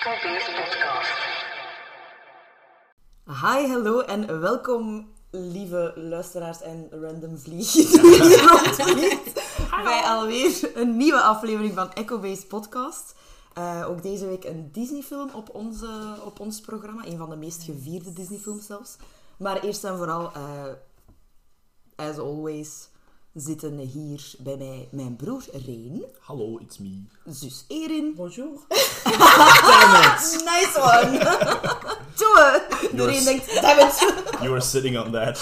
Beers Podcast. Hi, hallo en welkom, lieve luisteraars en random vlieg die hier rondvliegt, bij alweer een nieuwe aflevering van Echo Base Podcast. Eh, ook deze week een Disney-film op, onze, op ons programma, een van de meest gevierde Disney-films zelfs. Maar eerst en vooral, eh, as always, zitten hier bij mij mijn broer Reen, Hallo, it's me. zus Erin. Bonjour. Nice one! Doe! Iedereen denkt, damn it! You were sitting on that,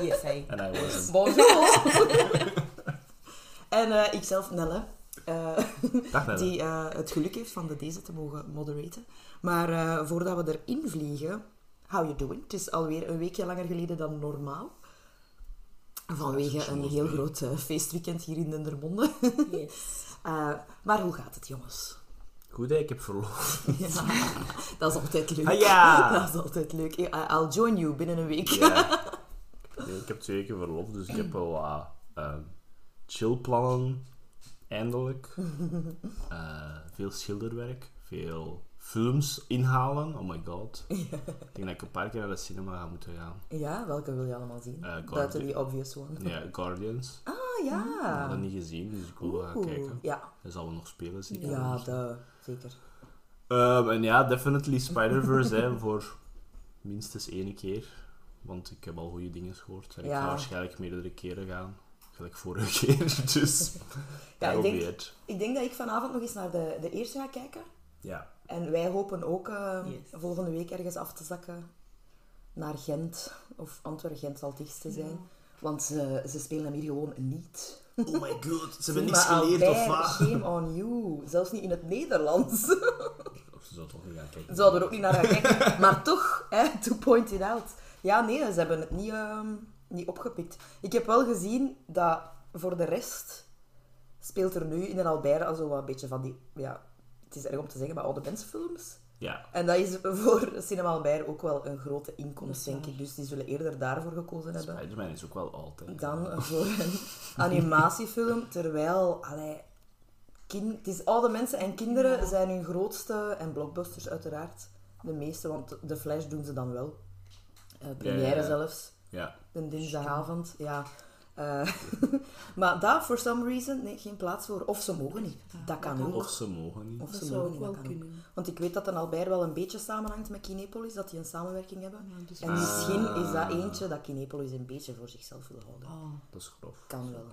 Yes, I. and I wasn't. Bonjour! en eh, ikzelf, Nelle, eh, Dag Nelle. die eh, het geluk heeft van de deze te mogen moderaten. Maar eh, voordat we erin vliegen, how you doing? Het is alweer een weekje langer geleden dan normaal. Vanwege een heel groot eh, feestweekend hier in Dendermonde. Yes. Eh, maar hoe gaat het, jongens? Goed, hè, ik heb verlof. Ja, dat is altijd leuk. Ah, ja. Dat is altijd leuk. I- I'll join you binnen een week. Ja. Nee, ik heb twee weken verlof, dus ik heb wel wat ehm, chillplannen, eindelijk. Eh, veel schilderwerk, veel films inhalen. Oh my god. Ik denk dat ik een paar keer naar de cinema ga moeten gaan. Ja, welke wil je allemaal zien? Eh, Guardi- Buiten die obvious one. Ja, Guardians. Ah, Ik ja. heb dat niet gezien, dus ik wil gaan kijken. Ja, Dat zal wel nog spelen, zeker. ja de, zeker. Ehm, en ja, definitely Spider-Verse hè, voor minstens één keer. Want ik heb al goede dingen gehoord. En ik ga waarschijnlijk meerdere keren gaan. Gelijk vorige keer. Dus Ja, ik denk-. Ik denk dat ik vanavond nog eens naar de, de eerste ga kijken. Ja. En wij hopen ook eh, Yes. volgende week ergens af te zakken naar Gent. Of Antwerpen-Gent zal het dichtste zijn. Want ze, ze spelen hem hier gewoon niet. Oh my god, ze hebben niks maar geleerd of wat? Shame on you. Zelfs niet in het Nederlands. Of ze zouden toch niet gaan kijken. Zouden we er ook niet naar gaan kijken. Maar toch, hè, to point it out. Ja, nee, ze hebben het niet, ehm, niet opgepikt. Ik heb wel gezien dat voor de rest speelt er nu in een Albert al zo wat een beetje van die... Ja, het is erg om te zeggen, maar oude mensenfilms. Ja. En dat is voor Cinema Albert ook wel een grote inkomst, denk ik. Dus die zullen eerder daarvoor gekozen hebben Spider-Man is ook wel altijd. dan voor een animatiefilm. Terwijl, allee, kin- het is oude mensen en kinderen zijn hun grootste, en blockbusters uiteraard, de meeste, want de Flash doen ze dan wel. Eh première Ja, ja, ja. zelfs, Ja. de dinsdagavond, ja. Eh, maar daar, for some reason, nee, geen plaats voor. Of ze mogen niet. Dat kan ook. Of ze mogen niet. Of ze mogen niet, wel dat kan ook. Want ik weet dat een Albert wel een beetje samenhangt met Kinepolis, dat die een samenwerking hebben. Ja, dus En misschien Ah. is dat eentje dat Kinepolis een beetje voor zichzelf wil houden. Ah, Dat is grof. Kan wel.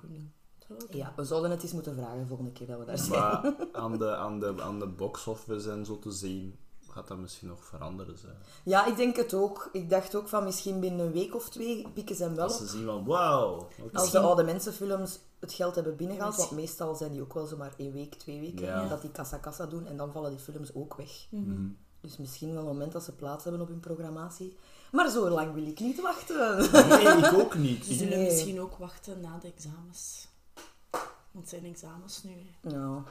Ja, we zouden het eens moeten vragen volgende keer dat we daar zijn. Maar aan de, aan, de, aan de box-office en zo te zien, gaat dat misschien nog veranderen zijn. Ja, ik denk het ook. Ik dacht ook van misschien binnen een week of twee pikken ze hem wel Als op. ze zien van, wow. oké. Als de oude mensenfilms het geld hebben binnengehaald, want meestal zijn die ook wel zomaar één week, twee weken, Ja. dat die kassa-kassa doen en dan vallen die films ook weg. Mhm. Dus misschien wel een moment dat ze plaats hebben op hun programmatie. Maar zo lang wil ik niet wachten. Nee, ik ook niet. Ze zullen Nee. misschien ook wachten na de examens. Want het zijn examens nu. hè. Nou,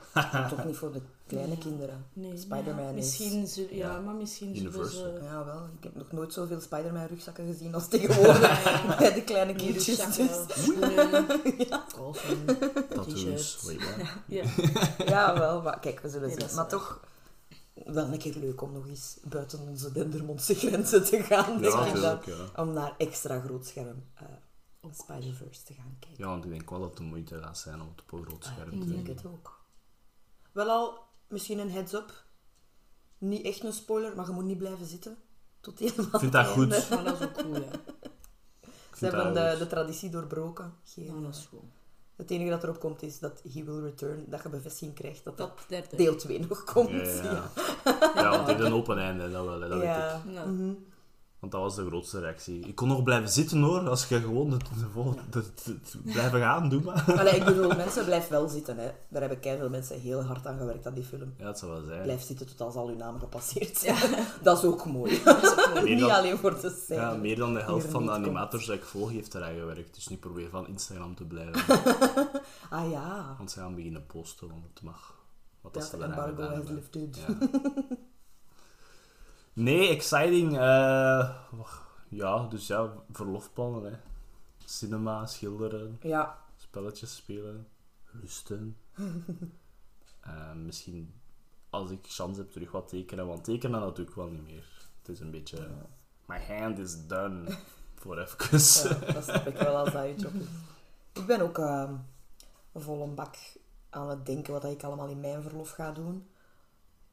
toch niet voor de kleine kinderen. Nee, Spider-Man ja, is... misschien zullen, ja, Ja. maar misschien zullen ze... Ja, wel. Ik heb nog nooit zoveel Spider-Man-rugzakken gezien als tegenwoordig bij de kleine kindjes. rugzakken, Dus. schoenen, Tattoos. Ja. Ja, wel. Maar kijk, we zullen Nee, zien. is Maar waar. toch wel een keer leuk om nog eens buiten onze Dendermondse grenzen te gaan. Ja, denk ik dan. natuurlijk, ja. Om naar extra groot scherm eh, Spider-Verse te gaan kijken. Ja, want ik denk wel dat het de moeite gaat zijn om het op een groot scherm Ik te denk zien. het ook. Wel al, misschien een heads-up. Niet echt een spoiler, maar je moet niet blijven zitten. Tot helemaal Ik vind dat het goed. dat is ook ja. Ze hebben de, de traditie doorbroken. Geen, Ja, dat is goed. Het enige dat erop komt is dat He Will Return, dat je bevestiging krijgt dat dat deel 2 nog komt. Ja, ja, ja. Ja, want het heeft een open einde, dat wel, hè, dat weet ik. Ja. Ja. Want dat was de grootste reactie. Ik kon nog blijven zitten hoor, als je gewoon het, het, het- het- blijven gaan, doe maar. Allee, ik bedoel, mensen blijf wel zitten. Hè. Daar hebben veel mensen heel hard aan gewerkt aan die film. Ja, dat zou wel zijn. Blijf zitten tot als al uw namen gepasseerd zijn. Dat is ook mooi. Meer Niet dan- alleen voor de scène. Ja, meer dan de helft van de niet komt. animators die ik volg heeft eraan gewerkt. Dus nu probeer van Instagram te blijven. Ah ja. Want ze gaan beginnen posten, want het mag. Wat dat Dat ze eraan embargo gedaan has hebben. lifted. Ja. Nee, exciting. eh, ja, dus ja, verlofplannen. Hè. Cinema, schilderen, Ja. spelletjes spelen, rusten. Eh, misschien als ik kans heb, terug wat tekenen. Want tekenen, dat doe ik wel niet meer. Het is een beetje... My hand is done. Voor even. Ja, dat snap ik wel als dat je job is. Ik ben ook ehm, vol een bak aan het denken wat ik allemaal in mijn verlof ga doen.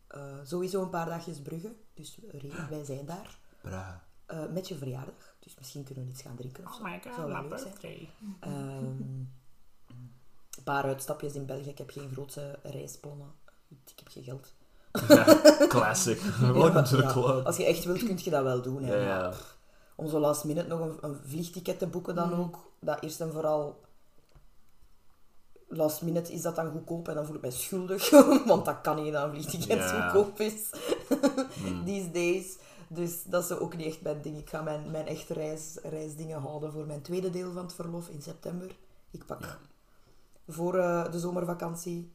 Eh, sowieso een paar dagjes Brugge, dus wij zijn daar. Bra. Eh, met je verjaardag, dus misschien kunnen we iets gaan drinken of zo. Oh my god, Zou wel leuk zijn. Ehm, een paar uitstapjes in België. Ik heb geen grote reisplannen. Ik heb geen geld. Ja, classic. Welcome Ja, to the ja. club. Als je echt wilt, kun je dat wel doen. Hè. Om zo last minute nog een, een vliegticket te boeken dan ook. Dat eerst en vooral... Last minute is dat dan goedkoop en dan voel ik mij schuldig. Want dat kan niet dat een vliegticket Ja. goedkoop is. These days. Dus dat is ook niet echt mijn ding. Ik ga mijn, mijn echte reis, reisdingen houden voor mijn tweede deel van het verlof in september. Ik pak Ja. voor eh, de zomervakantie.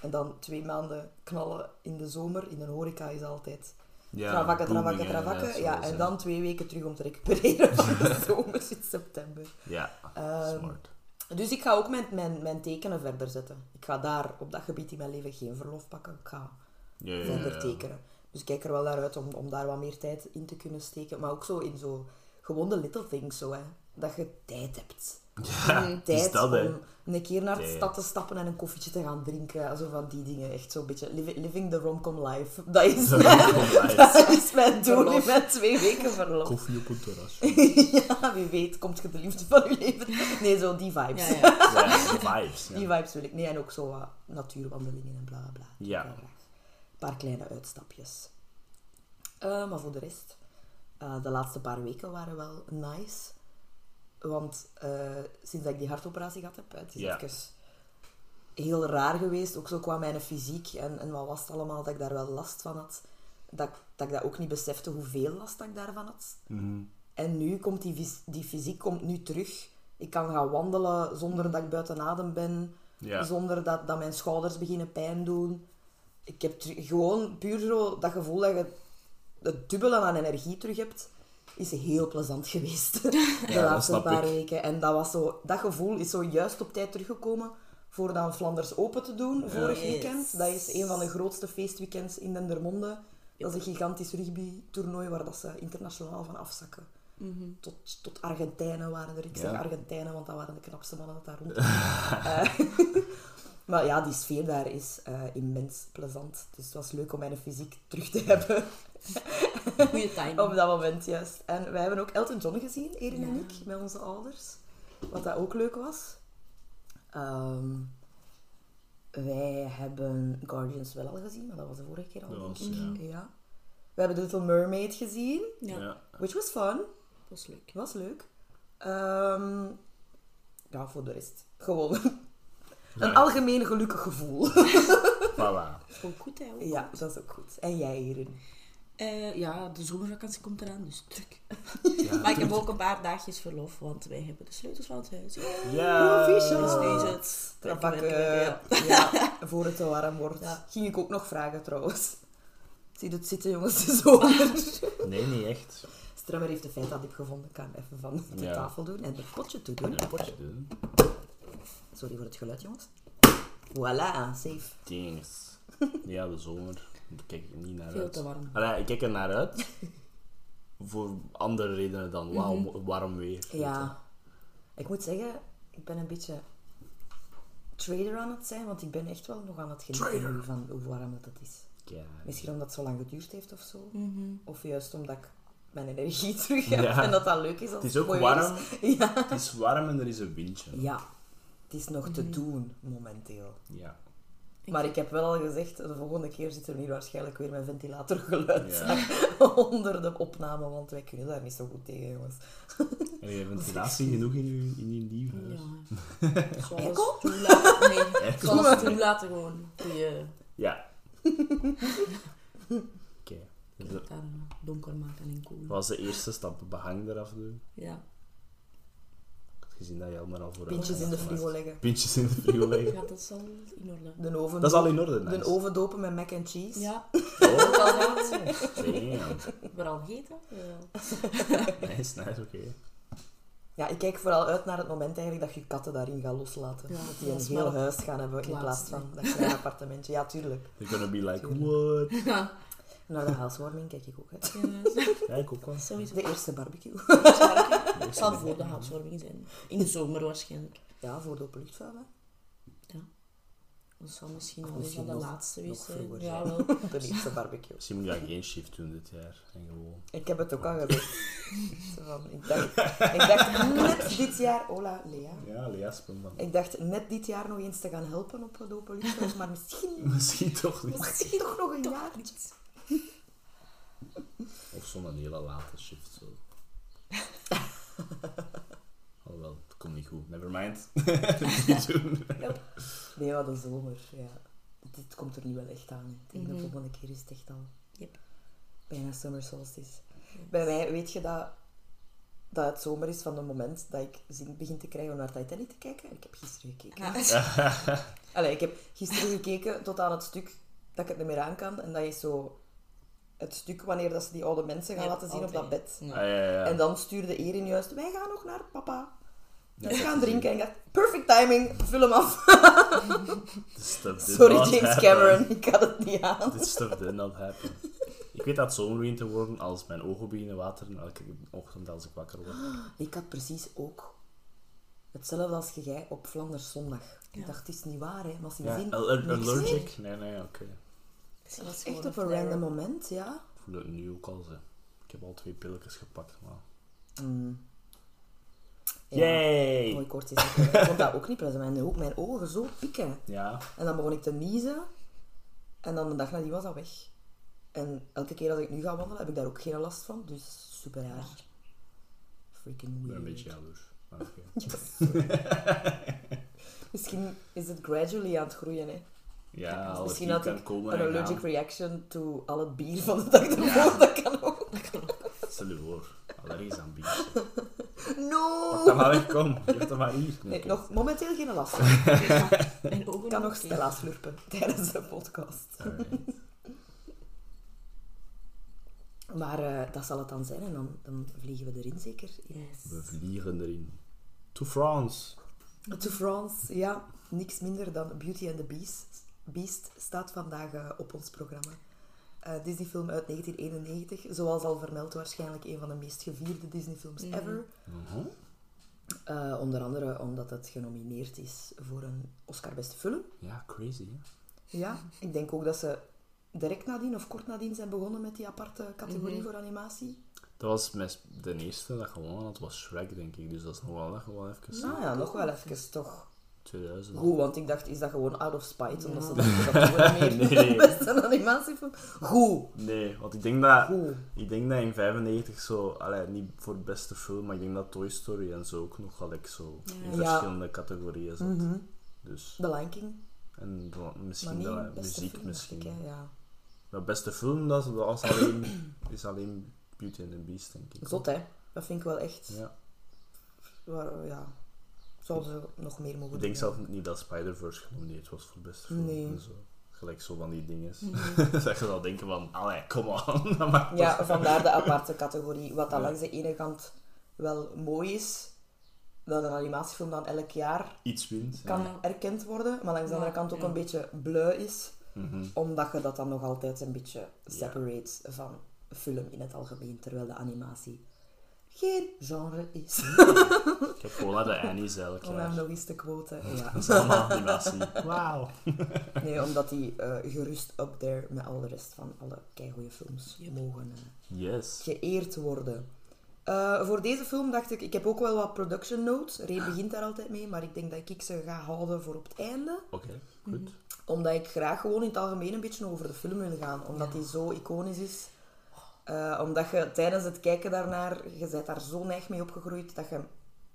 En dan twee maanden knallen in de zomer. In de horeca is altijd Ja, travakken, travakken, travakken. Ja, en dan twee weken terug om te recupereren van de zomer in september. Ja, Ehm, smart. Dus ik ga ook mijn, mijn, mijn tekenen verder zetten. Ik ga daar op dat gebied in mijn leven geen verlof pakken. Ik ga Ja, ja, verder tekenen. Dus ik kijk er wel naar uit om, om daar wat meer tijd in te kunnen steken. Maar ook zo in zo gewoon de little things zo, hè. Dat je tijd hebt. Ja, Tijd dat, om een keer naar de stad te stappen en een koffietje te gaan drinken. Zo van die dingen. Echt zo'n beetje livi- living the romcom life. Dat is, De mijn, dat is mijn doel in mijn twee weken verlof. Koffie op een terras. ja, wie weet komt je de liefde van je leven. Nee, zo die vibes. Ja, ja. Ja, de vibes. Die vibes wil ik. Nee, en ook zo wat natuurwandelingen en bla bla Ja. Een paar kleine uitstapjes. Eh, maar voor de rest, eh, de laatste paar weken waren wel nice. Want eh, sinds dat ik die hartoperatie gehad heb, het is Ja. even heel raar geweest, ook zo qua mijn fysiek en, en wat was het allemaal, dat ik daar wel last van had. Dat, ik- dat ik dat ook niet besefte hoeveel last dat ik daarvan had. Mhm. En nu komt die, die fysiek komt nu terug. Ik kan gaan wandelen zonder dat ik buiten adem ben. Ja. Zonder dat, dat mijn schouders beginnen pijn doen. Ik heb gewoon puur zo dat gevoel dat je het dubbele aan energie terug hebt. Is heel plezant geweest de laatste paar ik. weken. En dat, was zo, dat gevoel is zo juist op tijd teruggekomen voor dan Flanders Open te doen vorig Yes. weekend. Dat is een van de grootste feestweekends in Dendermonde. Dat is een gigantisch rugby-toernooi waar dat ze internationaal van afzakken. Tot, tot Argentijnen waren er. Ik zeg Ja. Argentijnen, want dat waren de knapste mannen dat daar rond. maar ja, die sfeer daar is eh, immens plezant. Dus het was leuk om mijn fysiek terug te hebben Goeie timing. op dat moment, juist. En wij hebben ook Elton John gezien, Erin en ik, met onze ouders. Wat dat ook leuk was. Ehm, wij hebben Guardians wel al gezien, maar dat was de vorige keer al. Dat denk was, ik. ja. ja. We hebben The Little Mermaid gezien, Ja, which was fun. dat was leuk. Was leuk. Ehm, ja, voor de rest. Gewoon een algemeen gelukkig gevoel. Voilà. Gewoon goed, hè? ook. ja, dat is ook goed. En jij, Erin? Eh, ja, de zomervakantie komt eraan, dus druk. Ja, Maar ik heb ook een paar dagjes verlof, want wij hebben de sleutels van het huis. Ja. Proficiat. Dus is het werken, Ja, voor het te warm wordt. Ja. Ging ik ook nog vragen trouwens. Zie je het zitten, jongens, de zomer. Nee, niet echt. Strummer heeft de feitadip gevonden. Ik kan hem even van de Ja. tafel doen en het potje toe doen. Potje doen. Sorry voor het geluid, jongens. Voilà, safe. Dings. Ja, de zomer. Daar kijk ik niet naar Veel uit. te warm. Allee, ik kijk er naar uit. Voor andere redenen dan wauw, Mhm. warm weer. Ja. Ik moet zeggen, ik ben een beetje trader aan het zijn, want ik ben echt wel nog aan het genieten nu van hoe warm dat het is. Ja. Misschien omdat het zo lang geduurd heeft of zo. Mhm. Of juist omdat ik mijn energie terug heb Ja. en dat dat leuk is. Als Het is ook warm. Ja. Het is warm en er is een windje. ja, het is nog te doen momenteel. Ja. Maar ik heb wel al gezegd, de volgende keer zitten we hier waarschijnlijk weer met ventilatorgeluid Ja. onder de opname, want wij kunnen daar niet zo goed tegen, jongens. Heb je ventilatie genoeg in je, in je nieuw huis? Ja. Zoals Airco? toelaten. Nee, zoals toelaten gewoon. Ja. Oké. Dus dat daar donker maken en koel. was de eerste stap, behang eraf doen. Ja. Gezien dat je allemaal al voor Pintjes in de frigo leggen. Pintjes in de frigo leggen. ja, dat is al in orde. De oven, Dat is al in orde, de oven dopen met mac and cheese. Ja, Oh, ook al gehad. damn. Al gegeten. Ja. Nice, nice, oké. Ja, ik kijk vooral uit naar het moment eigenlijk dat je katten daarin gaat loslaten. Ja, dat die dat een heel huis gaan hebben in plaats van dat kleine appartementje. Ja, tuurlijk. They're gonna be like, what? Ja, Naar de housewarming kijk ik ook uit. Ja, ik ook wel. sowieso. De eerste barbecue. Het zal voor de housewarming zijn. In de zomer waarschijnlijk. Ja, voor de openluchtvuil. hè. Dat zal misschien nog Misschien eens aan de nog- laatste nog wezen. vroeger Ja, zijn. wel. De eerste barbecue. Misschien moet ik geen shift doen dit jaar. En gewoon... Ik heb het ook al gezegd. Van, ik, dacht, ik dacht net dit jaar... Hola, Lea. Ja, Lea spelen dan. Ik dacht net dit jaar nog eens te gaan helpen op de openluchtvuil, maar misschien, Misschien toch niet. misschien toch nog een jaar. Of zo'n hele late shift. Zo. Alhoewel, het komt niet goed. Never mind. niet doen. Nee, maar de zomer, ja. Dit komt er nu wel echt aan. Ik denk Mhm. de volgende keer is het echt al Yep. bijna summer solstice. Bij mij weet je dat, dat het zomer is van het moment dat ik zin begin te krijgen om naar Titanic te kijken. Ik heb gisteren gekeken. Ja. Allee, ik heb gisteren gekeken tot aan het stuk dat ik het niet meer aan kan. En dat is zo het stuk wanneer dat ze die oude mensen gaan Ja, laten zien op dat bed. Ah, Ja. ja, ja, ja. En dan stuurde Erin juist, wij gaan nog naar papa. We ik gaan drinken. En ik dacht, perfect timing, vul hem af. Sorry James happen. Cameron, ik had het niet aan. This stuff did not happen. Ik weet dat het zomer begint te worden als mijn ogen beginnen wateren elke ochtend als ik wakker word. Ik had precies ook hetzelfde als jij op Flanders zondag. Ik dacht, het is niet waar, hè. Al- niks meer. allergic? Nee, nee, oké. Dat is Echt op een flare. random moment, ja. Ik voel het nu ook al. Ze. Ik heb al twee pilletjes gepakt. Maar... Mm. Ja, Yay! mooi kort is het. Ik vond dat ook niet plezant. Mijn, mijn ogen zo pikken. Ja, En dan begon ik te niezen. En dan de dag nadien was dat weg. En elke keer als ik nu ga wandelen, heb ik daar ook geen last van. Dus super raar. Freaking ik ben weird. een beetje jaloers. Oké. Misschien is het gradually aan het groeien, hè. Ja, Misschien had kan ik komen een en allergic gaan. reaction to al het bier van de dag ervoor. Dat kan ook. Stel je voor, allergisch aan bier. No! Pak dat maar weg, kom. Geef dat maar hier. Nee, nog momenteel geen last. Mijn ogen Ik kan nog. Stella slurpen tijdens de podcast. Alright. Maar eh, dat zal het dan zijn en dan, dan vliegen we erin zeker. Yes. We vliegen erin. To France. To France, ja. Niks minder dan Beauty and the Beast, Beast staat vandaag eh, op ons programma. Eh Disney-film uit 1991. Zoals al vermeld, waarschijnlijk een van de meest gevierde Disney-films Mhm. ever. Mhm. Eh, onder andere omdat het genomineerd is voor een Oscar Beste Film. Ja, crazy, hè? Ja, ik denk ook dat ze direct nadien of kort nadien zijn begonnen met die aparte categorie Mhm. voor animatie. Dat was de eerste dat gewonnen had, was Shrek, denk ik. Dus dat is nog wel, dat gewoon even... Ah ja, nog wel even toch. 2000. Goed, want ik dacht, is dat gewoon out of spite? Omdat ze dachten dat we meer Nee, nee. beste animatiefilm. Goed, Nee, want ik denk dat... goed. Ik denk dat in 95 zo... Allee, niet voor beste film, maar ik denk dat Toy Story en zo ook nog gelijk zo in Ja. verschillende categorieën zat. Mhm. Dus... The Lion King. En misschien niet beste muziek film, misschien. ik, ja. Maar beste film, dat is, dat is alleen, is alleen Beauty and the Beast, denk ik. Zot, hè. Dat vind ik wel echt... Ja. Waar, ja. Zouden ze nog meer mogen Ik denk zelf niet dat Spider-Verse genomineerd was voor beste film. Nee. En zo. Gelijk zo van die dingen. Mhm. dat je zal denken van, allee, come on. dat maakt Ja, vandaar de aparte categorie. Wat dan Ja. langs de ene kant wel mooi is, dat een animatiefilm dan elk jaar Iets wint. kan Ja. erkend worden, maar langs de Ja, andere kant ook ja. een beetje bleu is, Mhm. omdat je dat dan nog altijd een beetje separate van film in het algemeen, terwijl de animatie geen genre is. Ik heb naar de Annie's elk Om hem nog eens te quoten. Ja. Dat is allemaal animatie. Wauw. Nee, omdat die eh, gerust up there met al de rest van alle keigoede films Yep. mogen eh, Yes. geëerd worden. Eh, voor deze film dacht ik, ik heb ook wel wat production notes. Ray begint daar altijd mee, maar ik denk dat ik ze ga houden voor op het einde. Oké, goed. Omdat ik graag gewoon in het algemeen een beetje over de film wil gaan. Omdat die zo iconisch is. Eh, omdat je tijdens het kijken daarnaar, je bent daar zo neig mee opgegroeid, dat je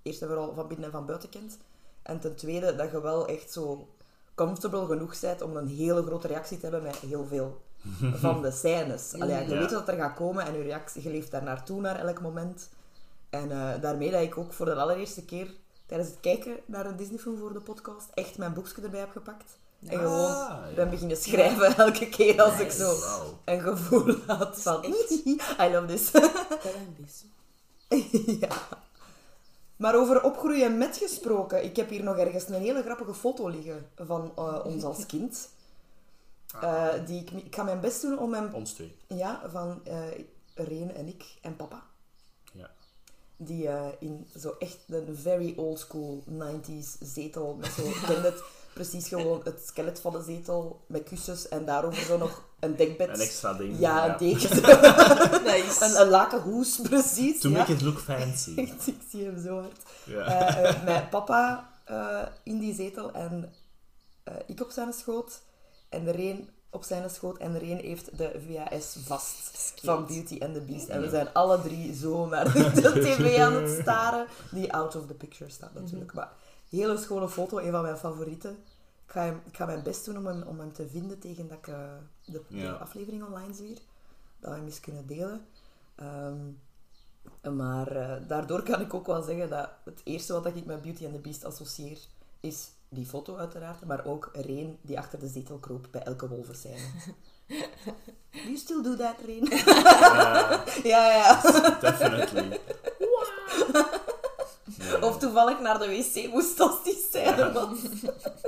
eerst en vooral van binnen en van buiten kent. En ten tweede, dat je wel echt zo comfortable genoeg bent om een hele grote reactie te hebben met heel veel van de scènes. Allee, je Ja. weet wat er gaat komen en je, reactie, je leeft daar naartoe naar elk moment. En eh, daarmee dat ik ook voor de allereerste keer tijdens het kijken naar een Disney-film voor de podcast echt mijn boekje erbij heb gepakt. En gewoon Ah, ben beginnen schrijven elke keer als ik zo een gevoel had van I love this. Ja. Maar over opgroeien met gesproken. Ik heb hier nog ergens een hele grappige foto liggen van eh, ons als kind. Eh, die ik, ik ga mijn best doen om hem... Ons twee. Ja, van eh Reen en ik en papa. Ja. Die in zo echt een very old school 90s zetel met zo, ik ken het, precies gewoon het skelet van de zetel met kussens en daarover zo nog een dekbed. Een extra ding. Ja, een deken. Nice. een, een lakenhoes, precies. To ja. make it look fancy. Ik zie hem zo hard. Ja. Eh, eh, met papa eh, in die zetel en eh, ik op zijn schoot. En de Reen op zijn schoot. En de Reen heeft de VHS vast van Beauty and the Beast. En we zijn alle drie zo naar de tv aan het staren. Die out of the picture staat natuurlijk. Maar hele schone foto, een van mijn favorieten. Ik ga, hem, ik ga mijn best doen om hem, om hem te vinden tegen dat ik eh, de, aflevering online zie. Dat we hem eens kunnen delen. Ehm, maar eh, daardoor kan ik ook wel zeggen dat het eerste wat ik met Beauty and the Beast associeer, is die foto uiteraard, maar ook Reen die achter de zetel kroop bij elke wolverscène. Do you still do that, Reen? Ja, ja, ja. definitely. Of toevallig naar de wc moest als die was.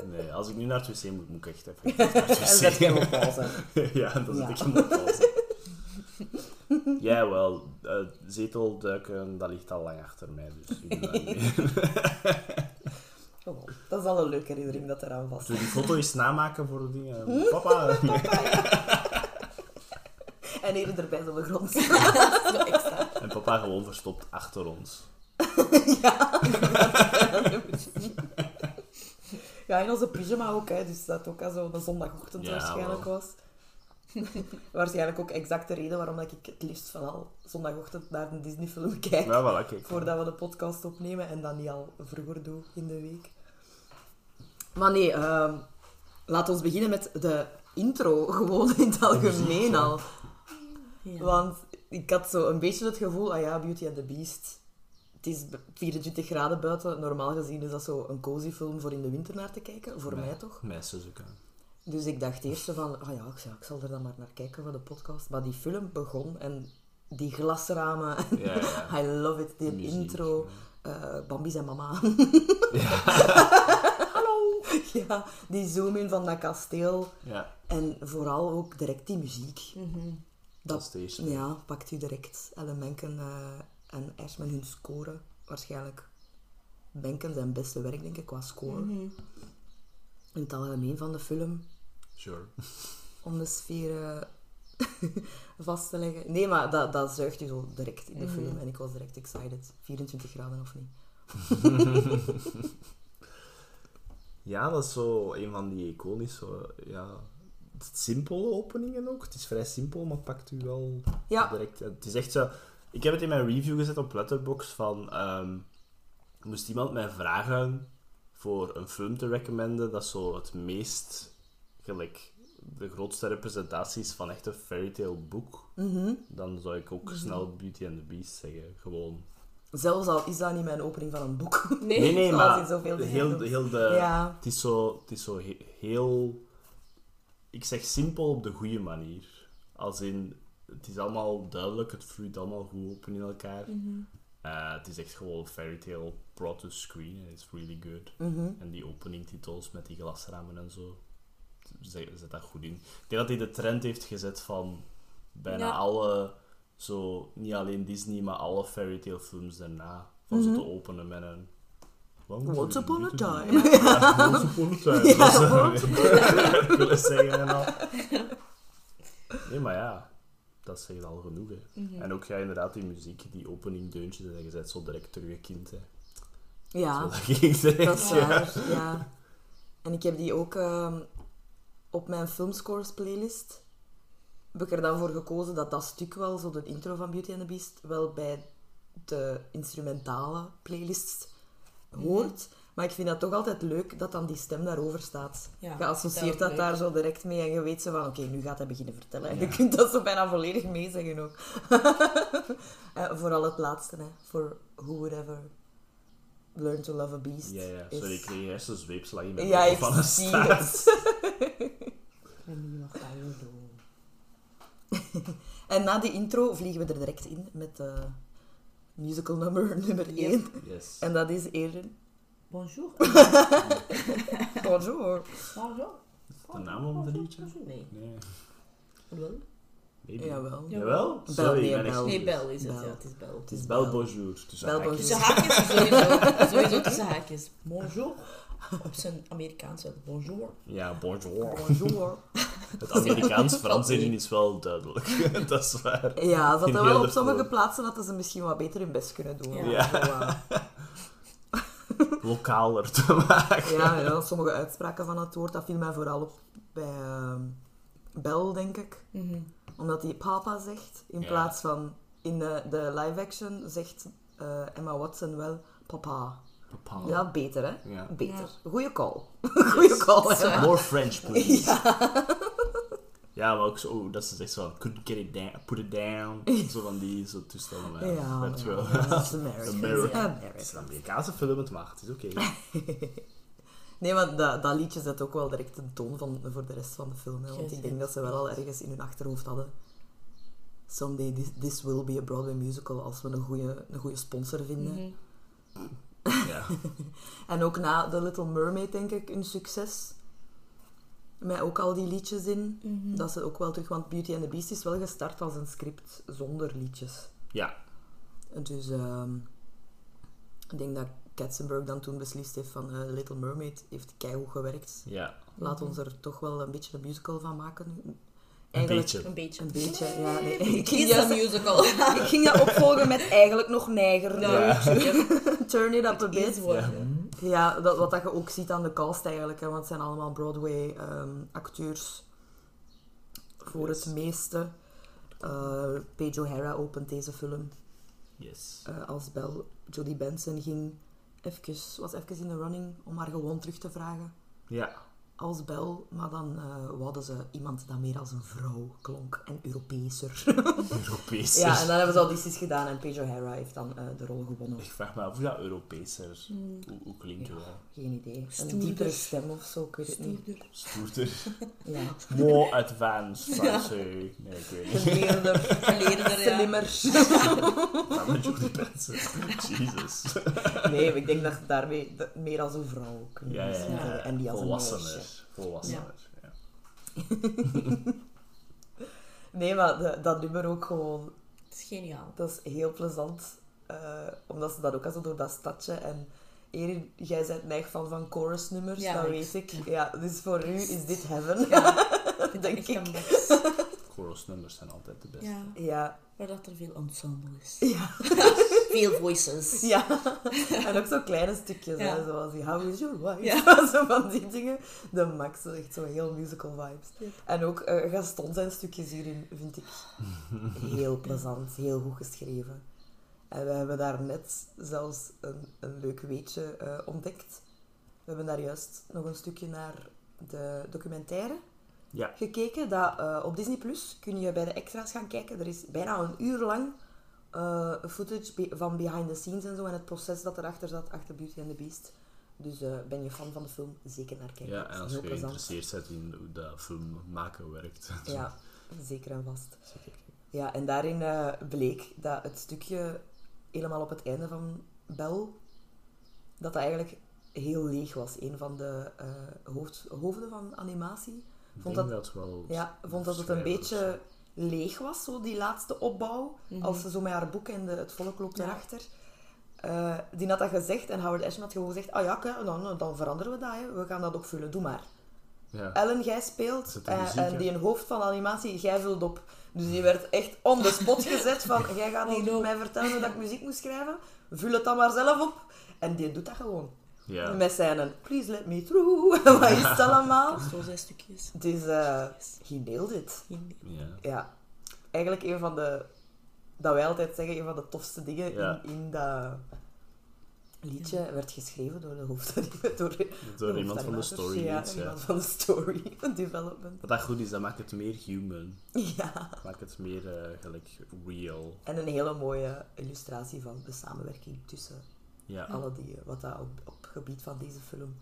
nee, als ik nu naar het wc moet, moet ik echt even naar het wc. En zet je op pauze. ja, dan zit Ja. ik hem op pauze. Ja, wel. eh, zetelduiken, dat ligt al lang achter mij, dus ik doe dat niet meer. Oh, dat is al een leuke herinnering dat eraan vast. Zullen we die foto eens namaken voor de dingen? Papa! En hier erbij op de grond. Zo extra. En papa gewoon verstopt achter ons. Ja, in onze pyjama ook, hè. dus dat ook al zo een zondagochtend Ja, waarschijnlijk wel. was. waarschijnlijk ook exact de reden waarom dat ik het liefst vooral zondagochtend naar een Disney-film kijk. Ja, voilà, kijk. Voordat we de podcast opnemen en dat niet al vroeger doe in de week. Maar nee, ehm laten we beginnen met de intro, gewoon in het algemeen al. Ja. Want ik had zo een beetje het gevoel, ah ja, Beauty and the Beast. Het is 24 graden buiten. Normaal gezien is dat zo een cozy film voor in de winter naar te kijken. Voor mij toch. Meisjes ook. Dus ik dacht eerst van, ah ja, ik zal, ik zal er dan maar naar kijken voor de podcast. Maar die film begon en die glasramen. Ja, ja. I love it, die Muziek, intro. eh Bambi zijn mama. Hallo! ja, die zoom-in van dat kasteel. Ja, En vooral ook direct die muziek. dat is het eerste. Ja, pakt u direct Ellen Menken eh, en Ashman hun score. Waarschijnlijk Menken zijn beste werk, denk ik, qua score. In het algemeen van de film. Sure. Om de sfeer eh, vast te leggen. Nee, maar dat, dat zuigt je zo direct in de film. En ik was direct excited. 24 graden of niet. Ja, dat is zo een van die iconische, ja, simpele openingen ook. Het is vrij simpel, maar het pakt u wel Ja. direct. Het is echt zo... Ik heb het in mijn review gezet op Letterboxd van... ehm, moest iemand mij vragen voor een film te recommenden dat zo het meest, gelijk, de grootste representaties van echt een fairy tale boek, Mhm. dan zou ik ook snel Beauty and the Beast zeggen. Gewoon... Zelfs al is dat niet mijn opening van een boek. Nee. Nee, maar zoveel heel, heel de... Ja. Het is zo, het is zo he- heel... Ik zeg simpel op de goede manier. Als in, het is allemaal duidelijk, het vloeit allemaal goed open in elkaar. Eh, het is echt gewoon een fairy tale brought to screen en it's really good. Mhm. En die openingtitels met die glasramen en zo, zet, zet dat goed in. Ik denk dat hij de trend heeft gezet van bijna Ja. alle, zo, niet alleen Disney, maar alle fairy tale films daarna. Van zo te openen met een... Once upon a time. Ja, once upon a time. Ja, Dat zou ik willen zeggen en al. Nee, maar ja, dat zegt al genoeg. Hè. Mhm. En ook ja, inderdaad, die muziek, die opening deuntjes, en je bent zo direct terug een kind. Hè. Ja. Dat Dat is ja. waar, ja. En ik heb die ook ehm, op mijn filmscores playlist. Heb ik er dan voor gekozen dat dat stuk wel, zo de intro van Beauty and the Beast, wel bij de instrumentale playlist hoort. Maar ik vind dat toch altijd leuk dat dan die stem daarover staat. Ja, je dat associeert dat daar zo direct mee en je weet zo van, oké, nu gaat hij beginnen vertellen. En je kunt dat zo bijna volledig meezeggen ook. Eh, vooral het laatste, hè. For who would ever learn to love a beast. Ja, ja. is- Sorry, ik kreeg eerst een zweepslag in mijn Ja, van een staart. En nu? En na die intro vliegen we er direct in met de musical nummer nummer 1. Yes. En dat is Erin. Bonjour. Bonjour. Bonjour. de naam van het liedje? Nee. Nee. Wel? Maybe. Jawel. Jawel? Bel, Sorry, nee, Bel. Nee, Bel is het. Bel. Ja, het is Bel. Het is Bel Bonjour. tussen Bel haakjes. Tussen haakjes sowieso. Sowieso tussen haakjes. Bonjour. Op zijn Amerikaans wel. Bonjour. Ja, bonjour. Bonjour. Het Amerikaans-Frans erin is wel duidelijk. dat is waar. Ja, dat In wel op de sommige plaatsen hadden ze misschien wat beter hun best kunnen doen. Ja. Ja. Zo, eh, Lokaler te maken. ja, ja, sommige uitspraken van het woord, dat viel mij vooral op bij ehm Bel, denk ik. Mhm. Omdat hij papa zegt, in Ja. plaats van in de, de live-action zegt eh, Emma Watson wel papa. Papa. Ja, beter hè? Ja. Beter. Goeie call. Goeie call. More French, please. Ja. Maar ook zo, dat ze zegt zo, couldn't get it down, put it down. Zo van die zo toestanden. maar Ja, weet je ja, wel. ja, dat is. American. Het is een Amerikaanse film, het mag, het is oké. Nee, maar dat, dat liedje zet ook wel direct een toon van, voor de rest van de film. Hè, want ik denk dat ze wel al ergens in hun achterhoofd hadden. Someday this, this will be a Broadway musical als we een goede een goede sponsor vinden. Mhm. Ja. En ook na The Little Mermaid, denk ik, een succes. Met ook al die liedjes in. Mhm. Dat ze ook wel terug... Want Beauty and the Beast is wel gestart als een script zonder liedjes. ja. Dus ehm, ik denk dat Katzenberg dan toen beslist heeft van eh, Little Mermaid heeft keigoed gewerkt. Ja. Laat ons er toch wel een beetje een musical van maken. Een beetje. Een beetje. Een beetje, ja. Nee. Ik, ging musical. ik ging dat opvolgen met eigenlijk nog neiger. Ja. Turn it up a bit. Ja, dat, wat dat je ook ziet aan de cast eigenlijk. Hè, want het zijn allemaal Broadway-acteurs. voor Yes. het meeste. Eh Paige O'Hara opent deze film Yes. eh, als Belle. Jodie Benson ging even, was even in de running om haar gewoon terug te vragen. Ja. Als Bel, maar dan eh hadden ze iemand dat meer als een vrouw klonk en Europeeser. Europees. ja, en dan hebben ze audities gedaan en Paige O'Hara heeft dan eh, de rol gewonnen. Ik vraag me af hoe dat Europees is. Hoe, hoe klinkt dat? Geen idee. Een diepere stem of zo, ik weet het niet. Stoerder. Ja. More advanced. Nee, ik weet niet. Geleerder, Geleerder, ja. slimmer. Dat met Jodie Benson. Jesus. Nee, ik denk dat je daarmee meer als een vrouw kunt Ja, ja. En die als een meisje. Volwassener, ja. Nee, maar de- dat nummer ook gewoon Het is geniaal. Dat is heel plezant. eh, omdat ze dat ook al zo door dat stadje. En Erin, jij bent neig van van chorusnummers, Ja, dat ik- weet ik. Ja, dus voor u is dit heaven. Ja, denk ik. Een mix. Chorusnummers zijn altijd de beste. Ja, Ja, waar dat er veel ensemble is. ja, Veel voices. ja. En ook zo kleine stukjes, Ja. hè, zoals die How is your wife? Ja. zo van die dingen. De max, echt zo heel musical vibes. En ook eh Gaston zijn stukjes hierin vind ik heel plezant, heel goed geschreven. En we hebben daar net zelfs een, een leuk weetje eh, ontdekt. We hebben daar juist nog een stukje naar de documentaire Ja. gekeken. Dat, eh, op Disney Plus kun je bij de extra's gaan kijken. Er is bijna een uur lang eh, footage be- van behind the scenes en zo. En het proces dat erachter zat, achter Beauty and the Beast. Dus eh, ben je fan van de film, zeker naar kijken. Ja, en als je geïnteresseerd bent in hoe dat film maken werkt. Ja, zeker en vast. Zeker. Ja, en daarin bleek dat het stukje helemaal op het einde van Bel, dat dat eigenlijk heel leeg was. Een van de hoofd, hoofden van animatie Vond denk dat- dat wel... ja, vond dat het een beetje leeg was, zo die laatste opbouw. Mhm. Als ze zo met haar boek en de, het volk loopt Ja. erachter. Eh, die had dat gezegd en Howard Ashman had gewoon gezegd, ah ja, dan, dan veranderen we dat, hè. we gaan dat opvullen, doe maar. Ja. Ellen, jij speelt. Eh, muziek, en die een hoofd van animatie, jij vult op. Dus die werd echt on the spot gezet van, jij gaat Oh, hier no. mij vertellen hoe dat ik muziek moet schrijven. Vul het dan maar zelf op. En die doet dat gewoon. Ja. Met zijn, please let me through. Wat is het allemaal? Zo zijn stukjes. Dus, eh he nailed it. Ja. Ja. Eigenlijk een van de, dat wij altijd zeggen, een van de tofste dingen in, in dat liedje werd geschreven door de hoofd, door, Door iemand van de story. Ja, iets, ja. iemand van de story development. Wat dat goed is, dat maakt het meer human. Ja. Dat maakt het meer eh, gelijk real. En een hele mooie illustratie van de samenwerking tussen Ja. alle die, wat dat op, op gebied van deze film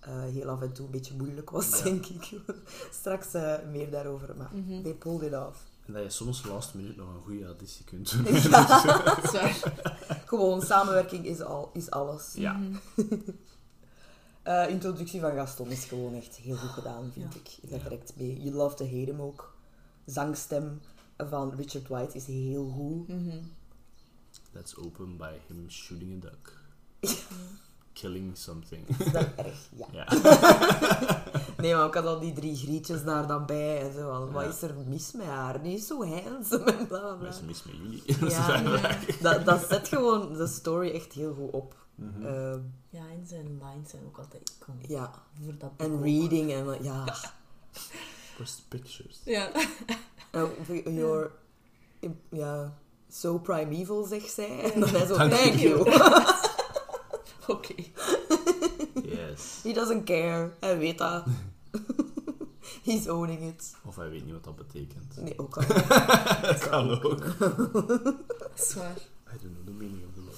eh, heel af en toe een beetje moeilijk was, Ja. denk ik. Straks eh, meer daarover, maar Mhm. they pulled it off. En dat je soms last minute nog een goede auditie kunt doen. Zwaar. Gewoon, samenwerking is, al, is alles. Ja. Eh, introductie van Gaston is gewoon echt heel goed gedaan, vind Ja. ik. Je gaat direct mee. You love to hate him ook. Zangstem van Richard White is heel goed. Mhm. Let's open by him shooting a duck. Killing something. Is dat erg? Ja. ja. Nee, maar ook had al die drie grietjes daar dan bij. En zo wat Ja. is er mis met haar? Die is zo handsome en bla bla Wat bla. is er mis met jullie? Ja, dat, dat zet gewoon de story echt heel goed op. Eh, Ja, en zijn lines zijn ook altijd iconisch. ja, Voor dat en ook. reading en ja. Post pictures. Ja. Uh, you're ja, so primeval, zegt zij. En dan zo, Thank thank you. Oké. Yes. He doesn't care. Hij weet dat. He's owning it. Of hij weet niet wat dat betekent. Nee, ook al. Dat kan ook. Zwaar. I don't know the meaning of the law.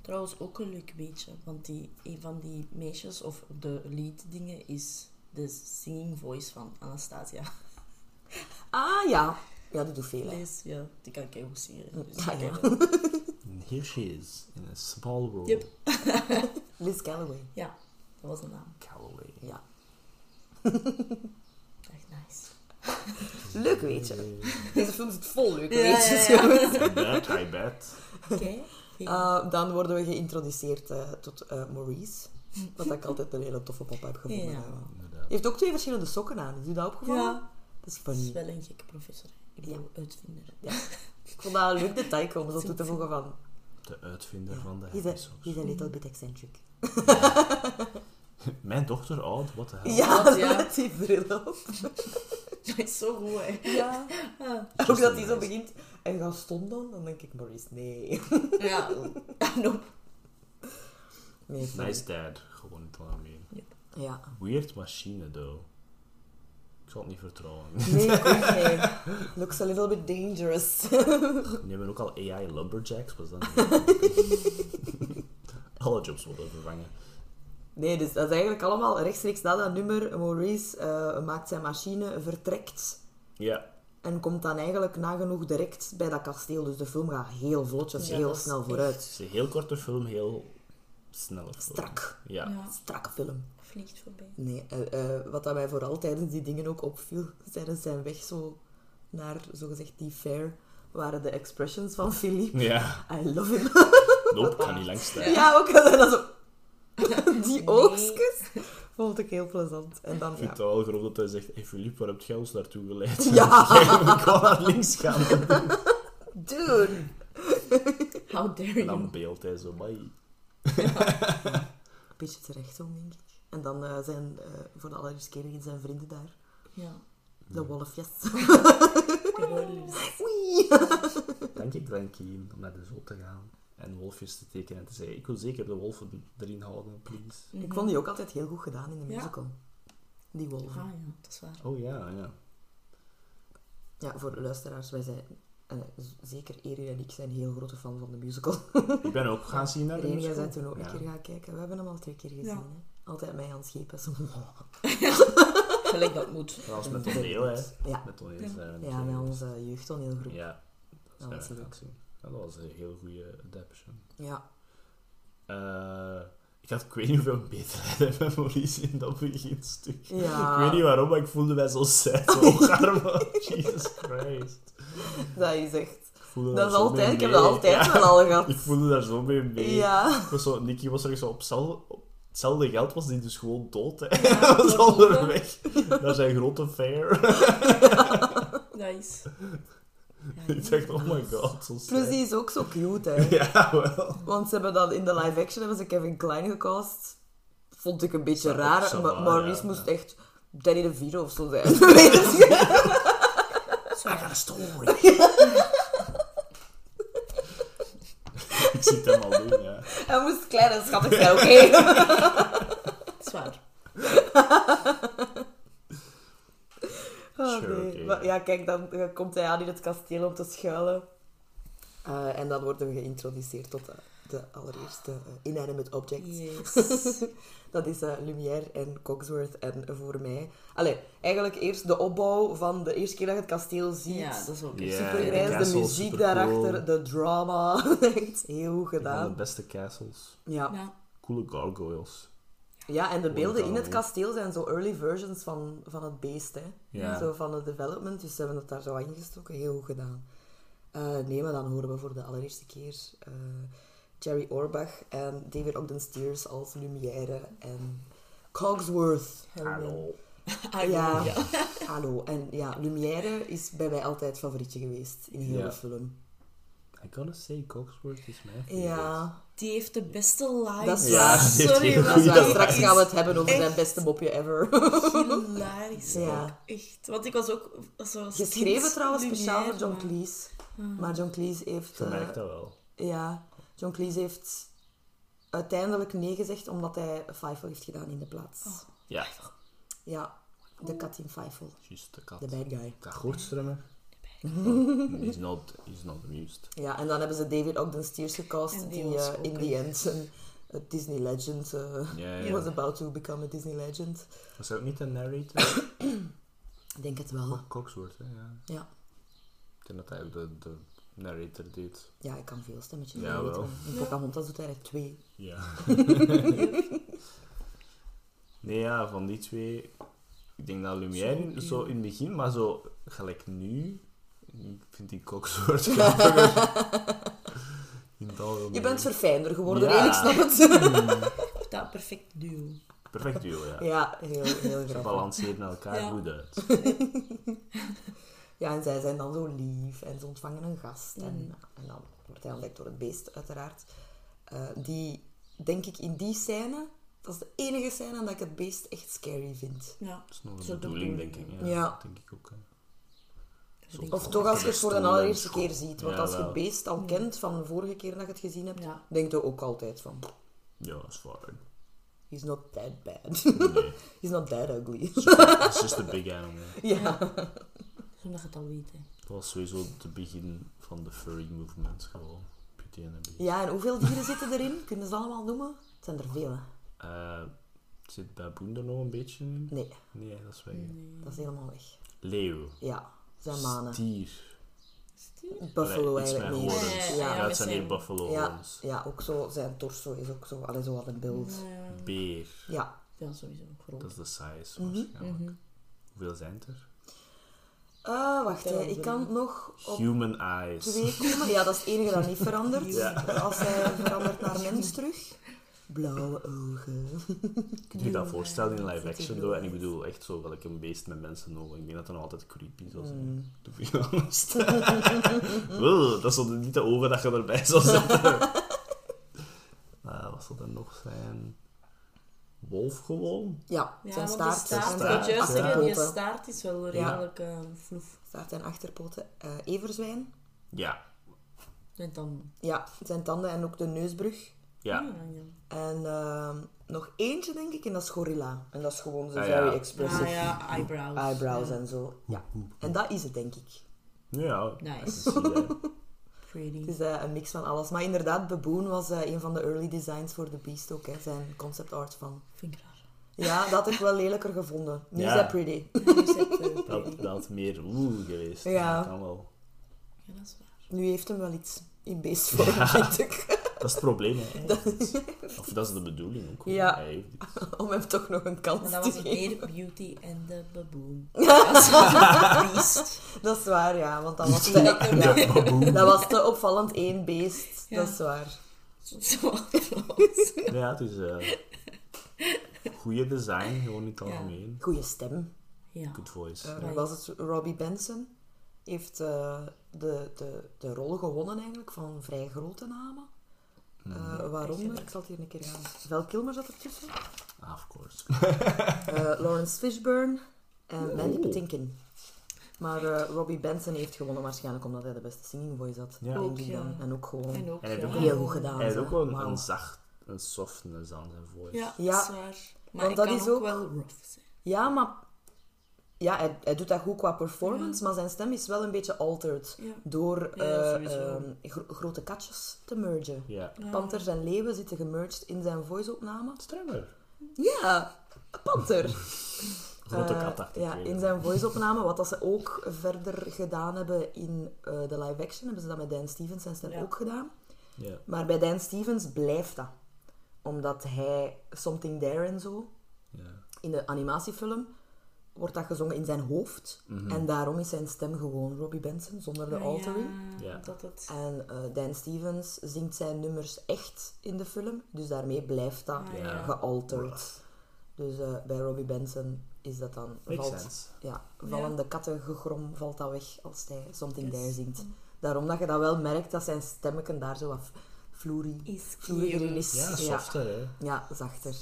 Trouwens, ook een leuk beetje. Want die, een van die meisjes, of de lead dingen, is de singing voice van Anastasia. Ah, ja. Ja, die doet veel, hè. Dus ja, die kan ik heel goed zingen. Dus Ja, ja. And here she is, in a small role. Yep. Liz Calloway. Ja, dat was de naam. Callaway. Ja. Echt nice. Leuk weetje. Deze film zit vol leuke Ja, weetjes, ja, ja. jongens. I bet, I bet. Oké. Uh, dan worden we geïntroduceerd eh, tot eh, Maurice. Wat ik altijd een hele toffe pop heb gevonden. Ja. Ja. Inderdaad. Hij heeft ook twee verschillende sokken aan. Is u dat opgevallen? Ja. Dat is Dat is funny. wel een gekke professor. Ik bedoel, uitvinder. Ik vond dat een leuk detail om zo toe te voegen van... De uitvinder van de He's a, happy he's a little bit eccentric. Mijn dochter oud, what the hell. Ja, Wat, ja. met die bril op. Dat is zo goed, hè. Ja. Just Ook dat hij zo begint. En Gaston dan? Dan denk ik, Maurice, nee. Ja. Ja, nope. nee. Nice dad, gewoon in het algemeen. Ja. Weird machine, though. Ik zal het niet vertrouwen. Nee, ik ook niet. Looks a little bit dangerous. Die hebben ook al AI lumberjacks, was dat Alle jobs worden vervangen. Nee, dus dat is eigenlijk allemaal rechtstreeks na dat nummer. Maurice eh, maakt zijn machine, vertrekt Ja, en komt dan eigenlijk nagenoeg direct bij dat kasteel. Dus de film gaat heel vlotjes, Ja, heel snel vooruit. het is een heel korte film, heel snelle film. Strak. Ja. Ja. Strakke film. Vliegt voorbij. Nee, eh, eh, wat dat mij vooral tijdens die dingen ook opviel, tijdens zijn weg zo naar, zogezegd, die fair, waren de expressions van Philip. Ja. I love him. Nope, ik ga niet lang staan. ja, ook dat zo... Die Nee. oogstjes vond ik heel plezant. En dan, Ik vind ja. het wel groot dat hij zegt, hey Philippe, waar heb jij ons naartoe geleid? Ja. Moet gewoon naar links gaan. Dude! How dare En you. dan beeldt hij zo, bye. Beetje terecht om, denk ik. En dan eh, zijn eh, voor de allereerste keer zijn vrienden daar. Ja. De wolfjes. De wolves. Oei! Dank ik Drankien om naar de zon te gaan en wolfjes te tekenen en te zeggen, ik wil zeker de wolven erin houden, please. Ik vond die ook altijd heel goed gedaan in de Ja. musical. Die wolven. Ah ja, dat is waar. Oh ja, ja. Ja, voor de luisteraars, wij zijn... eh, zeker Erin en ik zijn heel grote fan van de musical. Ik ben ook gaan zien naar de Erin, jij musical. bent toen ook Ja. een keer gaan kijken. We hebben hem al twee keer gezien. Ja. Hè? Altijd mij aan het schepen. Zo. Gelijk dat moet. Dat was met toneel, hè. Ja, Met toneel. Ja. we ja met onze jeugdtoneelgroep. Ja, Dat dat was leuk. Ja, dat was een heel goede adaptation. Ja. Eh, ik had, ik weet niet hoeveel beterheid met Maurice in dat beginstuk. Ja. Ik weet niet waarom, maar ik voelde mij zo sad. Zo arm. Jesus Christ. Dat is echt... Ik Dat is altijd... mee Ik heb dat altijd Ja, wel al gehad. Ik voelde daar zo mee mee. Ja. Was zo, Nicky was er zo op, op hetzelfde geld, was die dus gewoon dood. Hè. Ja, Hij was onderweg naar zijn grote fair. Nice. ik dacht, oh my god, zo sad. Plus die is ook zo cute, hè. Ja, wel. Want ze hebben dat in de live action hebben ze Kevin Klein gecast. Vond ik een beetje Ja, raar. Maar Maurice ja, moest ja. echt Danny de Vito of zo zijn. Weet je? I got a story. Ik zie het hem al doen, ja. Hij moest klein en schattig zijn, oké? Zwaar. Oh, Sure, nee. oké. Maar ja, kijk, dan eh, komt hij aan in het kasteel om te schuilen. Eh, en dan worden we geïntroduceerd tot de de allereerste eh, inanimate objects. Yes. Dat is eh, Lumière en Cogsworth. En voor mij... Allee, eigenlijk eerst de opbouw van de eerste keer dat je het kasteel ziet. Ja, dat is ook Super de de muziek daarachter, de drama. Echt heel goed Een van de gedaan. beste castles. Ja. Ja. Coole gargoyles. ja, en de beelden in het kasteel zijn zo early versions van, van het beest. Hè. Ja. Zo van het development, dus ze hebben het daar zo ingestoken. Heel goed gedaan. Eh, nee, maar dan horen we voor de allereerste keer eh, Jerry Orbach en David Ogden Stiers als Lumière en Cogsworth. Hallo. Ja. ja. Hallo. En ja, Lumière is bij mij altijd favorietje geweest in heel Ja. de film. I gotta say, Cogsworth is mijn favorite. Ja, Die heeft de beste lines. Dat is Ja, waar. die heeft Sorry, dat is waar. straks gaan we het hebben over zijn beste mopje ever. hilarisch. Ja. Echt. Want ik was ook zo als Geschreven trouwens speciaal voor John Cleese. Ah. Maar John Cleese heeft... Je eh, merkt dat wel. Ja, John Cleese heeft uiteindelijk nee gezegd omdat hij Fievel heeft gedaan in de plaats. Oh. Ja, Ja, de kat in Fievel. juist de kat. De bad guy. Dat Goordstrummer. he's, not, he's not amused. Ja, en dan hebben ze David Ogden Stiers gecast, die eh, in the end een, een Disney legend ja. was about to become a Disney legend. Was hij ook niet de narrator? Ik denk het wel. Cogsworth, hè? Ja. Ja. Ik denk dat hij ook de, de narrator deed. Ja, ik kan veel stemmetjes Ja, wel. In Pocahontas doet hij er twee. Ja. nee, ja, van die twee... Ik denk dat Lumière Zo, zo, ja. in het begin, maar zo gelijk nu... Ik vind die in het algemeen. Je bent verfijnder geworden, Ja. en ik snap het. Dat perfect duo. Perfect duo, ja. ja, heel, heel Ze grappig. balanceren elkaar Ja. goed uit. Ja, en zij zijn dan zo lief en ze ontvangen een gast. En, Mhm. en dan wordt hij ontdekt door het beest, uiteraard. Eh, die, denk ik, in die scène, dat is de enige scène dat ik het beest echt scary vind. Ja. Dat is nog de bedoeling, denk ik. Ja, ja. Dat denk ik ook. Hè. Zo Of toch als je het voor de allereerste keer ziet. Want Ja, als je het beest al kent van de vorige keer dat je het gezien hebt, Ja. denk je ook altijd van... Ja, dat is fijn. He's not that bad. Nee, He's not that ugly. it's just a big animal. ja. Zodat je het al weet. Hè. Dat was sowieso het begin van de furry movement. Gewoon. Beauty and the Beast. ja, en hoeveel dieren zitten erin? Kunnen ze allemaal noemen? Het zijn er veel, hè? Eh, zit baboen er nog een beetje in? Nee, Nee, dat is weg. dat is helemaal weg. Leeuw. Ja, zijn manen. Stier. Buffalo iets eigenlijk meer. horens. Ja, Ja, Ja, ja, het met zijn zijn- buffalo Ja, horns. ja, ook zo, zijn torso is ook zo, allee, zo wat een beeld. Beer. Ja. Ja, sowieso. Groot. Dat is de size Mhm, waarschijnlijk. Mhm. Hoeveel zijn het er? Ah, wacht, hè. Ik kan nog op Human eyes. twee komen. Ja, dat is het enige dat niet verandert. Ja. Als hij verandert naar mens terug. Blauwe ogen. Kun je je dat voorstellen in live action? Door? En ik bedoel echt zo gelijk een beest met mensenogen. Ik denk dat dat nog altijd creepy zou zijn. Mm. To be honest. Wel, dat zullen niet de ogen dat je erbij zou zetten. Eh, wat zal er nog zijn? Wolf gewoon? Ja, Ja, zijn want staart, de staart, zijn staart, die achterpoten. staart is wel redelijk eh, vloef. Staart en achterpoten. Eh, everzwijn. Ja. En dan... Ja, zijn tanden en ook de neusbrug. Ja. ja. En ehm, nog eentje, denk ik, en dat is gorilla. En dat is gewoon zo Ah, very ja. expressive. Ah ja, eyebrows. Eyebrows Ja. en zo. Ja. En dat is het, denk ik. Ja. Nice. dat. Pretty. Het is eh, een mix van alles. Maar inderdaad, Baboon was eh, een van de early designs voor The Beast ook. Hè. Zijn concept art van. Vind ik raar. Ja, dat had ik wel lelijker gevonden. Nu Ja. is hij pretty. Ja, nu eh, Dat, pretty. dat had meer oeh geweest. Ja. Dat kan wel. Ja, dat is waar. Nu heeft hem wel iets in beestvorm, vind ik. Dat is het probleem, hè. Of dat is de bedoeling ook. Ja. Hij heeft iets. Om hem toch nog een kans Maar dat te was het geven. meer Beauty and the Baboon. Dat is een beest. Dat is waar, ja. Want dat was te, ja, dat was te opvallend één beest. Ja. Dat is waar. Zo groot. Ja, het is uh, goede design, gewoon in het Ja. algemeen. Goeie stem. Ja. Good voice. Eh, Right. was het Robbie Benson? Heeft eh, de, de, de rol gewonnen eigenlijk van vrij grote namen. Eh, waaronder, ik zal het hier een keer gaan. Val Kilmer zat ertussen. Ah, of course. Eh, Lawrence Fishburne en Mandy Oh. Patinkin. Maar eh, Robbie Benson heeft gewonnen waarschijnlijk omdat hij de beste singing voice had. Ja. denk Ook, ik ja. dan. En ook gewoon En ook, En hij heeft ja. ook heel goed gedaan. Hij heeft zo. ook wel een, zacht, een softness aan zijn voice. Ja. Maar Want dat kan is ook ook- wel rough zijn. Ja, maar ja, hij, hij doet dat goed qua performance, maar zijn stem is wel een beetje altered. Ja. Door Ja, eh, ehm, gro- grote katjes te mergen. Panters en leeuwen zitten gemerged in zijn voice-opname. Stremmer. Ja, een panter. Grote Eh, kat. Ja, in zijn voice-opname. Wat dat ze ook verder gedaan hebben in eh, de live-action, hebben ze dat met Dan Stevens zijn stem Ja. ook gedaan. Ja. Maar bij Dan Stevens blijft dat. Omdat hij Something There en zo, Ja. in de animatiefilm, wordt dat gezongen in zijn hoofd. Mhm. En daarom is zijn stem gewoon Robbie Benson, zonder de Ah, altering. Ja, Ja. dat het... En eh, Dan Stevens zingt zijn nummers echt in de film. Dus daarmee blijft dat Ah, Ja. gealterd. Dus eh, bij Robbie Benson is dat dan... Makes valt, sense. ja, vallende kattengegrom valt dat weg als hij Something Yes. There zingt. Daarom dat je dat wel merkt, dat zijn stemmetje daar zo wat vloerie, Is is. Ja, ja, softer, hè. ja, zachter.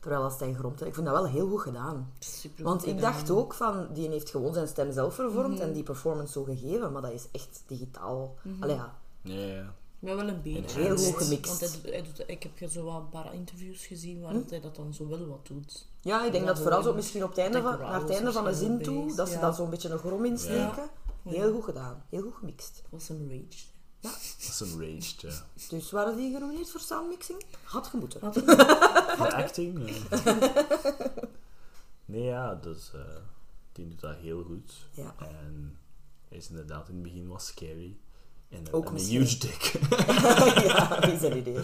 Terwijl als hij gromt, ik vind dat wel heel goed gedaan. Super Want ik gedaan. dacht ook van, die heeft gewoon zijn stem zelf vervormd Mhm. en die performance zo gegeven, maar dat is echt digitaal. Allee, ja, Ja, ja. Maar wel een beetje. heel goed gemixt. Want hij doet, hij doet, ik heb zo wat een paar interviews gezien waar Hm? hij dat dan zo wel wat doet. Ja, ik denk dat vooral zo misschien op het einde de van, naar het einde van de zo zin toe, dat ze ja. daar zo'n beetje een grom in steken. Ja. Heel goed gedaan. Heel goed gemixt. Dat was een rage. Dat is een raged, ja. Dus waren die genomineerd voor soundmixing? Had gemoeten. Wat De acting, ja. Nee, ja, dus... eh die doet dat heel goed. Ja. En hij is inderdaad in het begin was scary. En, Ook en een huge dick. ja, wie zijn idee.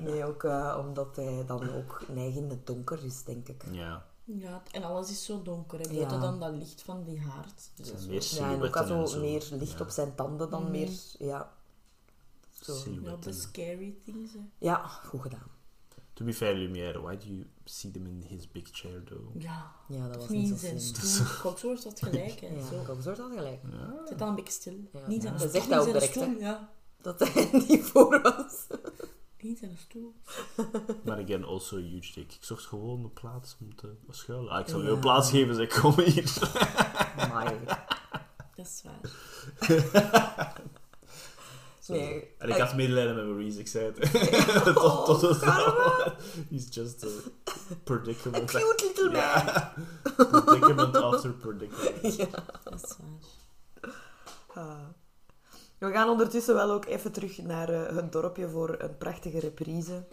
Nee, ook eh, omdat hij dan ook neigend donker is, denk ik. ja. Ja, en alles is zo donker. Buiten Ja. dan dat licht van die haard. Dus meer Ja, en ook had silhouetten zo en meer licht Ja. op zijn tanden dan Mhm. meer... Ja. Zo. de Silhouetten. scary things. Hè. ja, goed gedaan. To be fair, Lumière, why do you see them in his big chair, though? Ja, Ja, dat was niet zo slim. stoel. Cogsworth had gelijk. Hè. Ja, zo. Coxort had gelijk. Ja. Zit dan een beetje stil. Ja. Niet Ja. stoel. Dat zegt niet hij ook zijn direct, hè. Ja, Dat hij niet voor was. Niet zijn stoel. Maar again, also a huge dick. Ik zocht gewoon een plaats om te schuilen. Ah, ik zal Ja. je een plaats geven, zeg, kom hier. Amai. Dat is waar. Nee. En ik had medelijden met Maurice, ik zei het. Oh, tot, tot het karma. He's just a predicament. Cute little man. Ja. predicament after predicament. Ja. Dat is waar. We gaan ondertussen wel ook even terug naar eh, het dorpje voor een prachtige reprise.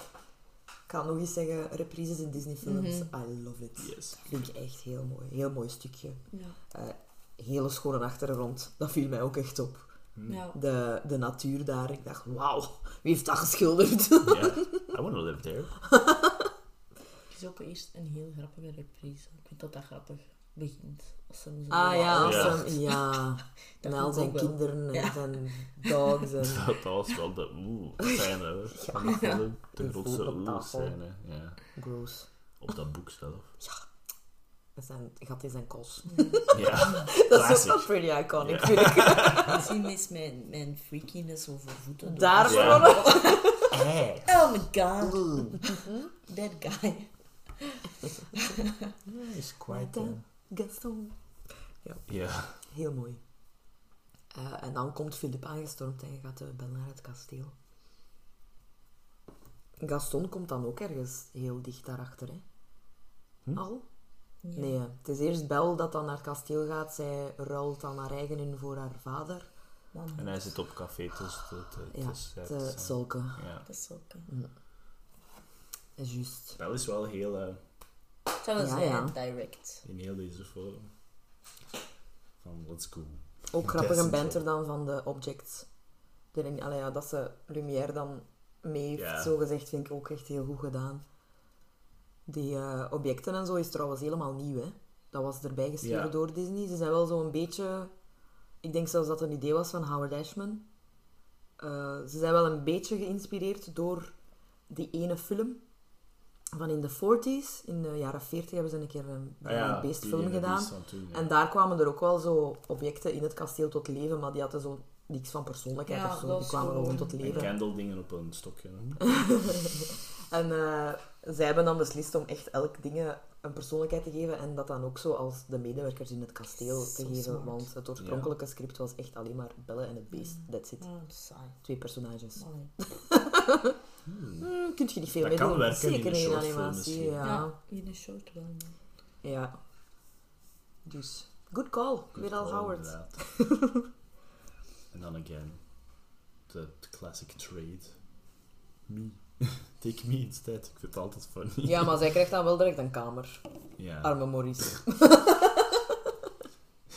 Ik ga nog eens zeggen, reprises in Disney-films. Mhm. I love it. Yes. Vind ik echt heel mooi. Heel mooi stukje. Ja. Eh, hele schone achtergrond. Dat viel mij ook echt op. Ja. De, de natuur daar. Ik dacht, wauw, wie heeft dat geschilderd? Yeah. I want to live there. Het is ook eerst een heel grappige reprise. Ik vind dat dat grappig begint. Als ze hem zo Ah ja, als Ja. hem- ja. Dat Met al zijn ook wel. kinderen en Ja. zijn dogs. En... Dat, dat was wel de oeh scène hoor. van de film. De grootste oeh scène. Ja. Gross. Op dat boek zelf. Met zijn gat in zijn kos. Ja. Dat is ook wel pretty iconic, Ja. vind ik. Misschien is mijn, mijn freakiness over voeten. Daar Ja. Oh my god. That guy. Is quite... uh, Gaston. Ja. Heel mooi. Eh, en dan komt Philip aangestormd en gaat uh, bellen naar het kasteel. Gaston komt dan ook ergens heel dicht daarachter, hè? Hm? Al? Ja. Nee, het is eerst Bel dat dan naar het kasteel gaat. Zij ruilt dan haar eigen in voor haar vader. En hij zit op café te, te, te, Ja, te, te sulken. Ja. Dat is ook... Juist. Wel is wel heel... eh, Dat is Ja, ja. direct. in heel deze forum. Van, let's go. Ook grappig een Descent, banter dan van de objects. Erin, allee, ja, dat ze Lumière dan mee heeft, zo gezegd, vind ik ook echt heel goed gedaan. Die eh, objecten en zo is trouwens helemaal nieuw, hè. Dat was erbij geschreven door Disney. Ze zijn wel zo'n beetje... Ik denk zelfs dat het een idee was van Howard Ashman. Eh, ze zijn wel een beetje geïnspireerd door die ene film van in de 40s. In de jaren 40 hebben ze een keer een Ah ja, beestfilm gedaan. Beast van toen, ja. En daar kwamen er ook wel zo objecten in het kasteel tot leven, maar die hadden zo niks van persoonlijkheid Ja, of zo. Die kwamen gewoon- tot En leven. candeldingen op een stokje. En eh, zij hebben dan beslist om echt elk ding een persoonlijkheid te geven en dat dan ook zo als de medewerkers in het kasteel te geven. smart. Want het oorspronkelijke script was echt alleen maar Belle en het beest. That's it. Saai. Twee personages. Allee. Hmm, kun je niet veel Dat mee kan doen. werken in Zeker een in shortfilm animatie. Ja. Ja, in een short wel. maar- ja. Dus, good call. Weer al Good Howard. en dan again, the, the classic trade. Me. Take me instead. Ik vind het altijd funny. Ja, maar zij krijgt dan wel direct een kamer. Ja. Arme Maurice.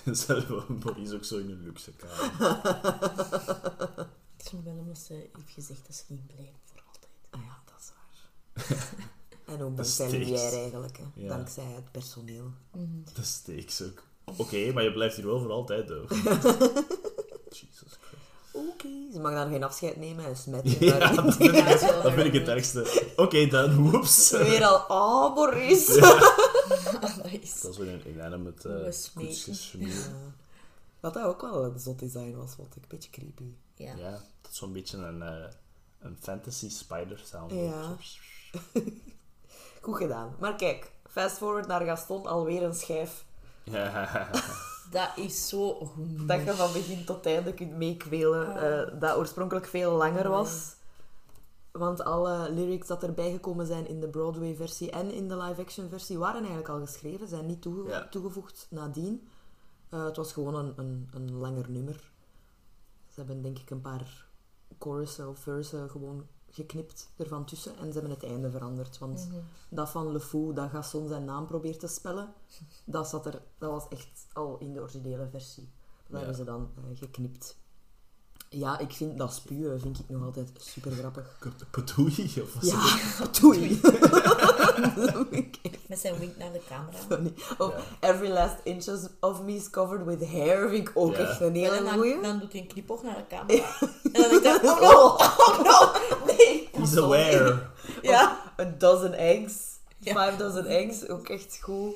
Zelf Maurice ook zo in een luxe kamer. Het is wel omdat ze heeft gezegd dat ze ging blijven voor altijd. Ah ja, dat is waar. en ook dankzij. Lumière eigenlijk, hè. Ja. dankzij het personeel. De steaks ook. Oké, maar je blijft hier wel voor altijd, though. Jesus Christ. Oké, ze mag dan geen afscheid nemen en smetten. Ja, maar- dat vind ik, Ja, dat dat vind ik het erg ergste. Oké, dan, whoops. Weer al, oh Maurice. dat is... Dat is weer een inanimate Oeh, uh. Ja. Wat dat ook wel een zot design was, vond ik. Een beetje creepy. Ja. Ja, dat is zo'n beetje een, eh, een fantasy spider sound. Ja. Goed gedaan. Maar kijk, fast forward naar Gaston, alweer een schijf. Ja. Dat is zo goed. Dat je van begin tot einde kunt meekwelen. eh, dat oorspronkelijk veel langer was. Want alle lyrics dat erbij gekomen zijn in de Broadway-versie en in de live-action-versie waren eigenlijk al geschreven, zijn niet toege- Ja. toegevoegd nadien. Eh, het was gewoon een, een, een langer nummer. Ze hebben denk ik een paar chorussen of versen gewoon geknipt ervan tussen en ze hebben het einde veranderd. Want Mhm. dat van Le Fou, dat Gaston zijn naam probeert te spellen, dat, zat er, dat was echt al in de originele versie. Dat Ja. hebben ze dan eh, geknipt. Ja, ik vind dat spuwen vind ik nog altijd super grappig. Patoei? Of was Ja, echt Met zijn wink naar de camera. funny. Of Ja. Every last inches of me is covered with hair vind ik ook Ja. echt een hele dan, goeie. dan doet hij een knipoog naar de camera. En dan denk ik, oh no, oh no, nee. He's aware. Ja. A dozen eggs. Ja. Five dozen eggs, ook echt goed.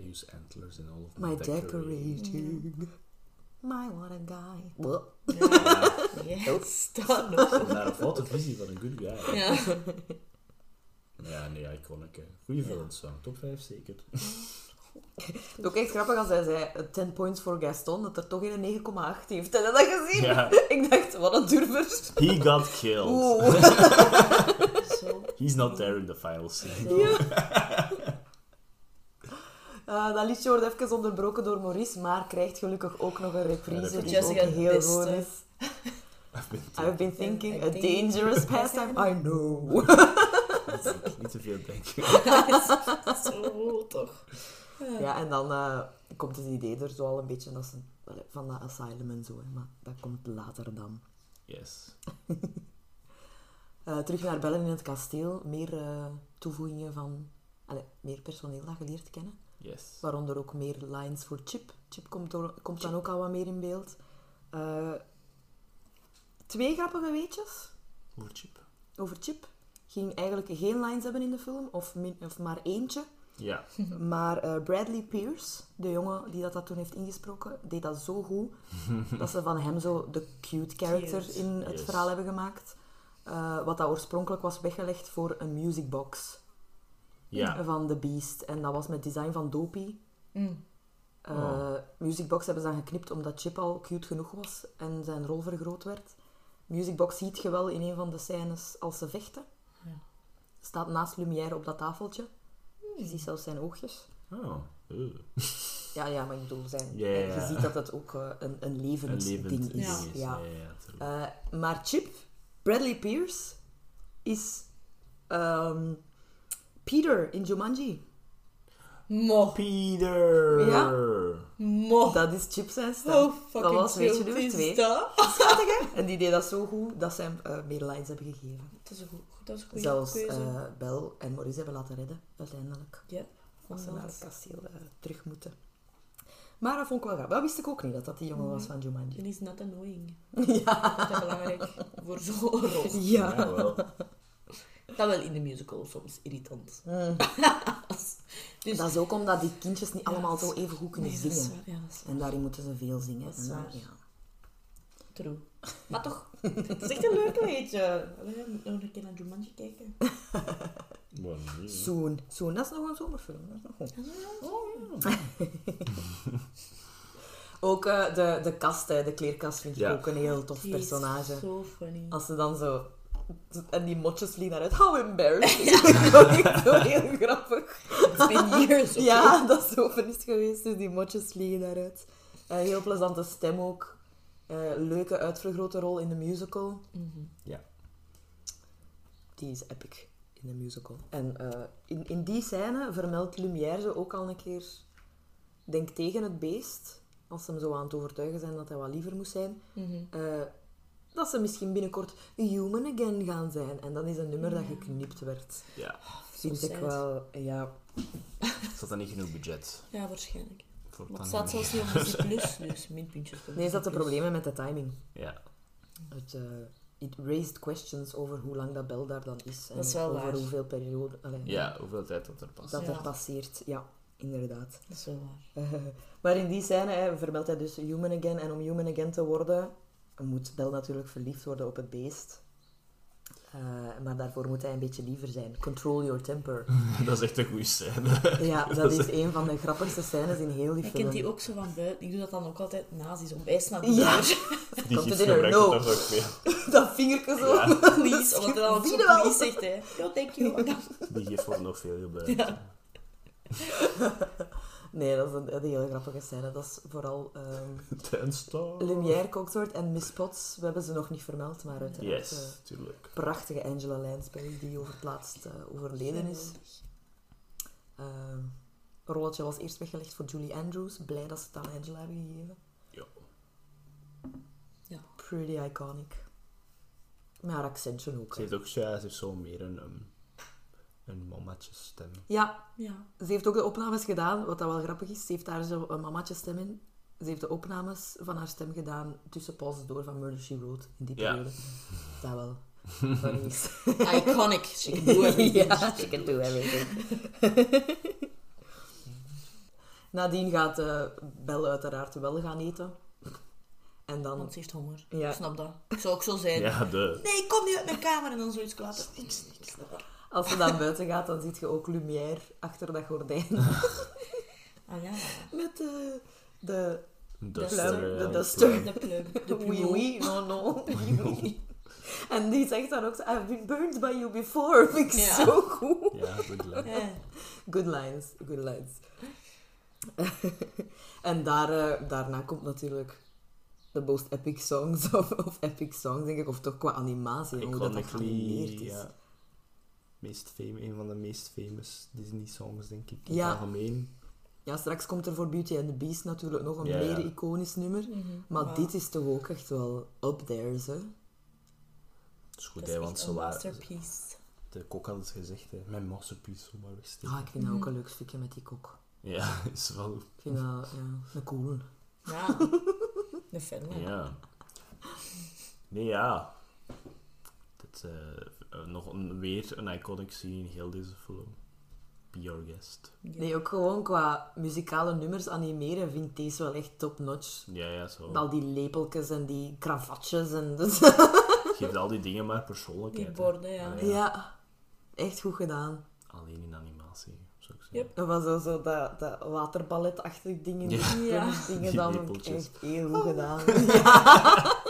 I use antlers in all of my, My decorating. decorating. My what a guy. Well, Ja, Yes, dat nog. naar een foute visie van een good guy. Ja. Ja, nee, iconic. hè. Goeie film song. Top 5 zeker. Het is ook echt grappig als hij zei eh, 10 points voor Gaston, dat er toch in een 9,8 heeft. Heb je dat gezien? Ja. Ik dacht, wat een durver. He got killed. Oeh. He's not there in the final scene. Eh, dat liedje wordt even onderbroken door Maurice, maar krijgt gelukkig ook nog een reprise die ook heel beste. goed is. I've been I've been thinking, a dangerous pastime, I know. Niet te veel denken. Zo, toch. Ja, en dan eh, komt het idee er zo al een beetje als een, van dat asylum en zo, hè, maar dat komt later dan. Yes. Eh, terug naar Bellen in het kasteel, meer toevoegingen van, allee, meer personeel dat je leert kennen. Yes. Waaronder ook meer lines voor Chip. Chip komt, door, komt dan ook al wat meer in beeld. Eh, twee grappige weetjes More chip. over Chip. Ging eigenlijk geen lines hebben in de film, of, min, of maar eentje. Ja. Maar eh, Bradley Pierce, de jongen die dat, dat toen heeft ingesproken, deed dat zo goed dat ze van hem zo de cute character Cute. in het Yes. verhaal hebben gemaakt. Eh, wat dat oorspronkelijk was weggelegd voor een musicbox Ja. van The Beast. En dat was met design van Dopey. Mm. Eh Oh. Musicbox hebben ze dan geknipt omdat Chip al cute genoeg was en zijn rol vergroot werd. Musicbox ziet je wel in een van de scènes als ze vechten. Ja. Staat naast Lumière op dat tafeltje. Je ziet zelfs zijn oogjes. Oh. Oeh. Ja, ja, maar ik bedoel, zijn, je ziet dat het ook eh, een, een Een levend ding ding is. Ja. Ja, ja, ja, tuurlijk. Eh, maar Chip, Bradley Pierce, is ehm, Peter in Jumanji. Mo. Peter! Ja. Mo. Dat is Chip zijn stem. Oh, fucking dat was weetje cute nummer is twee. dat? Schattig, hè? En die deed dat zo goed dat ze hem eh, meer lines hebben gegeven. Dat is een goed, dat is een goede Zelfs keuze. eh, Bel en Maurice hebben laten redden, uiteindelijk. ja. Als ze naar het kasteel eh, terug moeten. Maar dat vond ik wel grappig. Dat wist ik ook niet, dat dat die jongen was van Jumanji. En is not annoying. Ja. Dat is belangrijk voor zo'n rol. Ja. Ja, wel. Dat wel in de musical soms irritant. Mm. Dus, Dat is ook omdat die kindjes niet allemaal zo even goed kunnen nee, zingen. waar, ja. En daarin moeten ze veel zingen. Dat is En dan- waar. ja. True. Maar toch, het is echt een leuk weetje. Allee, je moet nog een keer naar Jumanji kijken. Soon. Soon, dat is nog een zomerfilm. Dat is nog goed. Oh, Ook eh, de, de kast, hè, de kleerkast, vind ik Ja. ook een heel tof Die is personage. zo funny. Als ze dan zo En die motjes vliegen daaruit. How embarrassing. dat is zo heel grappig. It's been years. Ja, dat is zo is geweest. Dus die motjes vliegen daaruit. Eh, heel plezante stem ook. Eh, leuke uitvergrote rol in de musical. Mhm. Ja. Die is epic in de musical. En eh, in, in die scène vermeldt Lumière ze ook al een keer... Denk tegen het beest. Als ze hem zo aan het overtuigen zijn dat hij wat liever moest zijn. Mhm. eh, dat ze misschien binnenkort human again gaan zijn. En dat is een nummer dat geknipt werd. Ja. Vind Zo ik wel... Ja, Zat er niet genoeg budget Ja, waarschijnlijk. voor Maar het staat zelfs niet op Muziek Plus, dus minpuntjes voor nee, is dat de Plus. problemen met de timing. Ja. Het eh, it raised questions over hoe lang dat bel daar dan is. En Dat is wel over waar. hoeveel periode... allee, ja, hoeveel tijd dat er past. Dat Ja. er passeert. Ja, inderdaad. Dat is wel waar. Eh, maar in die scène hè, vermeldt hij dus human again. En om human again te worden, moet Bel natuurlijk verliefd worden op het beest. Eh, maar daarvoor moet hij een beetje liever zijn. Control your temper. dat is echt een goede scène. Ja, dat is een van de grappigste scènes in heel die Ik film. kent die ook zo van buiten. Ik doe dat dan ook altijd nazi's om wijs naar de Ja. deur. Die Komt gids er? gebruikt No. toch ook veel. Dat vingertje zo. Ja. Please, omdat hij dan zegt, hè. Ja, thank you. Die wordt nog veel gebruikt. Ja. Nee, dat is een, een hele grappige scène. Dat is vooral ehm Tuinstar. Lumière, en Miss Potts. We hebben ze nog niet vermeld, maar uiteraard... Yes, eh, tuurlijk. prachtige Angela Lansbury, die over het laatst eh, overleden is. Eh, een rolletje was eerst weggelegd voor Julie Andrews. Blij dat ze het aan Angela hebben gegeven. Ja. Ja. Pretty iconic. Met haar accentje ook. Ze heeft ook ja, ze heeft zo meer een, um, een stem. Ja, Ja. ze heeft ook de opnames gedaan, wat dat wel grappig is. Ze heeft daar zo een mammatje stem in. Ze heeft de opnames van haar stem gedaan tussen pauses door van Murder, She Wrote, in die Ja. periode. Dat wel. Iconic. She can do everything. ja, she can do everything. Nadien gaat eh Belle uiteraard wel gaan eten. En dan... Want ze heeft honger. Ja. Ik snap dat. Ik zou ook zo zijn. Ja, de... Nee, kom niet uit mijn kamer en dan zoiets klappen. Niks, niks. Als ze dan buiten gaat, dan zie je ook Lumière achter dat gordijn. Ah ja. Met eh, de... Duster. pluim, de ja, duster. De. De Oui, plumeau. oui, no, no. Oui. En die zegt dan ook zo, I've been burned by you before. Vind ik Ja. zo goed. Ja, leuk. Ja. Good lines, good lines. en daar, eh, daarna komt natuurlijk de most epic songs, of, of epic songs, denk ik, of toch qua animatie, hoe dat, dat geanimeerd is. ja. Meest fame, een van de meest famous Disney-songs, denk ik. In Ja. het algemeen. Ja, straks komt er voor Beauty and the Beast natuurlijk nog een Ja, meer ja. iconisch nummer. Mhm. Maar dit is toch ook echt wel up there, hè? Dat is goed, hè, want ze een waren... masterpiece. De kok had het gezegd, hè. Mijn masterpiece, zo maar wegsteken. Ah, ik vind dat ook een leuk stukje met die kok. Ja, is wel... Ik vind dat ja, een cool. Ja. De fan. Ja. Nee, ja. Dat, eh, nog een, weer een iconic scene in heel deze film. Be Your Guest. Ja. Nee, ook gewoon qua muzikale nummers animeren vind ik deze wel echt top-notch. Ja, ja, zo. Al die lepeltjes en die kravatjes en... Dus, Geeft al die dingen maar persoonlijkheid. Die borden, ja. ja, echt goed gedaan. Alleen in animatie, zou ik zeggen. Yep. Dat was zo, zo dat, dat waterballetachtig dingen, die Ja. ja. Ja. dingen Die dan lepeltjes. echt heel goed gedaan.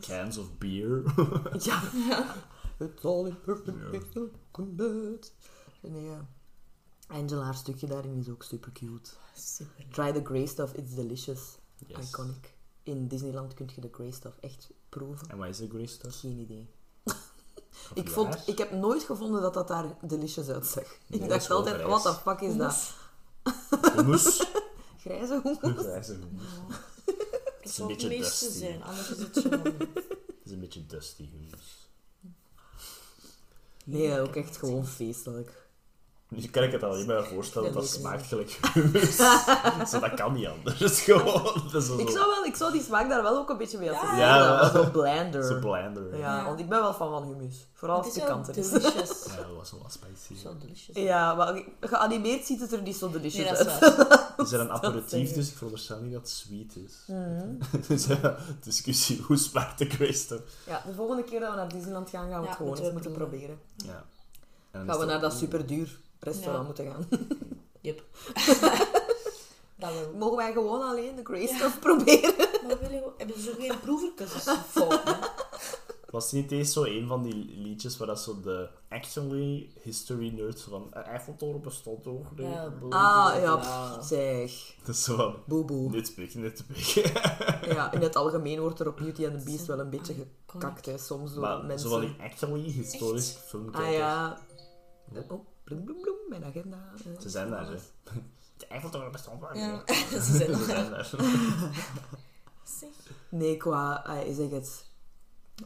Cans of beer. ja. It's all in perfect combat. Nee, ja. Angela, haar stukje daarin is ook super cute. Super. Try the grey stuff, it's delicious. Yes. Iconic. In Disneyland kun je de grey stuff echt proeven. En wat is de grey stuff? Geen idee. Ik, waar? vond, ik heb nooit gevonden dat dat daar delicious uitzag. Nee, ik dacht altijd, what the fuck is dat? Hummus. Grijze hummus? Grijze hummus. Dat een zou het beetje meeste dusty. zijn, anders is het gewoon... Het is een beetje dusty hummus. Nee, ook echt gewoon feestelijk. Nu kan ik het alleen maar voorstellen dat smaakt gelijk hummus. Zo, dat kan niet anders. Gewoon, dat is zo, Ik zou, wel, ik zou die smaak daar wel ook een beetje mee associëren. Ja. Ja, zo blander. zo blander. Ja, Ja. want ik ben wel fan van hummus. Vooral als Het het is delicious. Ja, dat was wel wat spicy. Zo delicious. Ja, maar geanimeerd ziet het er niet zo delicious Nee, dat is uit. waar. Het is er een aperitief, dus ik veronderstel niet dat het sweet is. Mhm. dus ja, discussie, hoe smaakt de stuff? Ja, de volgende keer dat we naar Disneyland gaan, gaan we Ja, het gewoon moeten eens moeten proberen. Ja. Gaan we naar dat superduur restaurant Ja. moeten gaan. Yep. dat wel. Mogen wij gewoon alleen de grey stuff proberen? Maar we hebben ze zo geen fout, hè? Was niet eens zo een van die liedjes waar dat zo de actually history nerds van "Eh, Eiffeltoren bestond ook? nee?" Ja, boe, Ah, boe, ja, bla. pff, zeg. Dat is zo van, Boe boe. nitpick, nitpick. Ja, in het algemeen wordt er op Beauty and the Beast wel een beetje gekakt, hè. Soms door maar mensen. zo van die actually historische filmkijkers. Ah ja. Oh, bloem bloem bloem, mijn agenda. eh, Ze zijn daar, hè. De Eiffeltoren bestond wel. Ja, ze zijn Ze daar. zijn daar. Zeg. Nee, qua, ik zeg het,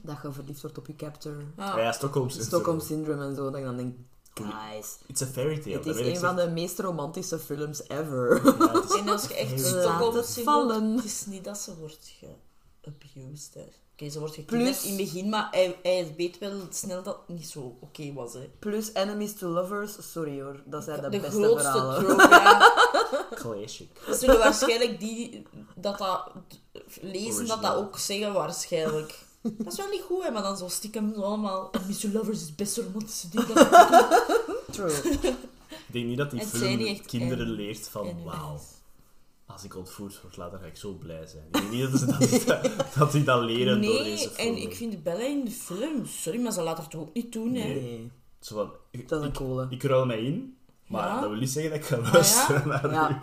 dat je verliefd wordt op je captor. Ah, Ja, Stockholm Syndrome. Stockholm Syndrome en zo, dat ik dan denk, guys, It's a fairy tale. het is een van de meest romantische films ever. Ja, het is En als je echt Stockholm vallen. Het is niet dat ze wordt geabused, hè. Oké, ze wordt gekidnapt Plus- in het begin, maar hij, hij weet wel snel dat het niet zo oké was, hè. Plus Enemies to Lovers, sorry hoor, dat zijn de, de beste grootste verhalen. trope, ja. classic. Ze zullen waarschijnlijk die dat, dat lezen, dat dat ook zeggen waarschijnlijk. Dat is wel niet goed, hè, maar dan zo stiekem zo allemaal... Mr. Lovers is het beste romantische ding dat ik True. Ik denk niet dat die Het film echt kinderen en- leert van, wauw, als ik ontvoerd word later ga ik zo blij zijn. Ik denk niet dat ze dat, dat, die dat leren door deze Nee, film. en ik vind Bella in de film... Sorry, maar ze laat het toch ook niet doen, hè. Nee, Zo van, ik, dat is een ik, coole. ik ruil mij in, maar Ja. dat wil niet zeggen dat ik ga ja? luisteren naar Ja.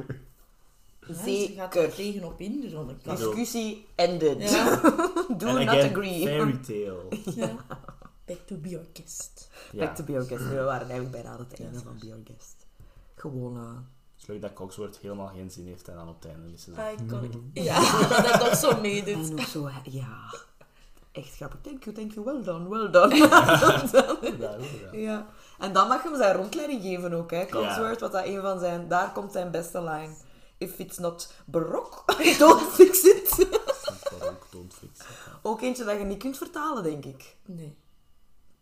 ze gaat er tegenop in, dus dan ik. Discussie ended. Ja, Do And not again, agree. fairy tale. ja. Back to be our guest. Ja. Back to Be Our Guest. We waren eigenlijk bijna aan het einde Ja, van Be Our Guest. Gewoon, eh, Het is leuk dat Cogsworth helemaal geen zin heeft en dan op het einde is ze zo. Iconic. Ja, dat zo meedoet. en ook zo, ja. Echt grappig. Thank you, thank you. Well done, well done. Ja. En dan mag je hem zijn rondleiding geven ook, hè. Cogsworth, wat dat een van zijn... Daar komt zijn beste line. If it's not baroque, don't fix it. Baroque, don't fix it. ook eentje dat je niet kunt vertalen, denk ik. Nee,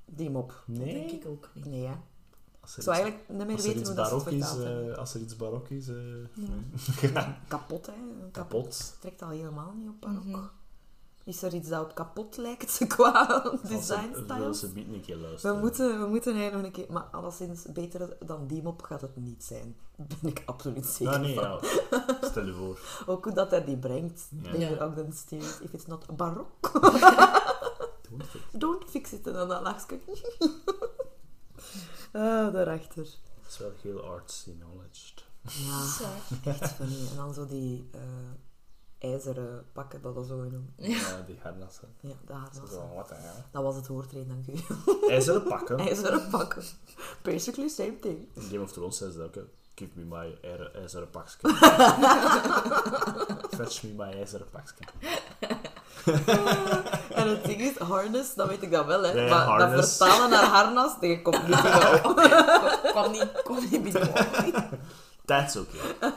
Die mop. dat Nee? denk ik ook niet. Nee, hè. Als er Zou iets- eigenlijk niet meer als weten hoe dat barok is, eh, als er iets barok is, eh, Kapot, hè. Kapot. kapot. Trekt al helemaal niet op barok. Mhm. Is er iets dat op kapot lijkt qua Als design ze- Wil styles? ze biedt een keer We luisteren. moeten, we moeten eigenlijk nog een keer... Maar alleszins, beter dan die mop gaat het niet zijn. Ben ik absoluut zeker Ja, nee, van. ja. Stel je voor. Ook hoe dat hij die brengt. Ja. Ja. Ogden Steers. If it's not barok, Don't fix it. don't fix it. En dan dat lachje. Ah, daarachter. Het is wel heel artsy knowledge. Ja, echt funny. En dan zo die eh, ijzeren pakken, dat dat zo noemen. Ja, die harnassen. Ja, daar Zo was van, wat de? Dat was het woordtreden, dank u. IJzeren pakken. IJzeren pakken. Basically same thing. In Game of Thrones zei ze ook, hè, give me my ijzer- ijzeren pakje. Fetch me my ijzeren pakje. En het ding is, harness, dat weet ik dan wel, hè. Ja, ja, maar dat vertalen naar harnas, dat komt niet dingen op. Kwam niet, kwam niet binnen. That's okay.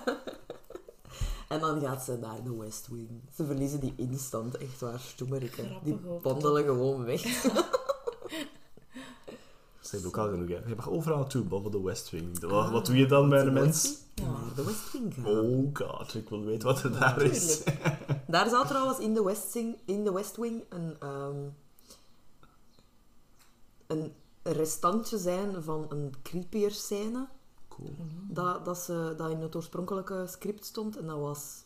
En dan gaat ze naar de West Wing. Ze verliezen die instant, echt waar, stoemerikken. Die wandelen gewoon weg. Ze hebben ook al genoeg, hè. Je mag overal naartoe, behalve de West Wing. Wat, wat doe je dan met een mens? Ja. De West Wing gaan. Oh god, ik wil weten wat er daar is. Daar zou trouwens in de West, Wing, in de West Wing een, ehm, een restantje zijn van een creepier scène. Cool. Dat, dat, ze, dat in het oorspronkelijke script stond. En dat was...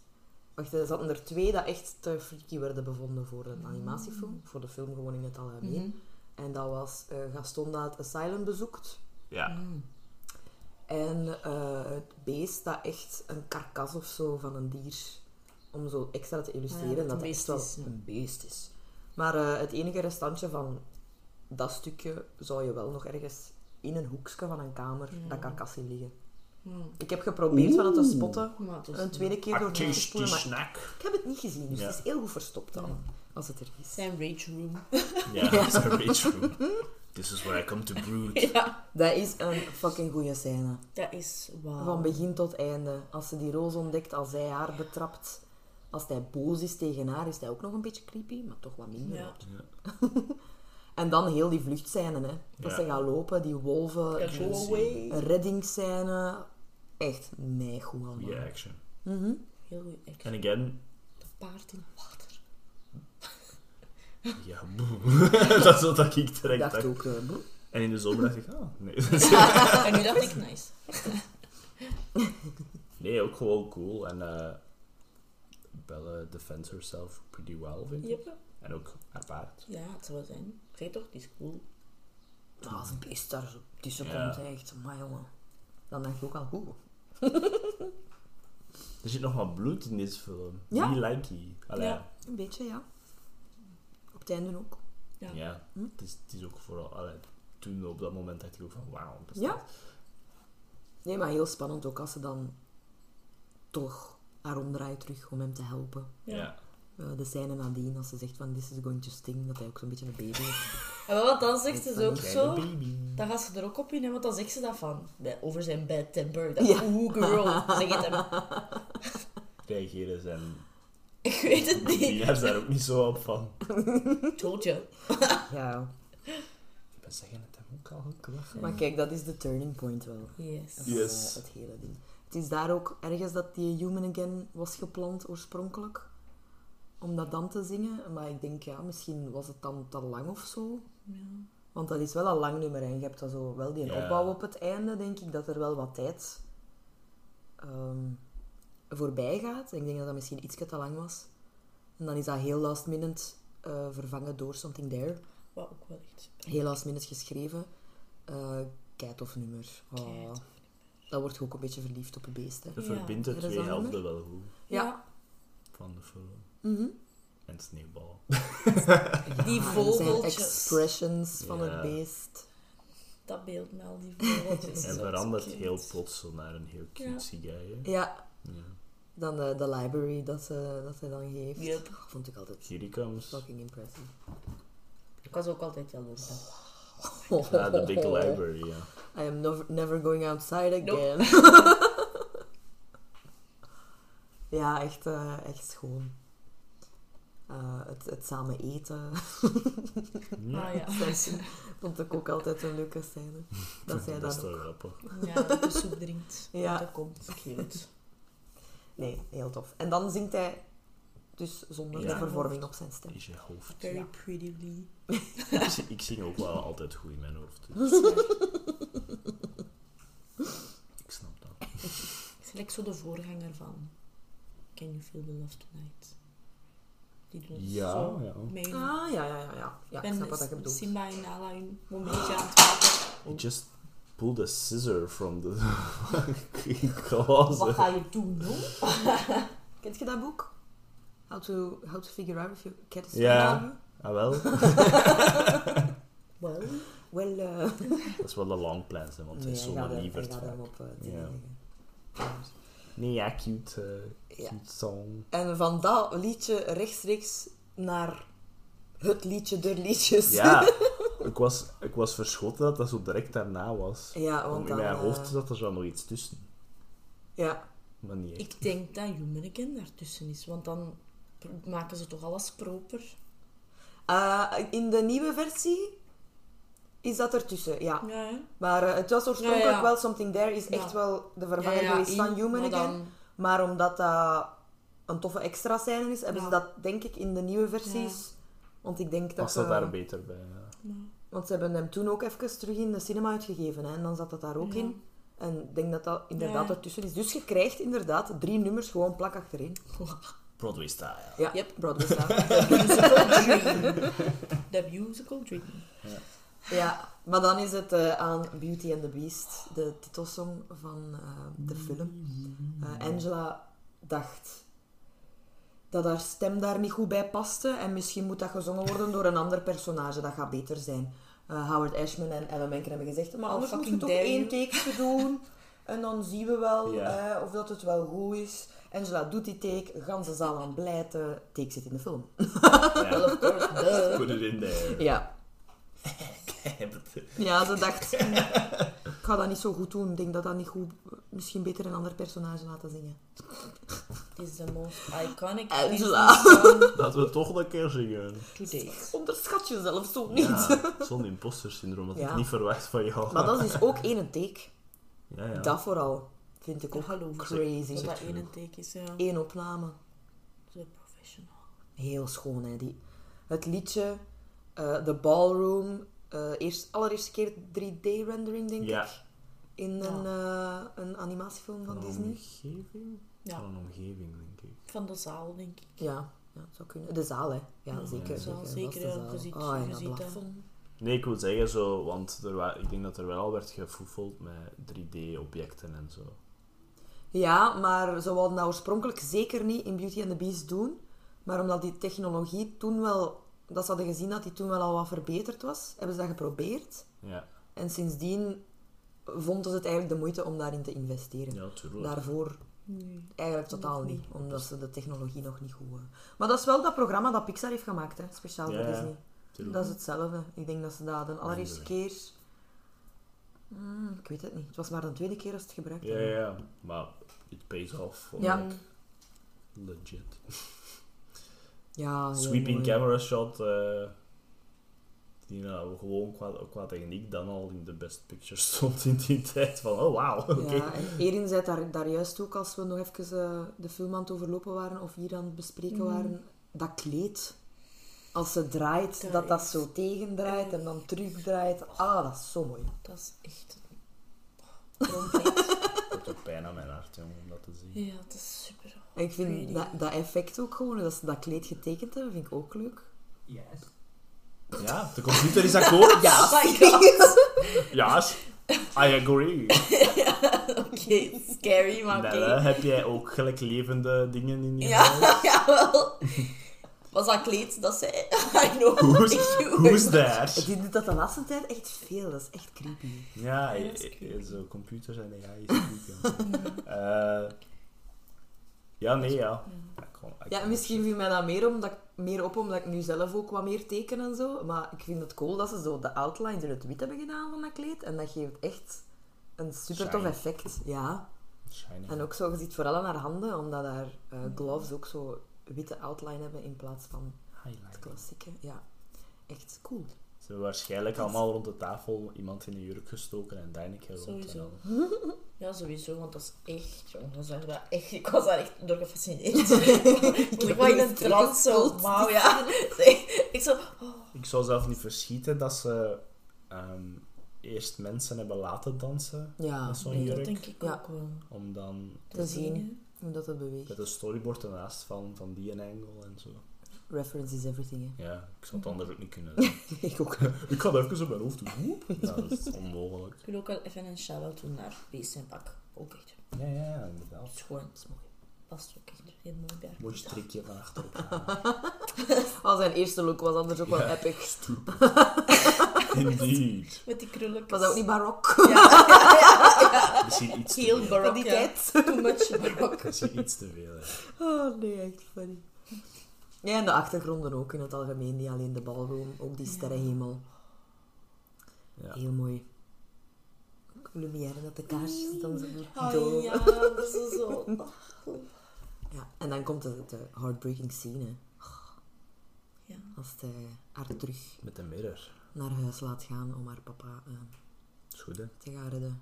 Wacht, er zaten er twee dat echt te freaky werden bevonden voor een animatiefilm. Voor de film gewoon in het algemeen. Mhm. En dat was eh, Gaston dat het asylum bezoekt. Ja. Mm. En eh, het beest dat echt een karkas of zo van een dier... Om zo extra te illustreren Ah ja, dat het echt wel is, een beest is. Maar eh, het enige restantje van dat stukje zou je wel nog ergens in een hoekje van een kamer dat karkas zien liggen. Mm. Ik heb geprobeerd van het te spotten. Maar het is- Een tweede keer door te spoelen, maar snack. ik heb het niet gezien. Dus Ja. het is heel goed verstopt dan. Als het er is. Zijn rage room. Ja, een rage room. This is where I come to brood. Ja, Dat is een fucking goede scène. dat is wauw. Van begin tot einde. Als ze die roos ontdekt, als hij haar betrapt. Als hij boos is tegen haar, is hij ook nog een beetje creepy, maar toch wat minder. Ja. En dan heel die vluchtscène, hè. Dat Ja. ze gaan lopen, die wolven, Ja, die go away. reddingsscène. Echt mega goed allemaal. Yeah, action. Mhm. Heel goed. action. En again, De paard in water. Ja, boe. dat is wat ik direct Ik dacht. dacht ook, boe. En in de zomer dacht ik, ah, nee. en nu dacht ik, nice. nee, ook gewoon cool. En eh Bella defends herself pretty well, vind ik. Yep. En ook haar paard. Ja, het zou wel zijn. Zeg toch, die is cool. Nou, als een beest daar zo tussen Ja. komt, echt, maar jongen. Dan denk je ook al, oeh. Er zit nog wat bloed in deze film. Ja. Niet likey. Allee, ja. Een beetje, ja. Het einde ook. Ja. Hm? Het, is, het is ook vooral... Allee, toen op dat moment dacht ik ook van, wauw. dat is Ja. dat- Nee, maar heel spannend ook als ze dan toch haar omdraait terug om hem te helpen. Ja. Ja. Eh, de scène nadien, als ze zegt van this is going to sting, dat hij ook zo'n beetje een baby is. En want dan zegt ze Dat ook zo... baby. Dan gaat ze er ook op in, hè, want dan zegt ze dat van... Over zijn bad temper. Dat, Ja. Oeh, girl. Zeg het hem. Reageren zijn... Ik weet het niet. Tieners daar ook niet zo op van. Told you. Ja, Ik ben zeggen het hem ook al gelachen. maar kijk, dat is de turning point wel. Yes. van, Yes. eh, het hele ding. Het is daar ook ergens dat die Human Again was gepland oorspronkelijk. Om dat dan te zingen. Maar ik denk, ja, misschien was het dan te lang of zo. Ja. Want dat is wel een lang nummer en je hebt dan zo wel die Ja. opbouw op het einde, denk ik, dat er wel wat tijd ehm, voorbij gaat. Ik denk dat dat misschien iets te lang was. En dan is dat heel last minute eh, vervangen door Something There. Wat ook wel echt... Heel last minute geschreven. Eh Keitof nummer. Oh, dat wordt ook een beetje verliefd op een beest. Hè. Dat Ja. verbindt de twee helften nummer? wel goed Ja. van de film. Mhm. En sneeuwbal. Die vogeltjes. expressions van Ja. het beest. Dat beeld met al die vogeltjes. En verandert cute. heel plots zo naar een heel cutesy guy. Hè? Ja, Ja. Dan de, de library dat ze, dat hij dan geeft. Yep. Vond ik altijd Here he comes. fucking impressive. Ik was ook altijd jaloers. op. Ja, de big library, ja. I am never, never going outside again. ja, echt, eh, echt schoon. Eh, het, het samen eten Ja, Ah ja. vond ik ook altijd een leuke scène. Dat zij dat is dan toch ook... grappig. Ja, dat de soep drinkt. Ja. Ja. Dat komt. Cute. Nee, heel tof. En dan zingt hij dus zonder Ja. de vervorming op zijn stem. Is je hoofd. Very Ja. prettily. Ik, zing- ik zing ook wel altijd goed in mijn hoofd. Dus ik snap dat. Het is like zo de voorganger van Can You Feel the Love Tonight? Die doen het Ja, zo ja. mee. Ah, ja, ja, ja. Ja, ja ik snap wat je bedoelt. Simba en Nala een momentje aan het maken. He just pulled a scissor from the Wat ga je doen, joh? Kent je dat boek? How to, how to figure out if your cat is Ja. you? Ah wel, Well, Wel, eh... dat is wel een long plan, hè, want hij is er- lieverd. hij gaat hem op eh, Ja. dingen leggen. Nee, ja, cute, eh, Ja. cute song. En van dat liedje rechtstreeks naar het liedje der liedjes. Ja, ik was, ik was verschoten dat dat zo direct daarna was. Ja, want in dan... mijn eh, hoofd zat er zo nog iets tussen. Ja, Maar niet echt. ik denk dat Human Again daartussen is, want dan maken ze toch alles proper. Eh, in de nieuwe versie is dat ertussen, ja. Ja? Maar eh, het was oorspronkelijk Ja, ja. wel Something There, is echt wel de vervanger Ja, ja, geweest in, van Human maar Again. dan- Maar omdat dat een toffe extra scène is, hebben Ja. ze dat denk ik in de nieuwe versies. Want ik denk dat... Was dat eh, daar beter bij? Ja. Ja. Want ze hebben hem toen ook even terug in de cinema uitgegeven. Hè, en dan zat dat daar ook Ja. in. En ik denk dat dat inderdaad Ja. ertussen is. Dus je krijgt inderdaad drie nummers gewoon plak achterin. Broadway style. Ja, Yep. Broadway style. Musical Dream. The Musical Dream. ja, maar dan is het eh, aan Beauty and the Beast, de titelsong van eh, de film. Eh, Angela dacht dat haar stem daar niet goed bij paste. En misschien moet dat gezongen worden door een ander personage. Dat gaat beter zijn. Eh, Howard Ashman en Ellen Menken hebben gezegd, maar anders moeten we fucking toch één take doen. En dan zien we wel Ja. eh, of dat het wel goed is. Angela doet die take, ganse zaal aan blijten. Take zit in de film. Ja. Of course, duh. Put it in there. Ja. Ja, ze dacht, "Hm, ik ga dat niet zo goed doen. Ik denk dat dat niet goed... Misschien beter een ander personage laten zingen. Is the most iconic Angela. Song Laten we toch een keer zingen. to date. Onderschat jezelf zo niet. Ja, zo'n imposter syndroom Ja. ik niet verwacht van jou. Maar dat is dus ook één take. Ja, ja. Dat vooral vind ik ook Hallo. crazy. Dat dat één take is, ja. Eén opname. Zo professional. Heel schoon, hè. Die. Het liedje, eh, de ballroom, eh eerst, allereerste keer 3D-rendering, denk Ja. ik. In een, eh, een animatiefilm van Van een Disney. omgeving? Ja. Van een omgeving, denk ik. Van de zaal, denk ik. Ja, ja zou kunnen. De zaal, hè. Ja, Ja, zeker. de zaal, zeker, ja, zaal. je ziet, je ja, ziet blaf. dat. Nee, ik wil zeggen zo, want er wa- ik denk dat er wel al werd gefoefeld met 3D-objecten en zo. Ja, maar ze wilden dat oorspronkelijk zeker niet in Beauty and the Beast doen. Maar omdat die technologie toen wel... Dat ze hadden gezien dat die toen wel al wat verbeterd was, hebben ze dat geprobeerd. Ja, En sindsdien vonden ze het eigenlijk de moeite om daarin te investeren. ja tuurlijk. Daarvoor Nee. eigenlijk totaal niet, niet. omdat ze de technologie nog niet goed... eh. Maar dat is wel dat programma dat Pixar heeft gemaakt, hè, speciaal Ja, voor ja. Disney. tuurlijk. Dat is hetzelfde. Ik denk dat ze dat de allereerste keer... Hmm, ik weet het niet. Het was maar de tweede keer dat ze het gebruikt Ja, hebben. ja, ja. Maar it pays off. Ja. like, Legit. Ja, Sweeping mooi. camera shot. eh, die nou gewoon qua, qua techniek dan al in de best picture stond in die tijd. Van, oh wauw, oké. Ja, en Erin zei daar, daar juist ook, als we nog even eh, de film aan het overlopen waren, of hier aan het bespreken Mhm. waren, dat kleed. Als ze draait, Dat dat zo tegendraait en dan terugdraait. Ah, dat is zo mooi. Dat is echt... Het doet pijn aan mijn hart, jongen, om dat te zien. ja, dat is super. En ik vind dat, dat effect ook gewoon, dat ze dat kleed getekend hebben, vind ik ook leuk. Yes. Ja, de computer is akkoord. Ja, god. Ja, I agree. Oké, scary, maar oké. Heb jij ook gelijk levende dingen in je Ja, huis? jawel. Was dat kleed dat zei? I know. Who's, Ik- who's that? Die doet dat de laatste tijd echt veel, dat is echt creepy. Ja, Ja, is eh, creepy. eh, zo computers en AI is creepy. Eh, ja, nee, ja. Kon- Ja, misschien viel mij dat meer, omdat ik, meer op omdat ik nu zelf ook wat meer teken en zo. Maar ik vind het cool dat ze zo de outlines in het wit hebben gedaan van dat kleed. En dat geeft echt een super tof effect. Ja. Shiny. En ook zo, je ziet vooral aan haar handen, omdat haar eh, gloves ook zo witte outline hebben in plaats van het Highlight. klassieke. Ja, echt cool. Ze hebben waarschijnlijk allemaal rond de tafel iemand in een jurk gestoken en Deineke rond. Sowieso. Ja, sowieso, want dat is echt, jongen, dat echt, ik was daar echt door gefascineerd. ik was in een trance, zo, wauw, ja. Ik zo, oh, Ik zou zelf niet verschieten dat ze ehm, eerst mensen hebben laten dansen Ja, met zo'n nee, dat jurk. denk ik ook wel. Om dan te zien hè. hoe dat het beweegt. met een storyboard ernaast van, van die en angle en zo. Reference is everything, hè. Ja, ik zou het anders ook niet kunnen doen. ik ook. ik ga dat even op mijn hoofd doen. Ja, dat is onmogelijk. Ik wil ook wel even een shout-out doen naar Beest en Pak. Ook echt, Ja, ja, ja, het inderdaad. is gewoon, het is mooi. Past ook echt heel mooi bij. Mooi strikje van achterop. Al zijn eerste look was anders ook wel Ja. epic. Indeed. Met die krulletjes. Was dat ook niet barok? Misschien iets te Heel veel. barok, Van die ja. tijd? Too much barok. Misschien iets te veel. hè. Oh nee, echt funny. Ja, en de achtergronden ook in het algemeen, niet alleen de ballroom, ook die sterrenhemel. Ja. Heel mooi. Lumière dat de kaarsjes dan zo goed Ah, door. ja, dat is zo. Oh, Ja, en dan komt de, de heartbreaking scene. Ja. Als hij haar terug Met de mirror. naar huis laat gaan om haar papa eh, Is goed, hè? te gaan redden.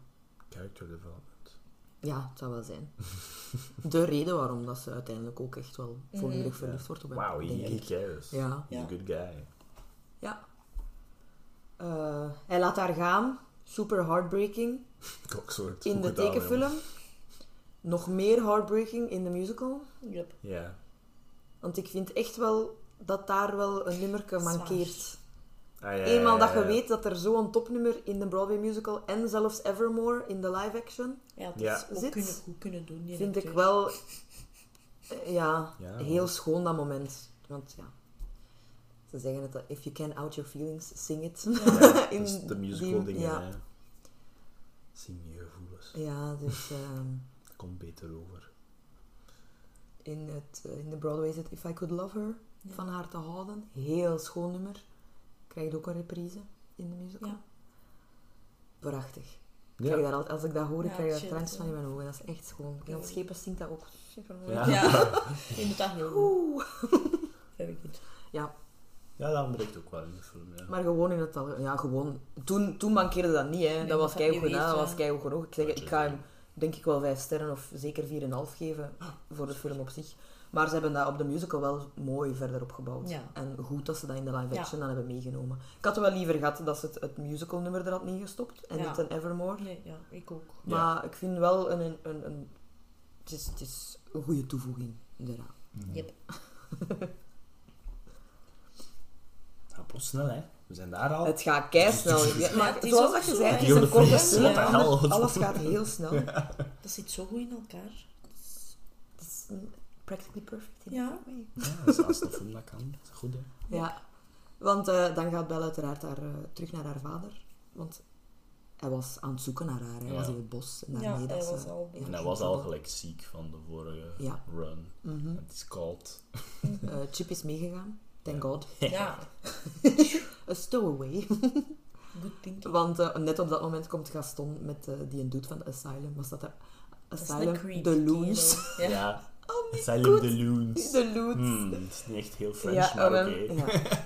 Character development. Ja, het zou wel zijn. De reden waarom dat ze uiteindelijk ook echt wel volledig Mhm. verliefd wordt op hem. Wow, he, cares. Ja. He's a good guy. Ja. Eh, hij laat haar gaan. Super heartbreaking Koksoort. in de gedaan, tekenfilm. Nog meer heartbreaking in de musical. Yep. Ja. Want ik vind echt wel dat daar wel een nummerke Zwaar. mankeert. Ah, ja, Eenmaal dat je ja. weet dat er zo'n topnummer in de Broadway musical en zelfs Evermore in de live action, Ja, dat is Zit. kunnen, goed kunnen doen. vind ik wel eh, ja, Ja, heel schoon dat moment. Want ja, ze zeggen het, dat if you can out your feelings, sing it. Ja, In de musical die- dingen, ja. hè. Zing je gevoelens. Ja, dus ehm, Komt beter over. in, het, eh, in de Broadway is het If I Could Love Her, Ja. van haar te houden. Heel schoon nummer. Krijgt ook een reprise in de musical. Ja. Prachtig. Ja. krijg daar als ik dat hoor, ik Ja, krijg daar traantjes van in mijn ogen. Dat is echt schoon. Jan Schepers zingt dat ook super mooi. Ja. Ja, je doet dat heel. Oeh. Very good. Ja, Ja, dat ontbreekt ook wel in de film, ja. maar gewoon in het al. Ja, gewoon. Toen, toen mankeerde dat niet, hè. Nee, dat was je keihard gedaan. weet, Dat was keihard genoeg. Ik zeg, ik je ga hem denk ik wel vijf sterren of zeker 4,5 geven voor de film op zich. Maar ze hebben dat op de musical wel mooi verder opgebouwd. Ja. En goed dat ze dat in de live Ja. action dan hebben meegenomen. Ik had wel liever gehad dat ze het, het musical nummer er had ingestopt en Ja. niet een Evermore. Nee, ja, ik ook. Ja. Maar ik vind wel een, een, een, een- het, is, het is een goede toevoeging eraan. Mhm. Yep. snel, hè. We zijn daar al. Het gaat keisnel. Ja, maar het is zoals dat je zei, het is een korte. Alles gaat heel snel. Dat zit zo goed in elkaar. Het is mm, practically perfect. in Ja. Ja, dat is als de film dat kan. Dat is goed, hè. Ja. Want eh, dan gaat Belle uiteraard haar, eh, terug naar haar vader. Want hij was aan het zoeken naar haar. Hij Ja. was in het bos. En Ja, hij dat was ze- al- ja, En hij was al gelijk ziek van de vorige Ja. run. Mhm. Het is koud. Eh, Chip is meegegaan. Thank God. Ja, A stowaway. good thinking. Want eh, net op dat moment komt Gaston met die een doet van Asylum. Was dat de Dat Asylum? De Loons. Ja. Oh, de Loons. De Loons. Hmm, het is niet echt heel French, ja, maar oké.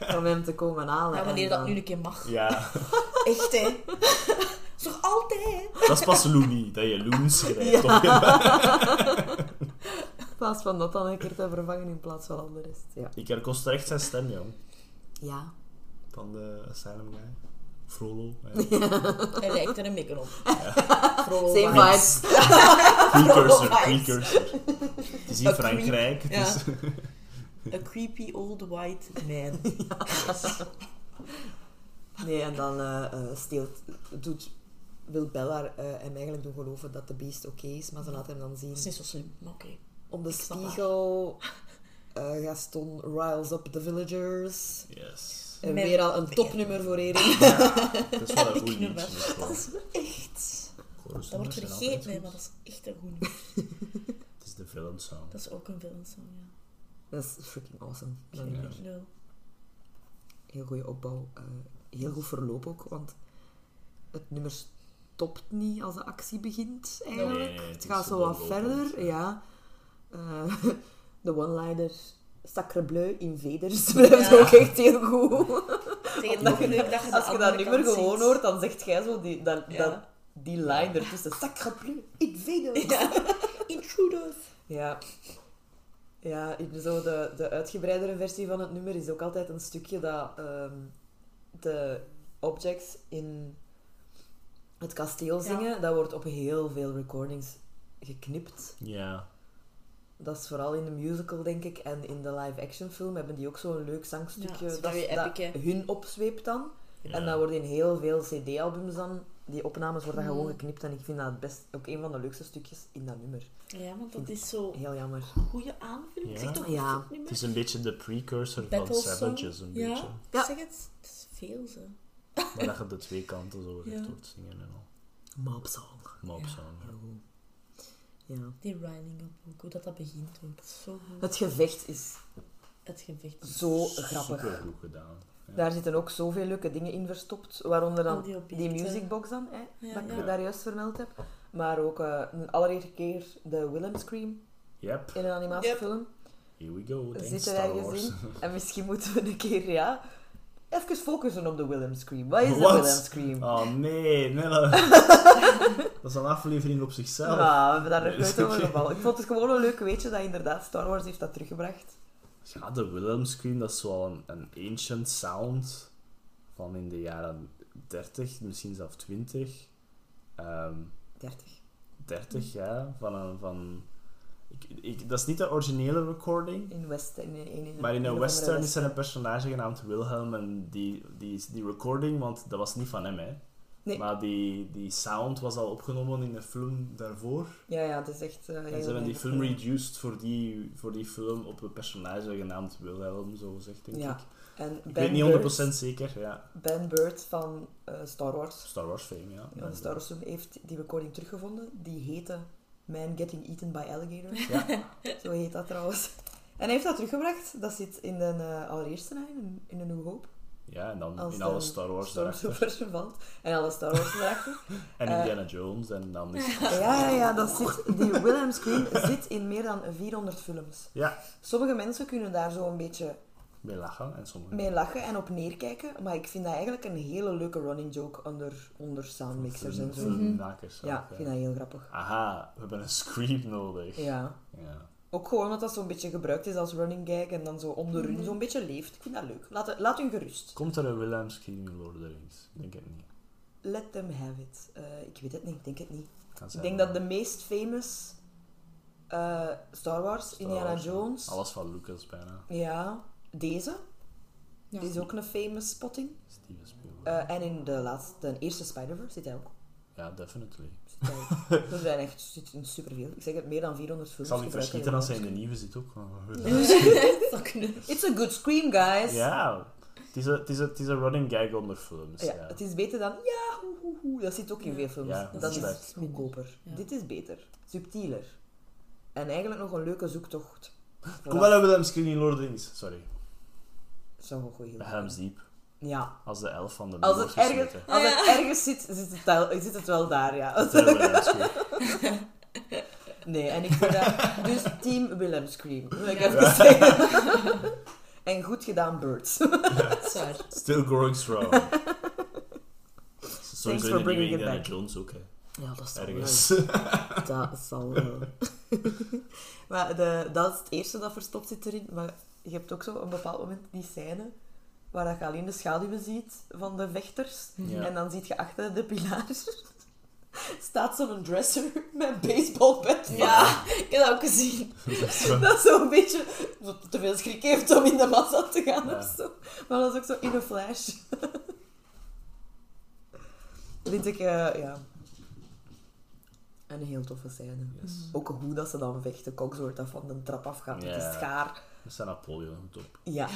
ja, om hem te komen halen. Ja, wanneer en dat dan- nu een keer mag. Ja, Echt, hè? Toch altijd? dat is pas Looney, dat je Loons schrijft. In plaats van dat dan een keer te vervangen in plaats van al de rest. Ja. Ik herkost echt zijn stem, jong. ja. Van de Asylum guy. Frollo. Ja. Hij lijkt er een beetje op. Frollo Same vibes. Precursor, precursor. Het is in Frankrijk. is... A creepy old white man. Nee, en dan eh, eh, steelt, doet, wil Bella eh, hem eigenlijk doen geloven dat de beest oké is, maar ze laat hem dan zien Dat is niet zo slim, maar oké. op de spiegel. Gaston riles up the villagers. Yes. En Met- weer al een topnummer voor Erin. Dat is wel een goed nummer. liedje. Dat is echt... Dat wordt vergeten, maar dat is echt een goed nummer. Het is de villain song. Dat is ook een filmsong, ja. Dat is freaking awesome. Wel. Heel goede opbouw. eh, heel goed verloop ook, want het nummer stopt niet als de actie begint eigenlijk. Nee, het gaat zo wat verder, ja. Eh, de one-liner Sacre Bleu Invaders blijft Ja. ook echt heel goed. Tegen dat je, dat je de Als je dat nummer gewoon ziet. hoort, dan zegt jij zo die, dat, Ja. dat, die line ertussen. Sacre Bleu Invaders. Ja. Intruders. Ja. Ja, in zo de, de uitgebreidere versie van het nummer is ook altijd een stukje dat ehm, de objects in het kasteel zingen. Dat wordt op heel veel recordings geknipt. Ja. Dat is vooral in de musical, denk ik. En in de live-action film hebben die ook zo'n leuk zangstukje Ja, dat, epic, hun opzweept dan. ja. En dat wordt in heel veel cd-albums dan, die opnames worden Mm. gewoon geknipt. En ik vind dat het best ook een van de leukste stukjes in dat nummer. Ja, want dat is zo Heel jammer. goede aanvulling. Ja. Zeg toch Ja. Het is een beetje de precursor van Savages, een ja. beetje. Ja. Zeg het, het is veel zo. Maar dat je de twee kanten zo recht Ja. hoort zingen en al. Mob song. Mob Ja. song. Ja. Die riling up ook, hoe dat, dat begint ook. Dat is zo goed. Het gevecht is Het gevecht. is zo grappig. Super goed gedaan. Ja. Daar zitten ook zoveel leuke dingen in verstopt. Waaronder dan die die, musicbox dan, hè, Ja, dat ik ja. daar juist vermeld heb. Maar ook eh, een allereerste keer de Willem Scream Yep, in een animatiefilm. here we go. Thanks Zit er Star ergens Wars. in. En misschien moeten we een keer, ja, even focussen op de Willem Scream. Wat is de? Willem Scream? Oh nee, nee. dat- dat is een aflevering op zichzelf. Ja, we hebben daar nog nooit over gevallen. Ik vond het gewoon een leuk weetje dat inderdaad Star Wars heeft dat teruggebracht. Ja, de Wilhelm Scream, dat is wel een, een ancient sound van in de jaren 30, misschien zelfs 20. Ehm 30. 30, ja. Van een, van... Ik, ik, dat is niet de originele recording, In West. In, in, in maar in een western is er een personage genaamd Wilhelm en die, die, die recording, want dat was niet van hem, hè. Nee. Maar die, die sound was al opgenomen in de film daarvoor. Ja, ja, het is echt... eh, En ze hebben die film eh, reduced voor die, voor die film op een personage genaamd Wilhelm, zo gezegd, denk Ja. ik. En Ik Ben weet niet 100% Burtt- zeker, ja. Ben Bird van eh, Star Wars. Star Wars fame, ja. Ja, Star Wars film heeft die recording teruggevonden. Die heette Man Getting Eaten by Alligator. Ja. Zo heet dat trouwens. En hij heeft dat teruggebracht. Dat zit in de eh, allereerste in, in de New Hope. Ja, en dan Als in alle Star Wars valt. En alle Star Wars erachter. En Indiana Jones, en dan is Ja, ja, ja. Dat zit, die Wilhelm Scream zit in meer dan 400 films. Ja, Sommige mensen kunnen daar zo een beetje mee lachen en sommige... mee lachen en op neerkijken. Maar ik vind dat eigenlijk een hele leuke running joke onder, onder soundmixers en zo. Filmmakers Ja, ik vind dat heel grappig. Aha, we hebben een scream nodig. Ja. Ja. Ook gewoon omdat dat zo'n beetje gebruikt is als running gag en dan zo om de run zo'n beetje leeft. Ik vind dat leuk. Laat, laat hun gerust. Komt er een Wilhelm scream in Lord of the Rings? Ik denk het niet. Let them have it. Eh, ik weet het niet, ik denk het niet. Ik denk dat de meest famous eh, Star Wars, Star Indiana Wars, ja. Jones, Alles van Lucas bijna. ja, deze, Ja. Die is ook een famous spotting. Steven Spielberg. Eh, en in de, laatste, de eerste Spider-Verse zit hij ook. ja, definitely. Zit hij ook. er zijn echt zit in superveel. Ik zeg het, meer dan 400 Ik films. zal niet verschieten als hij in de nieuwe zit ook. It's a good scream, guys. Ja, het is een- running gag onder films. Ja, Ja, het is beter dan ja, hoe, hoe, hoe. Dat zit ook in veel films. Ja, dat, dat is goedkoper. Ja. Dit is beter. Subtieler. En eigenlijk nog een leuke zoektocht. Kom maar hebben we hem screen in Lord of the Rings. Sorry. Zou Helm's Deep. Ja. Als de elf van de Als het, ergens, als het ergens zit, zit het, wel, zit het wel daar, ja. Nee, en ik vind dat... Dus team Willem Scream. Wil ik even zeggen. En goed gedaan, Birds. Zwaar. Still growing strong. In for nieuwe bringing it Indiana back. Jones ook, hè. Ja, dat zal Ergens. wel. Dat zal wel. maar de, dat is het eerste dat verstopt zit erin. Maar je hebt ook zo een bepaald moment die scène waar dat je alleen de schaduwen ziet van de vechters. Ja. En dan zie je achter de pilaar staat zo'n dresser met een baseballbat. Ja, ik heb dat ook gezien. Dat zo'n beetje te veel schrik heeft om in de massa te gaan Ja. of zo. Maar dat is ook zo in een flash. Vind ik, eh, ja... Een heel toffe scène. Yes. Ook hoe dat ze dan vechten. Cogsworth dat van de trap afgaat met die Ja. schaar. Dat is Napoleon, top. Ja.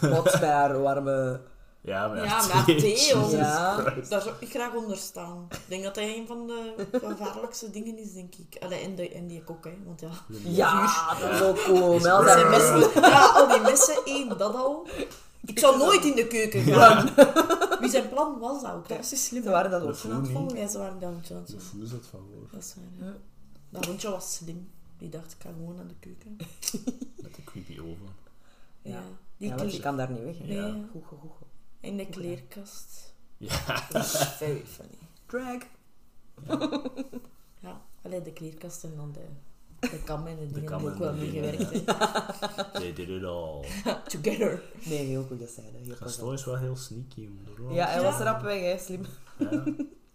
Wat bij haar warme... Ja, maar Ja, maar Theo. Ja. Daar zou ik graag onder staan. Ik denk dat dat een van de gevaarlijkste dingen is, denk ik. Allee, en, de, en die kok, hè. Want ja... Ja, dat is ook cool. Zijn zijn messen. Ja, al die messen, één, dat al. Ik zou nooit in de keuken gaan. Wie zijn plan was dat ook? Dat is slim. Ze waren dat ook aan het volgen. Ja, ze waren dat ook aan het voor. Dat is waar, ja. Ja. Dat hondje was slim. Die dacht, ik ga gewoon naar de keuken. Met de creepy oven. Ja. Ja. Die Ja, want je kan daar niet weg. hè. Ja. Goed, goed, goed. In de kleerkast. Ja. Very funny. Drag. Ja, alleen de kleerkast en dan de, de kam en de dingen die ook wel de mee dingen. gewerkt. hè. They did it all. Together. Nee, heel goede scène. Heel Gaston is wel heel sneaky. om er Ja, hij Ja. was rap weg, hè. Slim. Ja.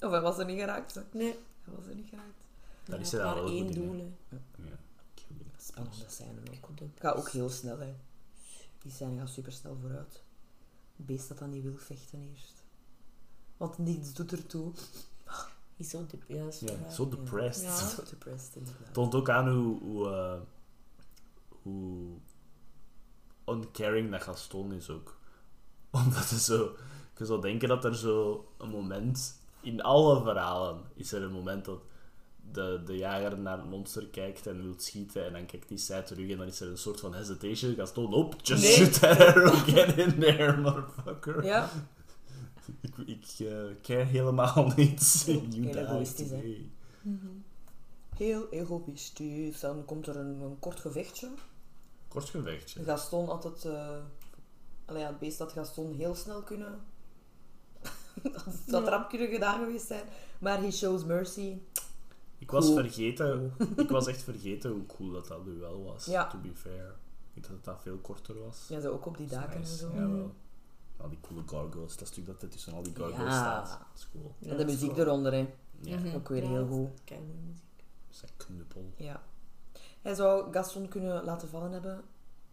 Of hij was er niet geraakt, hè. Nee. Hij was er niet geraakt. Daar is maar wel één goed in, hè. doel, Ja. Killing. Spannende scène ook. Het gaat ook heel snel, hè. Die scène gaat super snel vooruit. Het beest dat dan niet wil vechten eerst. Want niets doet ertoe. Is zo diep, ja. zo depressed. Ja. Zo depressed, inderdaad. Het toont ook aan hoe, hoe, eh, hoe uncaring dat Gaston is ook. Omdat het zo... Je zou denken dat er zo een moment... In alle verhalen is er een moment dat de, de jager naar het monster kijkt en wil schieten en dan kijkt hij zij terug en dan is er een soort van hesitation. Gaston, op, just Nee. shoot that arrow, get in there, motherfucker. Ja, Ik, ik eh, care helemaal niet. You Heel die egoïstisch, hè. Mhm. heel egoïstisch. Dan komt er een, een kort gevechtje. Kort gevechtje. Gaston had het... eh allee, ja, het beest had Gaston heel snel kunnen... dat dat Ja. rap kunnen gedaan geweest zijn. Maar he shows mercy. Ik was Cool. vergeten, ik was echt vergeten hoe cool dat dat duel was, Ja. to be fair. Ik dacht dat dat veel korter was. Ja, zo ook op die daken en zo. Ja, wel. Al die coole gargoyles, dat stuk dat er tussen al die gargoyles Ja. staat. Dat is cool. Ja, En de dat muziek cool. eronder, hè. Ja, Mhm. Ook weer Ja, heel dat goed. keigoede muziek. zijn knuppel. Ja. Hij zou Gaston kunnen laten vallen hebben.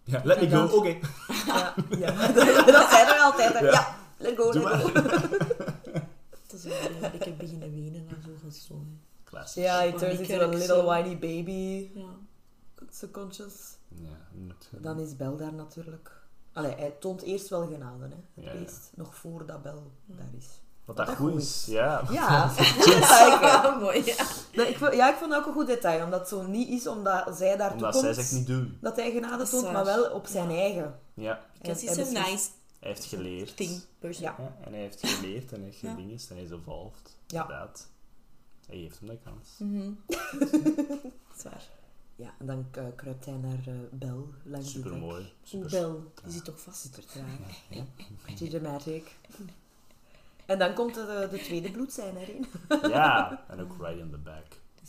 Ja, let me go, oké. Ja, ja. dat, dat zijn er altijd. Hè. Ja. Ja, let go, let go. Dat is wel een beetje beginnen wenen en zo gestolen. Classic. Ja, he Van turns into a little whiny baby. Ja. Subconscious. Ja, natuurlijk. Dan is Bel daar natuurlijk. Allee, hij toont eerst wel genade, hè. Het Ja, ja. beest. Nog voordat Bel daar is. Wat dat dat goed is, ja. Ja, ja, ik- mooi, ja. Nee, ik, vind- ja, ik vond dat ook een goed detail. Omdat het zo niet is omdat zij daartoe Omdat komt. zij zegt niet doen. Dat hij genade is toont, maar wel op zijn eigen. Ja, Because Hij- he's hij a beslist- nice hij heeft geleerd. thing. Ja. Ja, en hij heeft geleerd en hij heeft Ja. gedingest en hij is evolved. Ja. Inderdaad. Hij heeft hem de kans. Mhm. Zwaar. Ja, en dan eh, kruipt hij naar eh, Bel langs de Super mooi. Super bel, die zit toch vast? Super traag. Pretty dramatic. En dan komt de, de tweede bloedscène erin. Ja, en ook right in the back.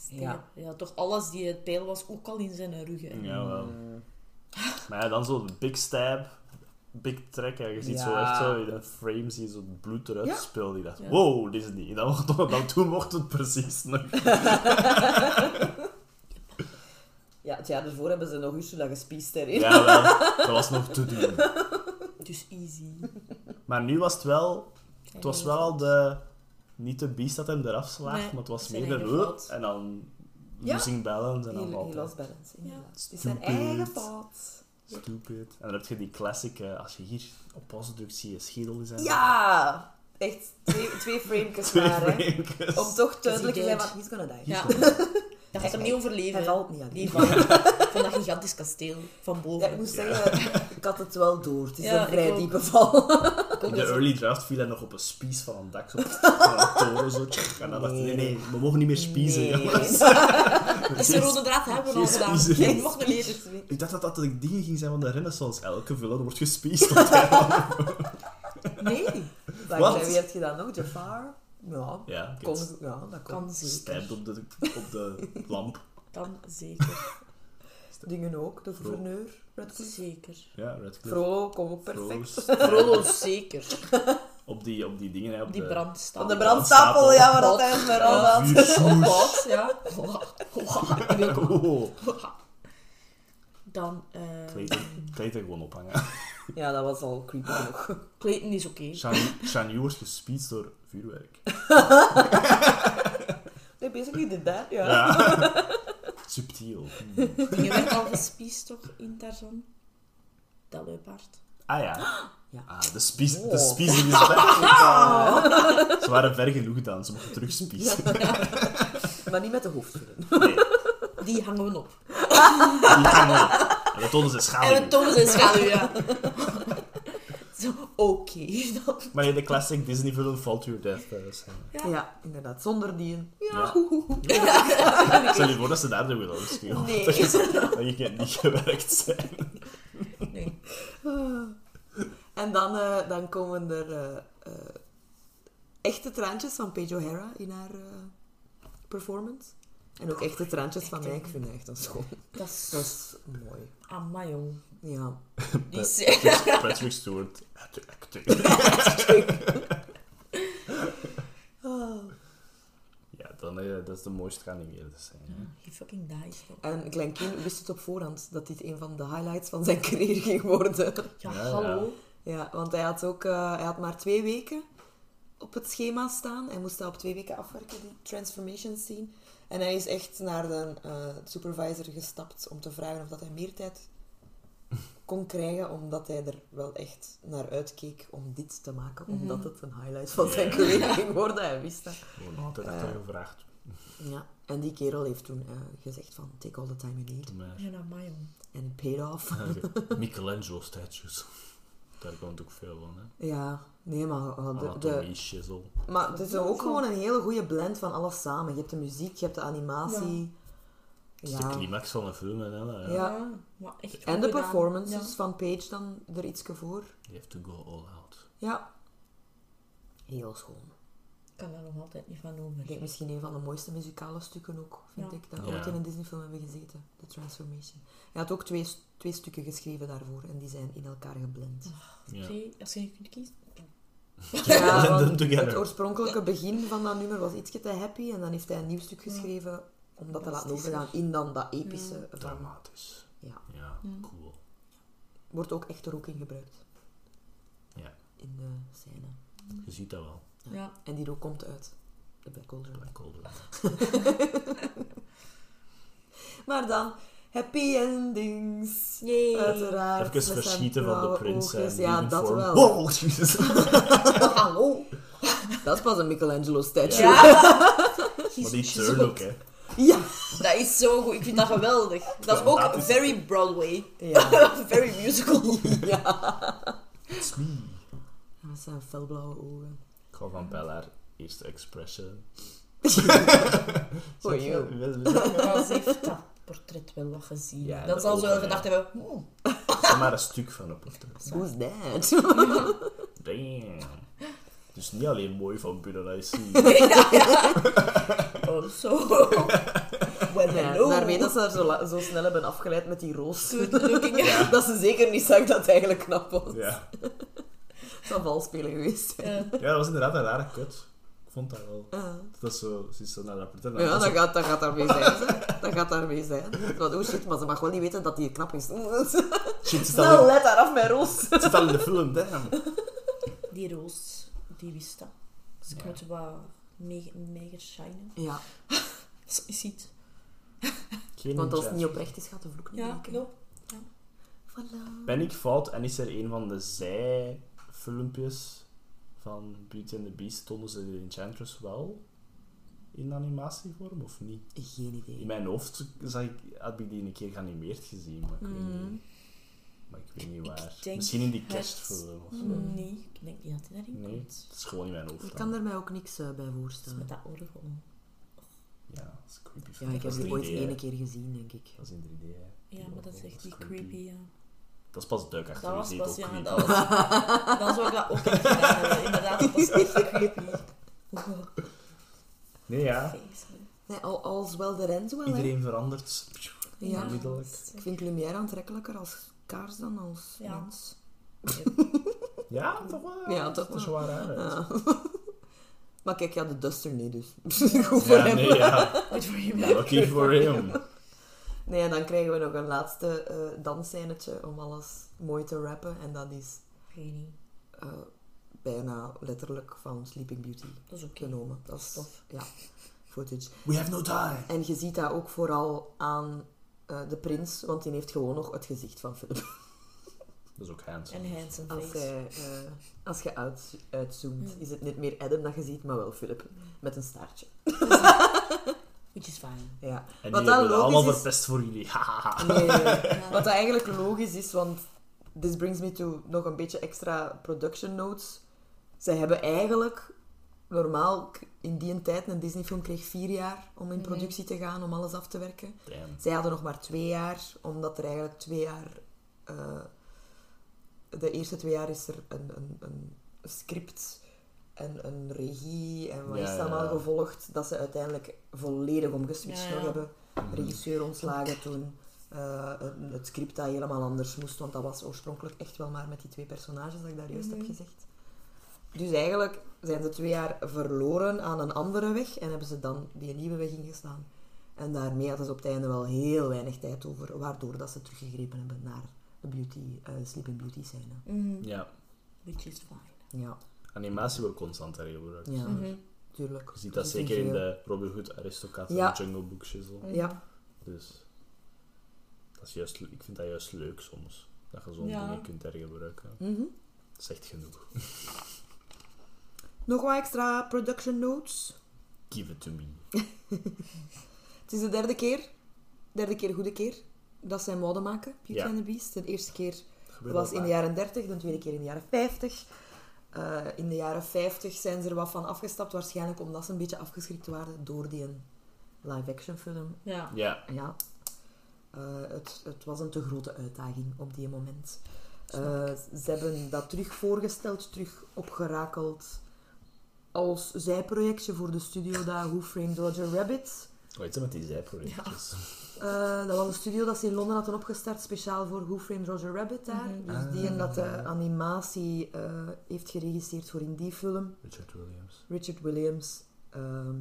Ja. Ja. ja, toch alles die het pijl was, ook al in zijn rug. hè. Ja, wel. Mm. Maar ja, dan zo de big stab, big track. En je ziet zo Ja. echt zo in een frame zie je zo het bloed eruit Ja. spelen. Ik dacht, Ja. wow, dit is niet. Dan, het- dan toen mocht het precies nog. Ja, het jaar ervoor hebben ze nog Ursula gespiest erin. Ja, wel. Dat was nog te doen. Dus easy. Maar nu was het wel... Het was wel al de... Niet de beest dat hem eraf slaagt, Nee, maar het was meer de... En dan... Ja. Losing balance en dan altijd... lost balance, inderdaad. Ja. Het is zijn eigen fout. Stupid. En dan heb je die classic... eh, als je hier op pauze drukt, zie je schedel is. en- Ja! Echt, twee, twee framekes Twee maar, hè. framekes. Om toch duidelijk te zijn van, he's gonna die. Ja. Dat gaat hem niet Hij overleven. valt niet aan. Die van, van dat gigantisch kasteel van boven. Ja, ik moet zeggen, ik had het wel door. Het is Ja, een vrij diepe val. In de early draft viel hij nog op een spies van een dak. Zo, van een toren zo. En dan dacht hij, nee, nee, we mogen niet meer spiezen. Nee. Is de rode draad hebben we al gedaan. meer. Ik dacht dat dat de dingen ging zijn van de renaissance. Elke villain wordt gespiesd. Nee. Wat? Wie heeft gedaan nog? Jafar? Ja, Ja, kon, ja dat kon. Kan zeker. stijpt op de, op de lamp. Kan zeker. Dingen ook, de gouverneur. Zeker. Ja, Redcliffe. Kom ook perfect. Frodo. Frollo zeker. Op die, op die dingen, hè, op Die de... brandstapel. Van de brandstapel, ja, maar dat hij maar al had. Ja. Oh. Dan, eh Kleden, kleden gewoon ophangen. Ja, dat was al creepy genoeg. Clayton is oké. Shani wordt gespiesd door vuurwerk. Nee, basically did that, ja. Ja. Subtiel. Je werd al gespiest toch in Tarzan? Dat leopard. Ah ja. Ja. Ah, de, spies, de Oh. spiezing is weg. Ze waren ver genoeg dan, ze mochten terug spiezen. Maar niet met de hoofdvullen. Nee, Die hangen we op. die gaan op. En dat tonen ze En schaduw. we tonen zijn schaduw, ja. Zo, oké. dan. Maar nee, de classic Disney film Fall to Your Death. eh, zijn. Ja. Ja, inderdaad. Zonder die. Ja. Stel je voor dat ze daar de willen spelen. Nee. Dat je, dat je niet gewerkt zijn. Nee. En dan, eh, dan komen er eh, eh, echte traantjes van Paige O'Hara in haar eh, performance. En ook echte traantjes van mij. Ik vind het echt een schoon. Dat is... Dat is mooi. Amai, jong. Ja. Die Pat- is... Patrick, Patrick Stewart. acting, acting. Ah. Ja, dan, eh, dat is de mooiste geanimeerde scène. He fucking dies. En Glenn Keane wist het op voorhand dat dit een van de highlights van zijn carrière ging worden. Ja, Ja, hallo. Ja, want hij had ook eh, hij had maar twee weken op het schema staan. Hij moest dat op twee weken afwerken, die transformation scene. En hij is echt naar de eh, supervisor gestapt om te vragen of dat hij meer tijd kon krijgen, omdat hij er wel echt naar uitkeek om dit te maken, omdat het een highlight van zijn Ja. carrière ging worden. Hij wist dat. Gewoon altijd achter gevraagd. Ja. En die kerel heeft toen eh, gezegd van, take all the time you need. Ja, jong. En it paid off. Michelangelo statues. Daar komt ook veel van, hè. Ja, nee, maar uh, de, de, Anatomie, shizzle. Maar het is ook gewoon een hele goede blend van alles samen. Je hebt de muziek, je hebt de animatie. Het is Ja. de climax van de film, en hè. Ja. Ja. maar echt En de performances Ja. van Paige dan er iets voor. You have to go all out. Ja. Heel schoon. Ik kan daar nog altijd niet van Ik over. denk misschien een van de mooiste muzikale stukken ook, vind Ja. ik. Dat Ja. ooit in een Disney-film hebben gezeten. The Transformation. Hij had ook twee, twee stukken geschreven daarvoor. En die zijn in elkaar geblend. Ja. Twee, als je kunt kiezen. Ja, het oorspronkelijke begin van dat nummer was ietsje te happy. En dan heeft hij een nieuw stuk geschreven om dat te laten overgaan in dan dat epische van... Dramatisch. Ja. Ja, cool. Wordt ook echt er ook in gebruikt. Ja. In de scène. Je ziet dat wel. Ja. En die ook komt uit de Black Cauldron. Black Cauldron. Maar dan, happy endings. Yay. Uiteraard. Even met verschieten van de blauwe prins. oogjes. en Ja, dat vorm. wel. Wow, jezus. Hallo. Dat is pas een Michelangelo statue. Ja. Maar die turn ook, hè. Ja. Dat is zo goed. Ik vind dat geweldig. Dat is ook very Broadway. Ja. very musical. It's me. Dat zijn felblauwe ogen. Van Bellaar. Eerste expression. Oh, joh. Maar ze heeft dat portret wel wat gezien. Ja, dat zal ze wel ogen, gedacht hebben. hmm, Zeg maar een stuk van een portret. Who's that? Damn. Dus niet alleen mooi van binnen, I see. Oh, zo. Well, Ja, hello. daarmee dat ze haar zo, zo snel hebben afgeleid met die roos. Dat ze zeker niet zag dat het eigenlijk knap was. Ja. Het zou valspelen geweest zijn. Ja. ja, dat was inderdaad een rare kut. Ik vond dat wel. Ja. Dat is zo, ze is zo naar dat. Ja, dat gaat, dat gaat daarmee zijn. Ze. Dat gaat daarmee zijn. Want, oh shit, maar ze mag wel niet weten dat die knap is. Shit, Snel, al, let daar af met Roos. zit al in de film, damn. Die roos, die wist dat. Dus ik Ja. moet wat mega, mega shinen. Ja, Zo is het. Geen want als het niet oprecht is, gaat de vloek niet Ja, breken. klopt. Voilà. Ben ik fout en is er een van de zijfilmpjes van Beauty and the Beast tonen ze de Enchantress wel in animatievorm of niet? Geen idee. In mijn hoofd zag ik, had ik die een keer geanimeerd gezien, maar ik, weet, Mm. niet, maar ik weet niet waar. Misschien in die het- kerstfilm of zo. Nee, ik denk niet dat hij daarin Nee, komt. het is gewoon in mijn hoofd. Ik dan. kan er mij ook niks eh, bij voorstellen. met dat orgel. Ja, dat is creepy. Ja, ik heb die ooit 3D, hè. één keer gezien, denk ik. Dat is in 3D, hè. Ja, maar dat is echt die creepy. creepy, ja. Dat is pas duik achter Dat je was pas, ja, creepy. dat was... Dan zou ik dat ook echt gedaan hebben. Inderdaad, dat was echt creepy. Nee, ja. Nee, al, als wel de Renzo wel, hè. Iedereen verandert. Ja. Onmiddellijk. Ik vind Lumière aantrekkelijker als kaars dan als Ja. mens. Ja, toch wel. Ja, toch dat is wel. raar. hè. Ja. maar kijk, ja, de Duster niet, dus goed voor Ja, hem. nee, ja. Lucky for him. Nee, en dan krijgen we nog een laatste eh dansscènetje om alles mooi te rappen. En dat is Geen idee. eh, bijna letterlijk van Sleeping Beauty Dat is oké. genomen. Dat is Tof. Ja, footage. We have no time. En je ziet dat ook vooral aan eh, de prins, want die heeft gewoon nog het gezicht van Philip. Dat is ook handsome. En handsome Als, face. hij, eh, als je uit, uitzoomt, Mm. is het niet meer Adam dat je ziet, maar wel Philip. Met een staartje. Which is fine. Ja. En Wat we allemaal logisch is- verpest voor jullie. Nee, nee, nee. Ja. Wat dat eigenlijk logisch is, want this brings me to nog een beetje extra production notes. Ze hebben eigenlijk, normaal in die tijd, een Disney-film kreeg vier jaar om in Mhm. productie te gaan, om alles af te werken. Damn. Zij hadden nog maar twee jaar, omdat er eigenlijk twee jaar... eh, de eerste twee jaar is er een, een, een script en een regie en wat Ja, is allemaal ja. gevolgd, dat ze uiteindelijk volledig omgeswitcht Ja, ja. nog hebben Mhm. regisseur ontslagen toen. eh, het script dat helemaal anders moest, want dat was oorspronkelijk echt wel maar met die twee personages dat ik daar juist Mhm. heb gezegd. Dus eigenlijk zijn ze twee jaar verloren aan een andere weg en hebben ze dan die nieuwe weg ingeslaan. En daarmee hadden ze op het einde wel heel weinig tijd over, waardoor dat ze teruggegrepen hebben naar de beauty, eh, Sleeping Beauty scène. Mhm. Ja. Which is fine. Ja, Animatie wordt constant hergebruikt. ja, Mhm. tuurlijk. Je ziet dat zeker in de Robin Hood Aristocat en Ja. Jungle Book shizzle. Mhm. Ja, Dus dat is juist, ik vind dat juist leuk soms. Dat je zo'n Ja. dingen kunt hergebruiken. mhm. Dat is echt genoeg. Nog wat extra production notes. Give it to me. Het is de derde keer, derde keer goede keer, dat zij mode maken, Beauty Ja. and the Beast. De eerste keer was in de jaren 30, de tweede keer in de jaren 50. Eh, in de jaren 50 zijn ze er wat van afgestapt, waarschijnlijk omdat ze een beetje afgeschrikt waren door die live-action film. Ja. Ja. Ja, Eh, het, het was een te grote uitdaging op die moment. Eh, ze hebben dat terug voorgesteld, terug opgerakeld als zijprojectje voor de studio dat Who Framed Roger Rabbit. Hoe heet ze met die zijprojectjes? Eh, dat was een studio dat ze in Londen hadden opgestart, speciaal voor Who Framed Roger Rabbit daar. Mhm. Dus Ah. die en dat de animatie eh, heeft geregisseerd voor in die film. Richard Williams. Richard Williams. ehm,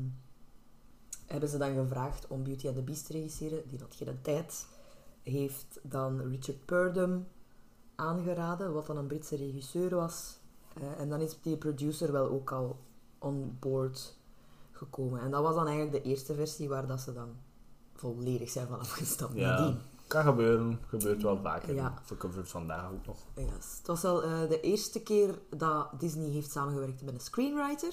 hebben ze dan gevraagd om Beauty and the Beast te regisseren. Die had geen tijd. Heeft dan Richard Purdom aangeraden, wat dan een Britse regisseur was. Eh, en dan is die producer wel ook al on board gekomen. En dat was dan eigenlijk de eerste versie waar dat ze dan volledig zijn van afgestapt. Ja. Nadien. Kan gebeuren. Gebeurt wel vaker. Ja. Vercoverd vandaag ook nog. Yes. Het was wel eh, de eerste keer dat Disney heeft samengewerkt met een screenwriter,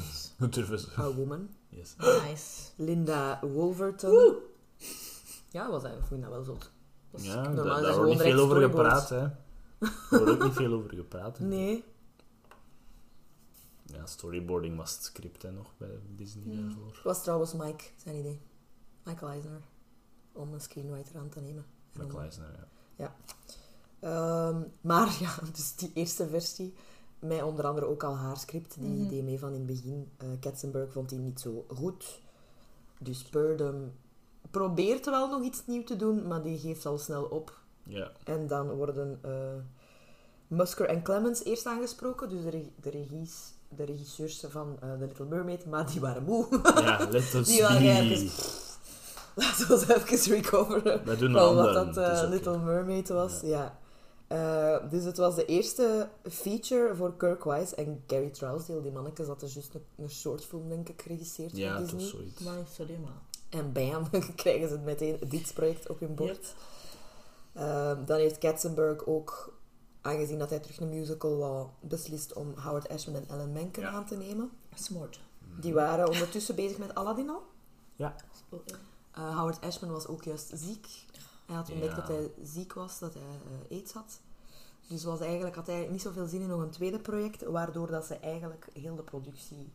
ze? a woman, Yes. Nice. Linda Wolverton. Ja, was eigenlijk, vond ik dat wel zot. Dat Ja, daar, normaal daar wordt niet veel over gepraat, hè. Er wordt ook niet veel over gepraat. hè. Nee. Ja, storyboarding was het script hè, nog bij Disney Ja. daarvoor. Het was trouwens Mike, zijn idee. Michael Eisner. Om een screenwriter aan te nemen. En Met om- Leisner, ja. Ehm, maar ja, dus die eerste versie, met onder andere ook al haar script, die Mhm. deed mee van in het begin. Eh Katzenberg vond die niet zo goed. Dus Purdom probeert wel nog iets nieuws te doen, maar die geeft al snel op. Ja, En dan worden eh, Musker en Clemens eerst aangesproken, dus de, reg- de, regies, de regisseurs van eh, The Little Mermaid, maar die waren moe. ja let us Die waren eigenlijk Laten we ons even recoveren Wij doen van wat dat is eh. Little Mermaid was. Ja. Eh, dus het was de eerste feature voor Kirk Wise en Gary Trousdale. Die mannetjes hadden juist een, een shortfilm, denk ik, geregisseerd Ja, voor was Disney. zoiets. Maar sorry, maar... En bam, krijgen ze meteen dit project op hun bord. Ehm, dan heeft Katzenberg ook, aangezien dat hij terug een musical wou, beslist om Howard Ashman en Ellen Menken Ja. aan te nemen. Smart. Die waren ondertussen bezig met Aladdin al. Ja. Eh, Howard Ashman was ook juist ziek. Hij had ontdekt Ja. dat hij ziek was, dat hij eh, aids had. Dus was eigenlijk, had hij niet zoveel zin in nog een tweede project, waardoor dat ze eigenlijk heel de productie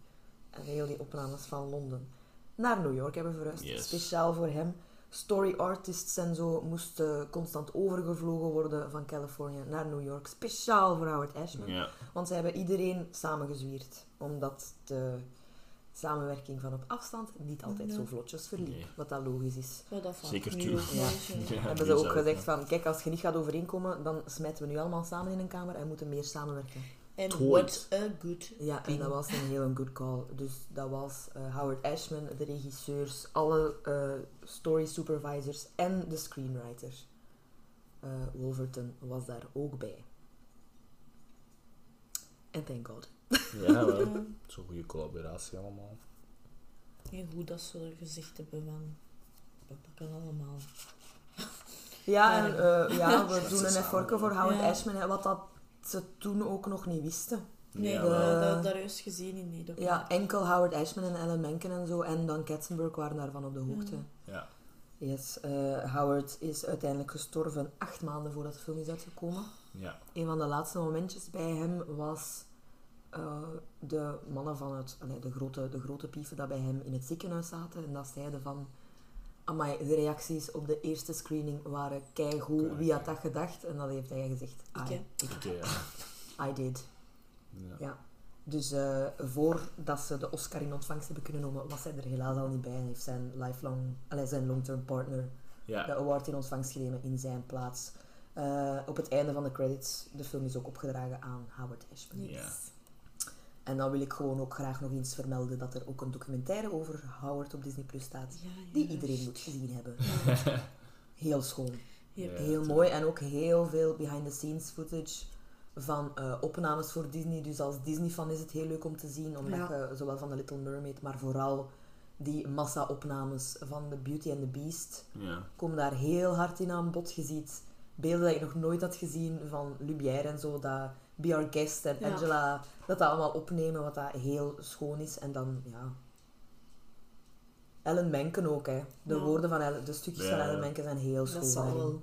en heel die opnames van Londen naar New York hebben verhuisd. Yes. Speciaal voor hem. Story artists en zo moesten constant overgevlogen worden van Californië naar New York. Speciaal voor Howard Ashman. Ja. Want ze hebben iedereen samengezwierd. Omdat de samenwerking van op afstand niet altijd Ja. zo vlotjes verliep. Nee. Wat dat logisch is. Ja, dat Zeker ook Ja. hebben ze ook gezegd ja. van, kijk, als je niet gaat overeenkomen, dan smijten we nu allemaal samen in een kamer en moeten meer samenwerken. En what a good Ja, en dat was een heel good call. Dus dat was eh, Howard Ashman, de regisseurs, alle eh, story supervisors en de screenwriter. Eh, Wolverton was daar ook bij. En thank God. Ja, wel. Goede collaboratie allemaal. Heel goed dat ze er gezegd hebben van... We pakken allemaal. Ja, en eh, ja, we Dat doen een effortje voor Howard Ja. Ashman, hè, wat dat ze toen ook nog niet wisten. Nee, Ja, dat, dat is gezien in die. Ja, enkel Howard Ashman en Ellen Menken en zo, en dan Katzenberg waren daarvan op de hoogte. Ja. Yes, eh, Howard is uiteindelijk gestorven acht maanden voordat de film is uitgekomen. Ja. Een van de laatste momentjes bij hem was eh, de mannen van het, allee, de, grote, de grote pieven dat bij hem in het ziekenhuis zaten. En dat zeiden van, amai, de reacties op de eerste screening waren keigoed. Wie had dat gedacht? En dat heeft hij gezegd. Ik, I, ja. I did. Ja. Ja. Dus eh, voordat ze de Oscar in ontvangst hebben kunnen nemen, was hij er helaas al niet bij. En heeft zijn lifelong, allee, zijn long-term partner Ja. de award in ontvangst genomen in zijn plaats. Eh, op het einde van de credits, de film is ook opgedragen aan Howard Ashman. Ja. En dan wil ik gewoon ook graag nog eens vermelden dat er ook een documentaire over Howard op Disney Plus staat, Ja, ja. die iedereen moet gezien hebben. Heel schoon. Ja. Ja. Heel mooi en ook heel veel behind-the-scenes footage van eh, opnames voor Disney. Dus als Disney-fan is het heel leuk om te zien, omdat Ja. je zowel van The Little Mermaid, maar vooral die massa-opnames van The Beauty and the Beast Ja. komen daar heel hard in aan bod. Je ziet beelden dat ik nog nooit had gezien van Lumière en zo, dat Be Our Guest en Ja. Angela dat dat allemaal opnemen, wat dat heel schoon is. En dan, ja... Ellen Menken ook, hè. De Ja. woorden van Ellen, de stukjes van Ja. Ellen Menken zijn heel schoon. Dat zal wel.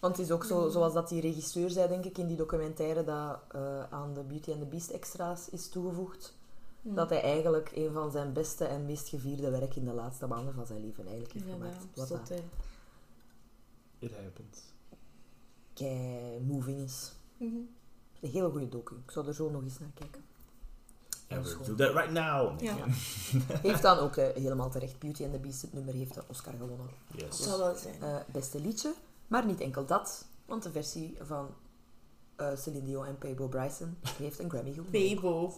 Want het is ook zo, zoals dat die regisseur zei, denk ik, in die documentaire dat eh, aan de Beauty and the Beast extra's is toegevoegd. Dat hij eigenlijk een van zijn beste en meest gevierde werk in de laatste maanden van zijn leven eigenlijk heeft Ja, gemaakt. ja, Wat dat. It happens. Kei moving is. Mhm. Een hele goede docu. Ik zou er zo nog eens naar kijken. Gewoon- do that right now. Ja. Heeft dan ook eh, helemaal terecht. Beauty and the Beast, het nummer, heeft de Oscar gewonnen. Yes. zal wel zijn. Eh, beste liedje. Maar niet enkel dat, want de versie van eh Celine Dion en Pablo Bryson heeft een Grammy gewonnen. Bebo.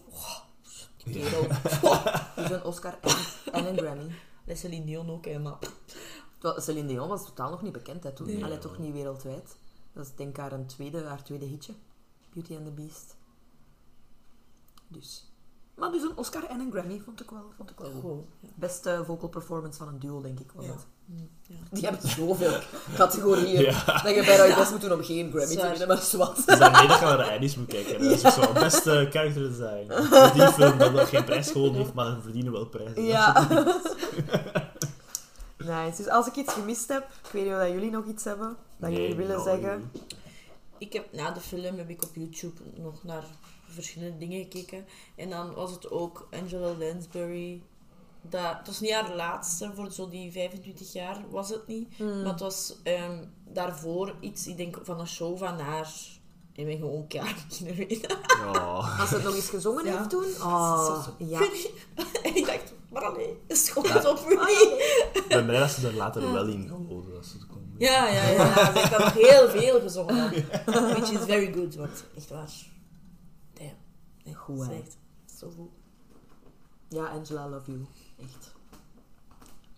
Kerel. Dus een Oscar en, en een Grammy. Is Celine Dion ook, hè, maar... Terwijl Celine Dion was totaal nog niet bekend hè, toen. Nee. Allee, toch niet wereldwijd. Dat is denk ik haar, een tweede, haar tweede hitje. Beauty and the Beast. Dus. Maar dus een Oscar en een Grammy vond ik wel, vond ik wel goed. Goed. Ja. Beste vocal performance van een duo, denk ik. Was Ja. Hm, ja. Die hebben zoveel categorieën. Ja. Dat je bijna je best moet doen om geen Grammy te winnen, maar zwart. Dus daarmee dat je naar de Annie's moet kijken. Dat is zo beste character design. Voor die film dat nog geen prijs gewonnen heeft, maar ze verdienen wel prijzen. Ja. nice. Dus als ik iets gemist heb, ik weet niet of dat jullie nog iets hebben dat Nee, jullie willen nou, zeggen. Ik heb na de film heb ik op YouTube nog naar verschillende dingen gekeken. En dan was het ook Angela Lansbury. Dat, het was niet haar laatste, voor zo die 25 jaar was het niet. Maar het was ehm, daarvoor iets, ik denk van een show van haar. Ik ben gewoon klaar beginnen weten. Oh. Als ze het nog eens gezongen Ja. heeft toen? Oh, ja. En ik dacht, maar allee, schot het op me niet. Ik ben blij dat ze er later wel in geloven. Dat ze het kon. Ja, ja, ja. Dan nog heel veel gezongen. Which is very good, want echt waar. Damn. Nee, Goed, dat is hè. echt zo goed. Ja, Angela, love you. Echt.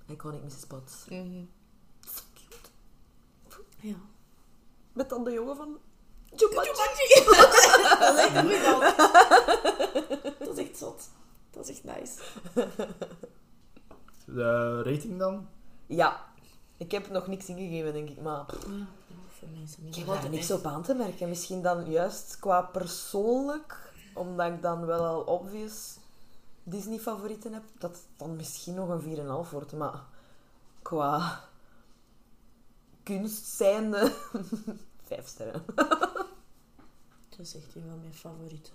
Iconic Mrs. Potts. Mhm. Ja. Met dan de jongen van Jumanji. dat is echt goed dan. Dat is echt zot. Dat is echt nice. De rating dan? Ja. Ik heb nog niks ingegeven, denk ik, maar... Ik heb daar niks op aan te merken. Misschien dan juist qua persoonlijk, omdat ik dan wel al obvious Disney-favorieten heb, dat het dan misschien nog een 4,5 wordt. Maar qua kunst zijnde, 5 sterren. Dat is echt een van mijn favorieten.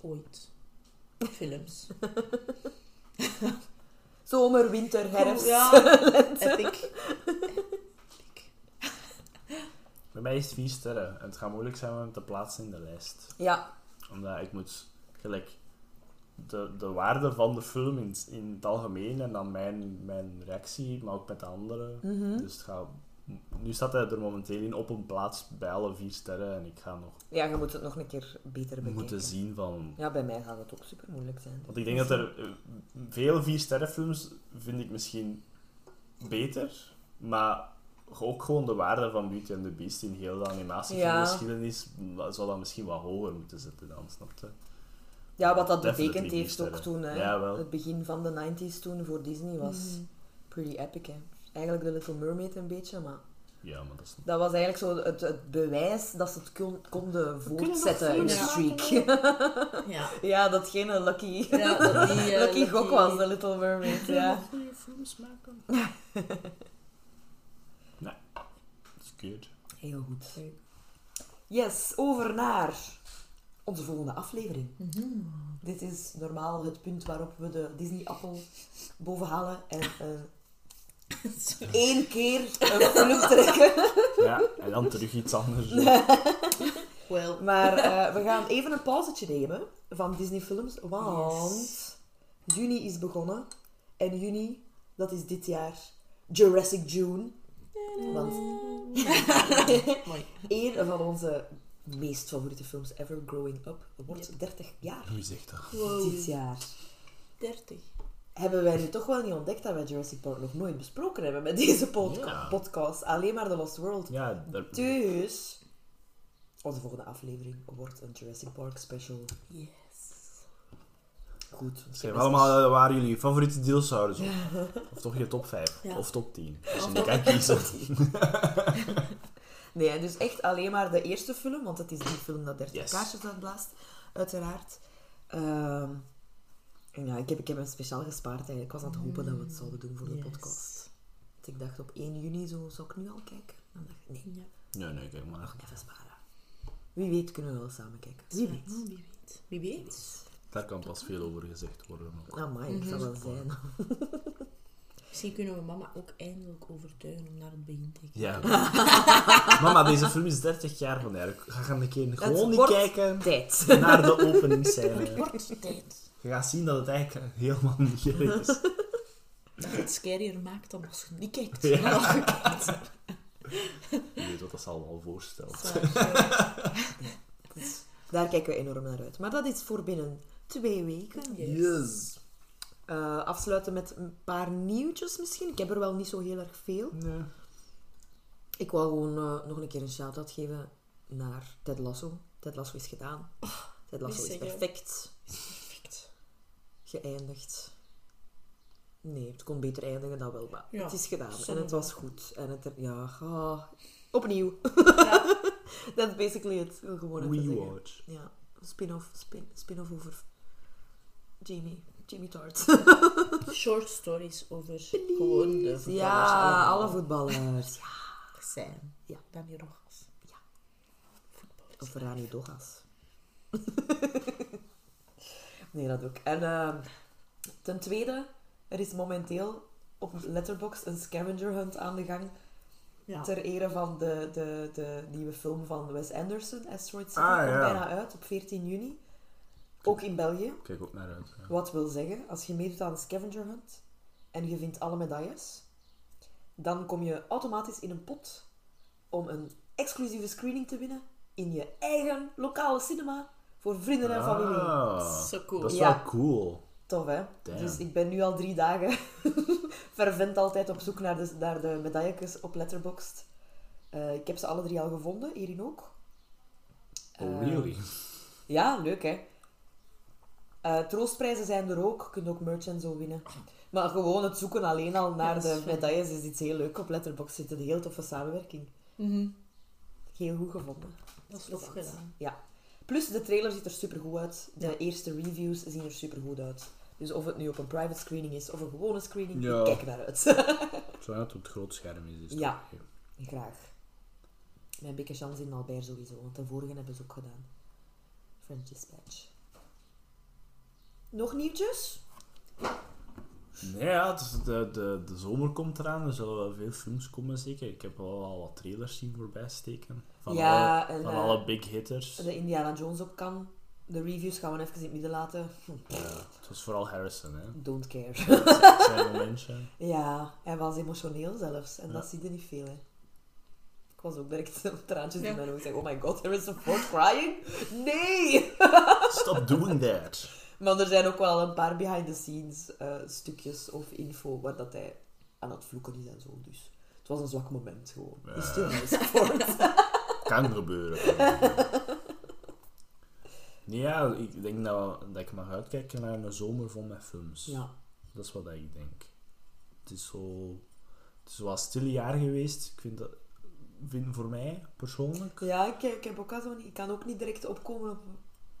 Ooit. Films. Zomer, winter, herfst. Ja, epic. Bij mij is het 4 sterren. En het gaat moeilijk zijn om hem te plaatsen in de lijst. Ja, Omdat ik moet gelijk de, de waarde van de film in, in het algemeen en dan mijn, mijn reactie, maar ook met de anderen. Mhm. Dus het gaat, nu staat hij er momenteel in op een plaats bij alle vier sterren en ik ga nog ja, je moet het nog een keer beter bekijken. moeten zien van. Ja, bij mij gaat het ook super moeilijk zijn. Want ik denk dat er eh, veel vier sterrenfilms vind ik misschien beter, maar ook gewoon de waarde van Beauty and the Beast in heel de animatiefilmgeschiedenis zou dat misschien wat hoger moeten zetten dan, snap je? Ja, wat dat Definitely betekend heeft ook toen. Hè. Ja. Het begin van de 90s toen voor Disney was Mhm. pretty epic. Hè. Eigenlijk de Little Mermaid een beetje, maar Ja, maar dat is dat was eigenlijk zo het, het bewijs dat ze het kon- konden voortzetten in de streak. Ja. ja, datgene Lucky, Ja, dat die, eh, Lucky Lucky- Gok was, de Little Mermaid. Ja. goede films maken. Heel goed. Yes, over naar onze volgende aflevering. Mhm. Dit is normaal het punt waarop we de Disney-appel bovenhalen en eh, één keer een film trekken. Ja, en dan terug iets anders. Well. Maar eh, we gaan even een pauzetje nemen van Disney-films, want juni is begonnen. En juni, dat is dit jaar Jurassic June. Want Mooi. één van onze meest favoriete films ever, Growing Up, wordt 30 jaar Wie zegt dat? dit jaar. 30. Hebben wij nu toch wel niet ontdekt dat wij Jurassic Park nog nooit besproken hebben met deze podca- Ja. podcast? Alleen maar The Lost World. Ja, daar, Dus, onze volgende aflevering wordt een Jurassic Park special. Goed. Schrijf allemaal uh, waar jullie favoriete dinosaurus op. Of toch je top 5. Ja. Of top 10. Als je niet kan kiezen. Nee, en dus echt alleen maar de eerste film, want het is die film dat 30 Yes. kaarsjes uitblaast, uiteraard. Ehm, en ja, ik heb, ik heb hem speciaal gespaard eigenlijk. Ik was aan het hopen dat we het zouden doen voor de Yes. podcast. Want ik dacht op 1 juni zo, zou ik nu al kijken? Dan dacht ik, nee, Ja. Nee, nee, kijk maar. even sparen. Wie weet kunnen we wel samen kijken. Wie weet. Wie weet. Wie weet. Daar kan pas veel over gezegd worden. Ook. Amai, ik zou wel zijn. Misschien kunnen we mama ook eindelijk overtuigen om naar het begin te kijken. Ja. Mama, deze film is 30 jaar van eigenlijk. Ga gaan een keer gewoon niet kijken Tijd. naar de openingsscène. Wordt tijd. Je gaat zien dat het eigenlijk helemaal niet is. Dat het scarier maakt dan als je niet kijkt. Ja. Je kijkt. Je weet wat dat zal wel voorstelt. Daar kijken we enorm naar uit. Maar dat is voor binnen twee weken. Yes. Eh, afsluiten met een paar nieuwtjes misschien. Ik heb er wel niet zo heel erg veel. Nee. Ik wou gewoon eh, nog een keer een shout-out geven naar Ted Lasso. Ted Lasso is gedaan. Ted Lasso is zeggen. perfect Perfect. geëindigd. Nee, het kon beter eindigen dan wel, maar Ja, het is gedaan. En het was goed. En het er, ja, ah, opnieuw. Ja. That's basically it. Gewoon. Rewatch. Ja, spin-off, spin, spin-off over Jamie. Jamie Tart. Short stories over gewoon de voetballers. Ja, allemaal. alle voetballers. Ja. Zijn. Ja. Dani Rojas. Ja. Voetballers. Of Rani Dogas. nee, dat ook. En ehm, ten tweede, er is momenteel op Letterboxd een scavenger hunt aan de gang. Ja. Ter ere van de, de, de nieuwe film van Wes Anderson, Asteroid City. Ah, komt ja. bijna uit op 14 juni. Ook in België. Kijk ook naar uit. ja. Wat wil zeggen, als je meedoet aan een scavenger hunt en je vindt alle medailles, dan kom je automatisch in een pot om een exclusieve screening te winnen in je eigen lokale cinema voor vrienden en familie. Ah, Zo cool. Dat is Ja. wel cool. Tof, hè? Damn. Dus ik ben nu al drie dagen fervent altijd op zoek naar de, naar de medailletjes op Letterboxd. Eh, ik heb ze alle drie al gevonden, hierin ook. Oh, Eh, really? Ja, leuk hè. Eh, troostprijzen zijn er ook. Je kunt ook merch en zo winnen. Maar gewoon het zoeken alleen al naar Ja, de medailles is iets heel leuk. Op Letterboxd zit een heel toffe samenwerking. Mhm. Heel goed gevonden. Dat is tof gedaan. Ja. Plus, de trailer ziet er super goed uit. De eerste reviews zien er super goed uit. Dus of het nu op een private screening is of een gewone screening, Ja. ik kijk naar uit. Zolang het op het groot scherm is, is het Ja. Graag. Mijn beetje chance in Albert sowieso, want de vorige hebben ze ook gedaan. French Dispatch. Nog nieuwtjes? Nee, ja, is de, de, de zomer komt eraan. Er zullen wel veel films komen, zeker. Ik heb wel al wat trailers zien voorbij steken. Van, Ja, alle, en, van eh, alle big hitters. De Indiana Jones op kan. De reviews gaan we even in het midden laten. Ja, het was vooral Harrison, hè. Don't care. Zijn momentje. ja, hij was emotioneel zelfs. En Ja. dat zie je niet veel, hè. Ik was ook direct traantjes Ja. in mijn ogen. Oh my god, there is a Ford crying? Nee! Stop doing that. Maar er zijn ook wel een paar behind-the-scenes eh, stukjes of info waar dat hij aan het vloeken is en zo. Dus het was een zwak moment gewoon. Ja. Nice Ford. Kan gebeuren. ja, ik denk dat, dat ik mag uitkijken naar een zomer vol met films. ja. Dat is wat ik denk. Het is zo... Het is wel een stil jaar geweest. Ik vind dat... Vind voor mij, persoonlijk... Ja, ik, ik, heb ook al zo niet, ik kan ook niet direct opkomen op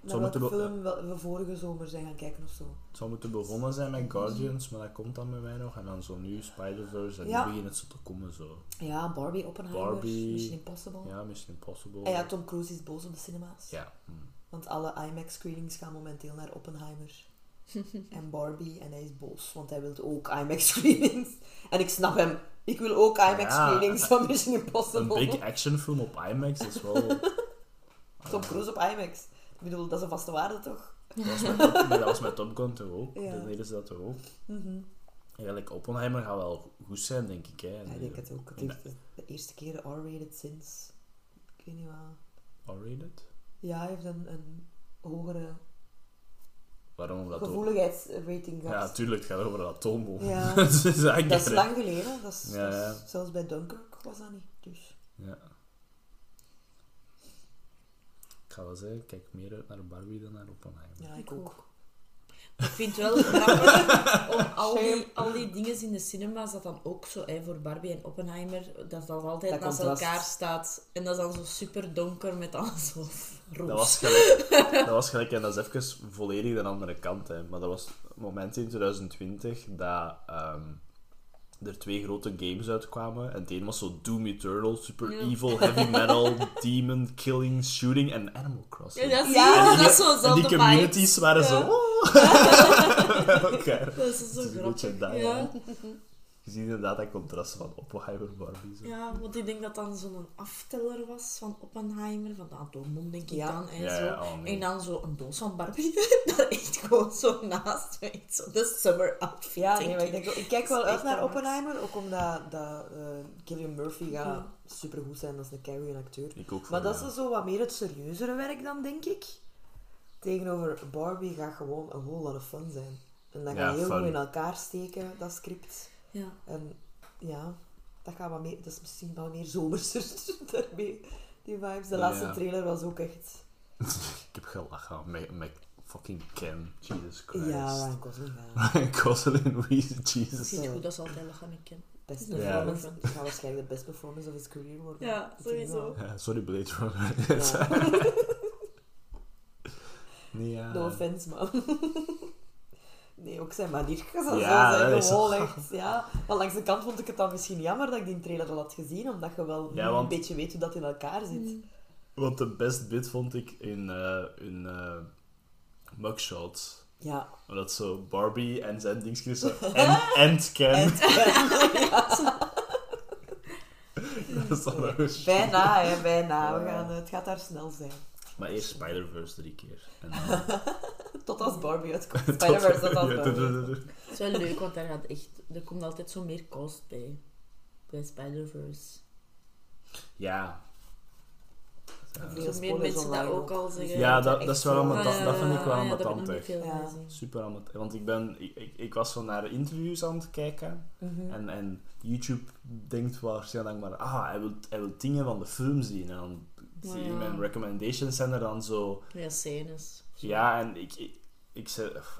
Zou welke be- film wel- we vorige zomer zijn gaan kijken of zo. Het zou moeten begonnen zijn met Guardians, maar dat komt dan bij mij nog. En dan zo nu Spider-Verse en Ja. nu begint het zo te komen zo. Ja, Barbie, Oppenheimer, Barbie. Mission Impossible. Ja, Mission Impossible. En ja, Tom Cruise is boos op de cinema's. Ja. hm. Want alle IMAX-screenings gaan momenteel naar Oppenheimer en Barbie. En hij is boos, want hij wil ook IMAX-screenings. En ik snap hem. Ik wil ook IMAX-screenings Ja. van Mission Een Impossible. big actionfilm op IMAX is wel... Tom Cruise op IMAX. Ik bedoel, dat is een vaste waarde, toch? Dat was met Top, maar dat was met Top Gun toch ook? Ja. Dan deden ze dat toch ook? Mhm. Eigenlijk, Oppenheimer gaat wel goed zijn, denk ik. Hè. Ja, ik denk het ook. Het heeft de, de eerste keer R-rated sinds... Ik weet niet wat... R-rated? Ja, hij heeft een, een hogere Waarom ook... gevoeligheidsrating gehad. Ja, tuurlijk, het gaat over een atoombom. Ja. dat is dat is lang geleden. Dat is, Ja, dat is- ja. Zelfs bij Dunkirk was dat niet. Dus. Ja. Ik ga wel zeggen, ik kijk meer uit naar Barbie dan naar Oppenheimer. Ja, ik ook. Ik vind het wel grappig om al die, al die dingen in de cinema's, dat dan ook zo, hè, voor Barbie en Oppenheimer, dat dat altijd Dat naast contrast. elkaar staat. En dat is dan zo super donker met dan zo roos. Dat was gelijk, dat was gelijk, en dat is even volledig de andere kant, hè. maar dat was het moment in 2020 dat ehm, er twee grote games uitkwamen. En het een was zo Doom Eternal, super Ja. evil, heavy metal, demon, killing, shooting en Animal Crossing. Ja, dat is, Ja. En die- dat is zo en die communities waren zo... Ja. Oh. Oké. Dat is zo is grappig. ja. Je ziet inderdaad dat contrast van Oppenheimer Barbie. Zo. Ja, want ik denk dat dan zo'n afteller was van Oppenheimer, van de atoombom denk ik Ja. dan. En, Ja, zo. ja, oh, nee. en dan zo een doos van Barbie, dat echt gewoon zo naast me. Zo de summer outfit, Ja, denk nee, maar ik. denk, kijk wel uit naar. Oppenheimer. Ook omdat dat, eh Cillian Murphy gaat supergoed zijn. Dat is een keigoede acteur. Ik ook Maar dat ja. is zo wat meer het serieuzere werk dan, denk ik. Tegenover Barbie gaat gewoon een whole lot of fun zijn. En dat Ja, gaat heel fun. goed in elkaar steken, dat script. Ja. En ja, dat, gaat wat meer, dat is misschien wel meer zomerser daarmee, die vibes. De laatste Ja. trailer was ook echt... Ik heb gelachen met, met fucking Ken. Jesus Christ. Ja, Ryan Gosling. Ja. Ryan Gosling, wie is het? Ik Jesus. vind het goed dat ze altijd lachen met Ken. Best performance. Het gaat waarschijnlijk de best performance of his career worden. Ja, sowieso. Ja, sorry, Blade Runner. Ja. Nee, ja. No offense, man. Nee, ook zijn Ja, zo dat zijn is gewoon zo. echt... Ja. Maar langs de kant vond ik het dan misschien jammer dat ik die trailer al had gezien, omdat je wel Ja, nu want- een beetje weet hoe dat in elkaar zit. Mm. Want de best bit vond ik in, eh in eh mugshots. Ja. Maar dat zo Barbie en zijn dingetje zo. En, en Ken. dat is dan Bijna, hè, bijna. We gaan, het gaat daar snel zijn. Maar eerst Spider-Verse drie keer. En dan... Tot als Barbie uitkomt. Spider-Verse tot als Ja, Barbie. Het is wel leuk, want daar gaat echt, er komt altijd zo meer kost bij. Bij Spider-Verse. Ja. Veel Zo meer mensen dat ook al zeggen. Ja, dat, dat is wel zo- ambetant. Ah, dat vind ik wel ja, dat echt. veel Ja. Super ambetant. Want ik ben... Ik, ik, ik was zo naar interviews aan het kijken. Mhm. En, en YouTube denkt waarschijnlijk maar... Ah, hij wil, hij wil dingen van de film zien. En dan zie je Ja. mijn recommendations zijn er dan zo... Ja, scènes. Ja, en ik, ik, ik,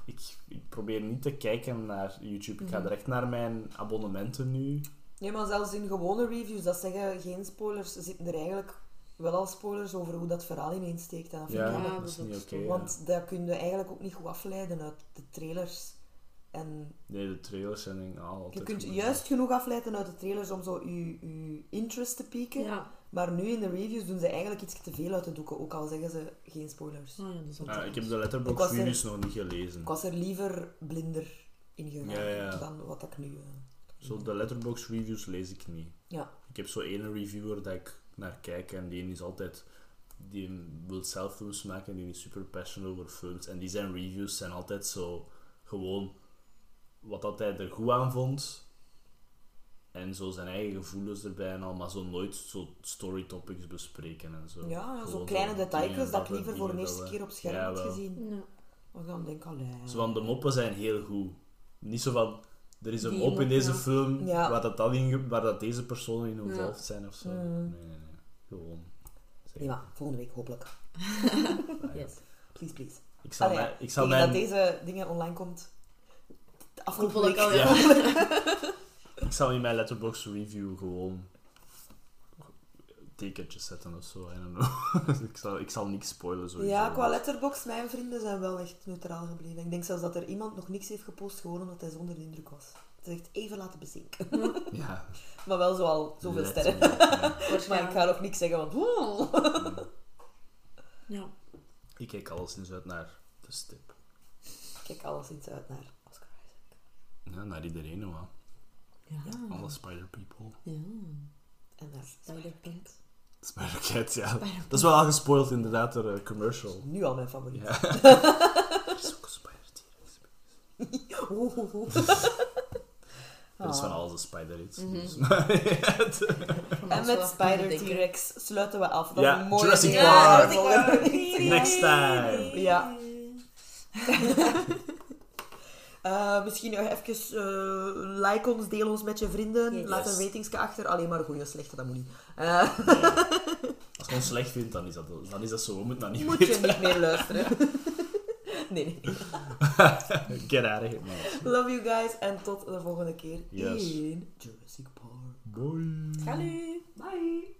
ik, ik probeer niet te kijken naar YouTube. Ik ga Mhm. direct naar mijn abonnementen nu. Nee, maar zelfs in gewone reviews, dat zeggen geen spoilers, zitten er eigenlijk wel al spoilers over hoe dat verhaal ineensteekt. En dat vind ik Ja, dat is niet oké. ook ja. Want dat kun je eigenlijk ook niet goed afleiden uit de trailers. En Nee, de trailers zijn denk ik altijd je kunt juist genoeg afleiden uit de trailers om zo je, je interest te pieken. Ja. Maar nu in de reviews doen ze eigenlijk iets te veel uit de doeken, ook al zeggen ze geen spoilers. Oh, ja, dat is ook Ah, ik heb de er- reviews nog niet gelezen. Ik was er liever blinder in gegaan Ja, ja. dan wat ik nu... eh, Zo, de Letterboxd reviews lees ik niet. Ja. Ik heb zo ene reviewer dat ik naar kijk en die is altijd... Die wil zelf films maken en die is super passionate over films. En die zijn reviews zijn altijd zo... Gewoon wat dat hij er goed aan vond. En zo zijn eigen gevoelens erbij en al, maar zo nooit zo story topics bespreken en zo. Ja, zo kleine detailjes dat ik liever voor de eerste keer op scherm Ja, had gezien. Ja. Dan denk ik, allee... Zo van, de moppen zijn heel goed. Niet zo van, er is een Die mop in mop, deze ja. film Ja. waar, dat dan in, waar dat deze personen in Ja. involved zijn of zo. Mm. Nee, nee, nee. Gewoon. Maar volgende week hopelijk. Ja. Yes. Please, please. Ik zal, Allee, mijn, ik zal mijn, dat deze dingen online komt. Afgelopen week. al, ja. ik zal in mijn letterbox review gewoon tekentjes zetten of zo. I don't know. ik, zal, ik zal niks spoilen sowieso. Ja, qua letterbox, mijn vrienden zijn wel echt neutraal gebleven. Ik denk zelfs dat er iemand nog niks heeft gepost, gewoon omdat hij zonder de indruk was. Het is echt even laten bezinken. Ja. Maar wel zo al zoveel let sterren. me, ja. Maar ik ga nog niks zeggen, want... Ja. Ik kijk alleszins uit naar de stip. Kijk alleszins uit naar Oscar Isaac. Ja, naar iedereen, hoor. Ja. Alle Spider People. Ja. En naar Spider-Punk. Spider Cat, ja. Dat is wel al gespoild inderdaad door een commercial. Nu al mijn favoriet. Ja. er is ook een Spider T-Rex. Oeh, oeh, oeh. Dat is van Ah. alles een Spider iets. Mhm. dus. En met Spider T-Rex sluiten we af. Dat Ja, is een mooie Jurassic. Park. Ja, Jurassic Park. Next time. Ja. Eh, misschien nog even eh, like ons, deel ons met je vrienden. Yes. Laat een ratingsje achter. Alleen maar goede slechte, dat moet niet. Eh, Als je ons slecht vindt, dan is dat, dan is dat zo. We moeten dat niet moet je niet meer luisteren. nee, nee. Get out of here, man. Love you guys. En tot de volgende keer Yes. in Jurassic Park. Bye. Salut! Bye.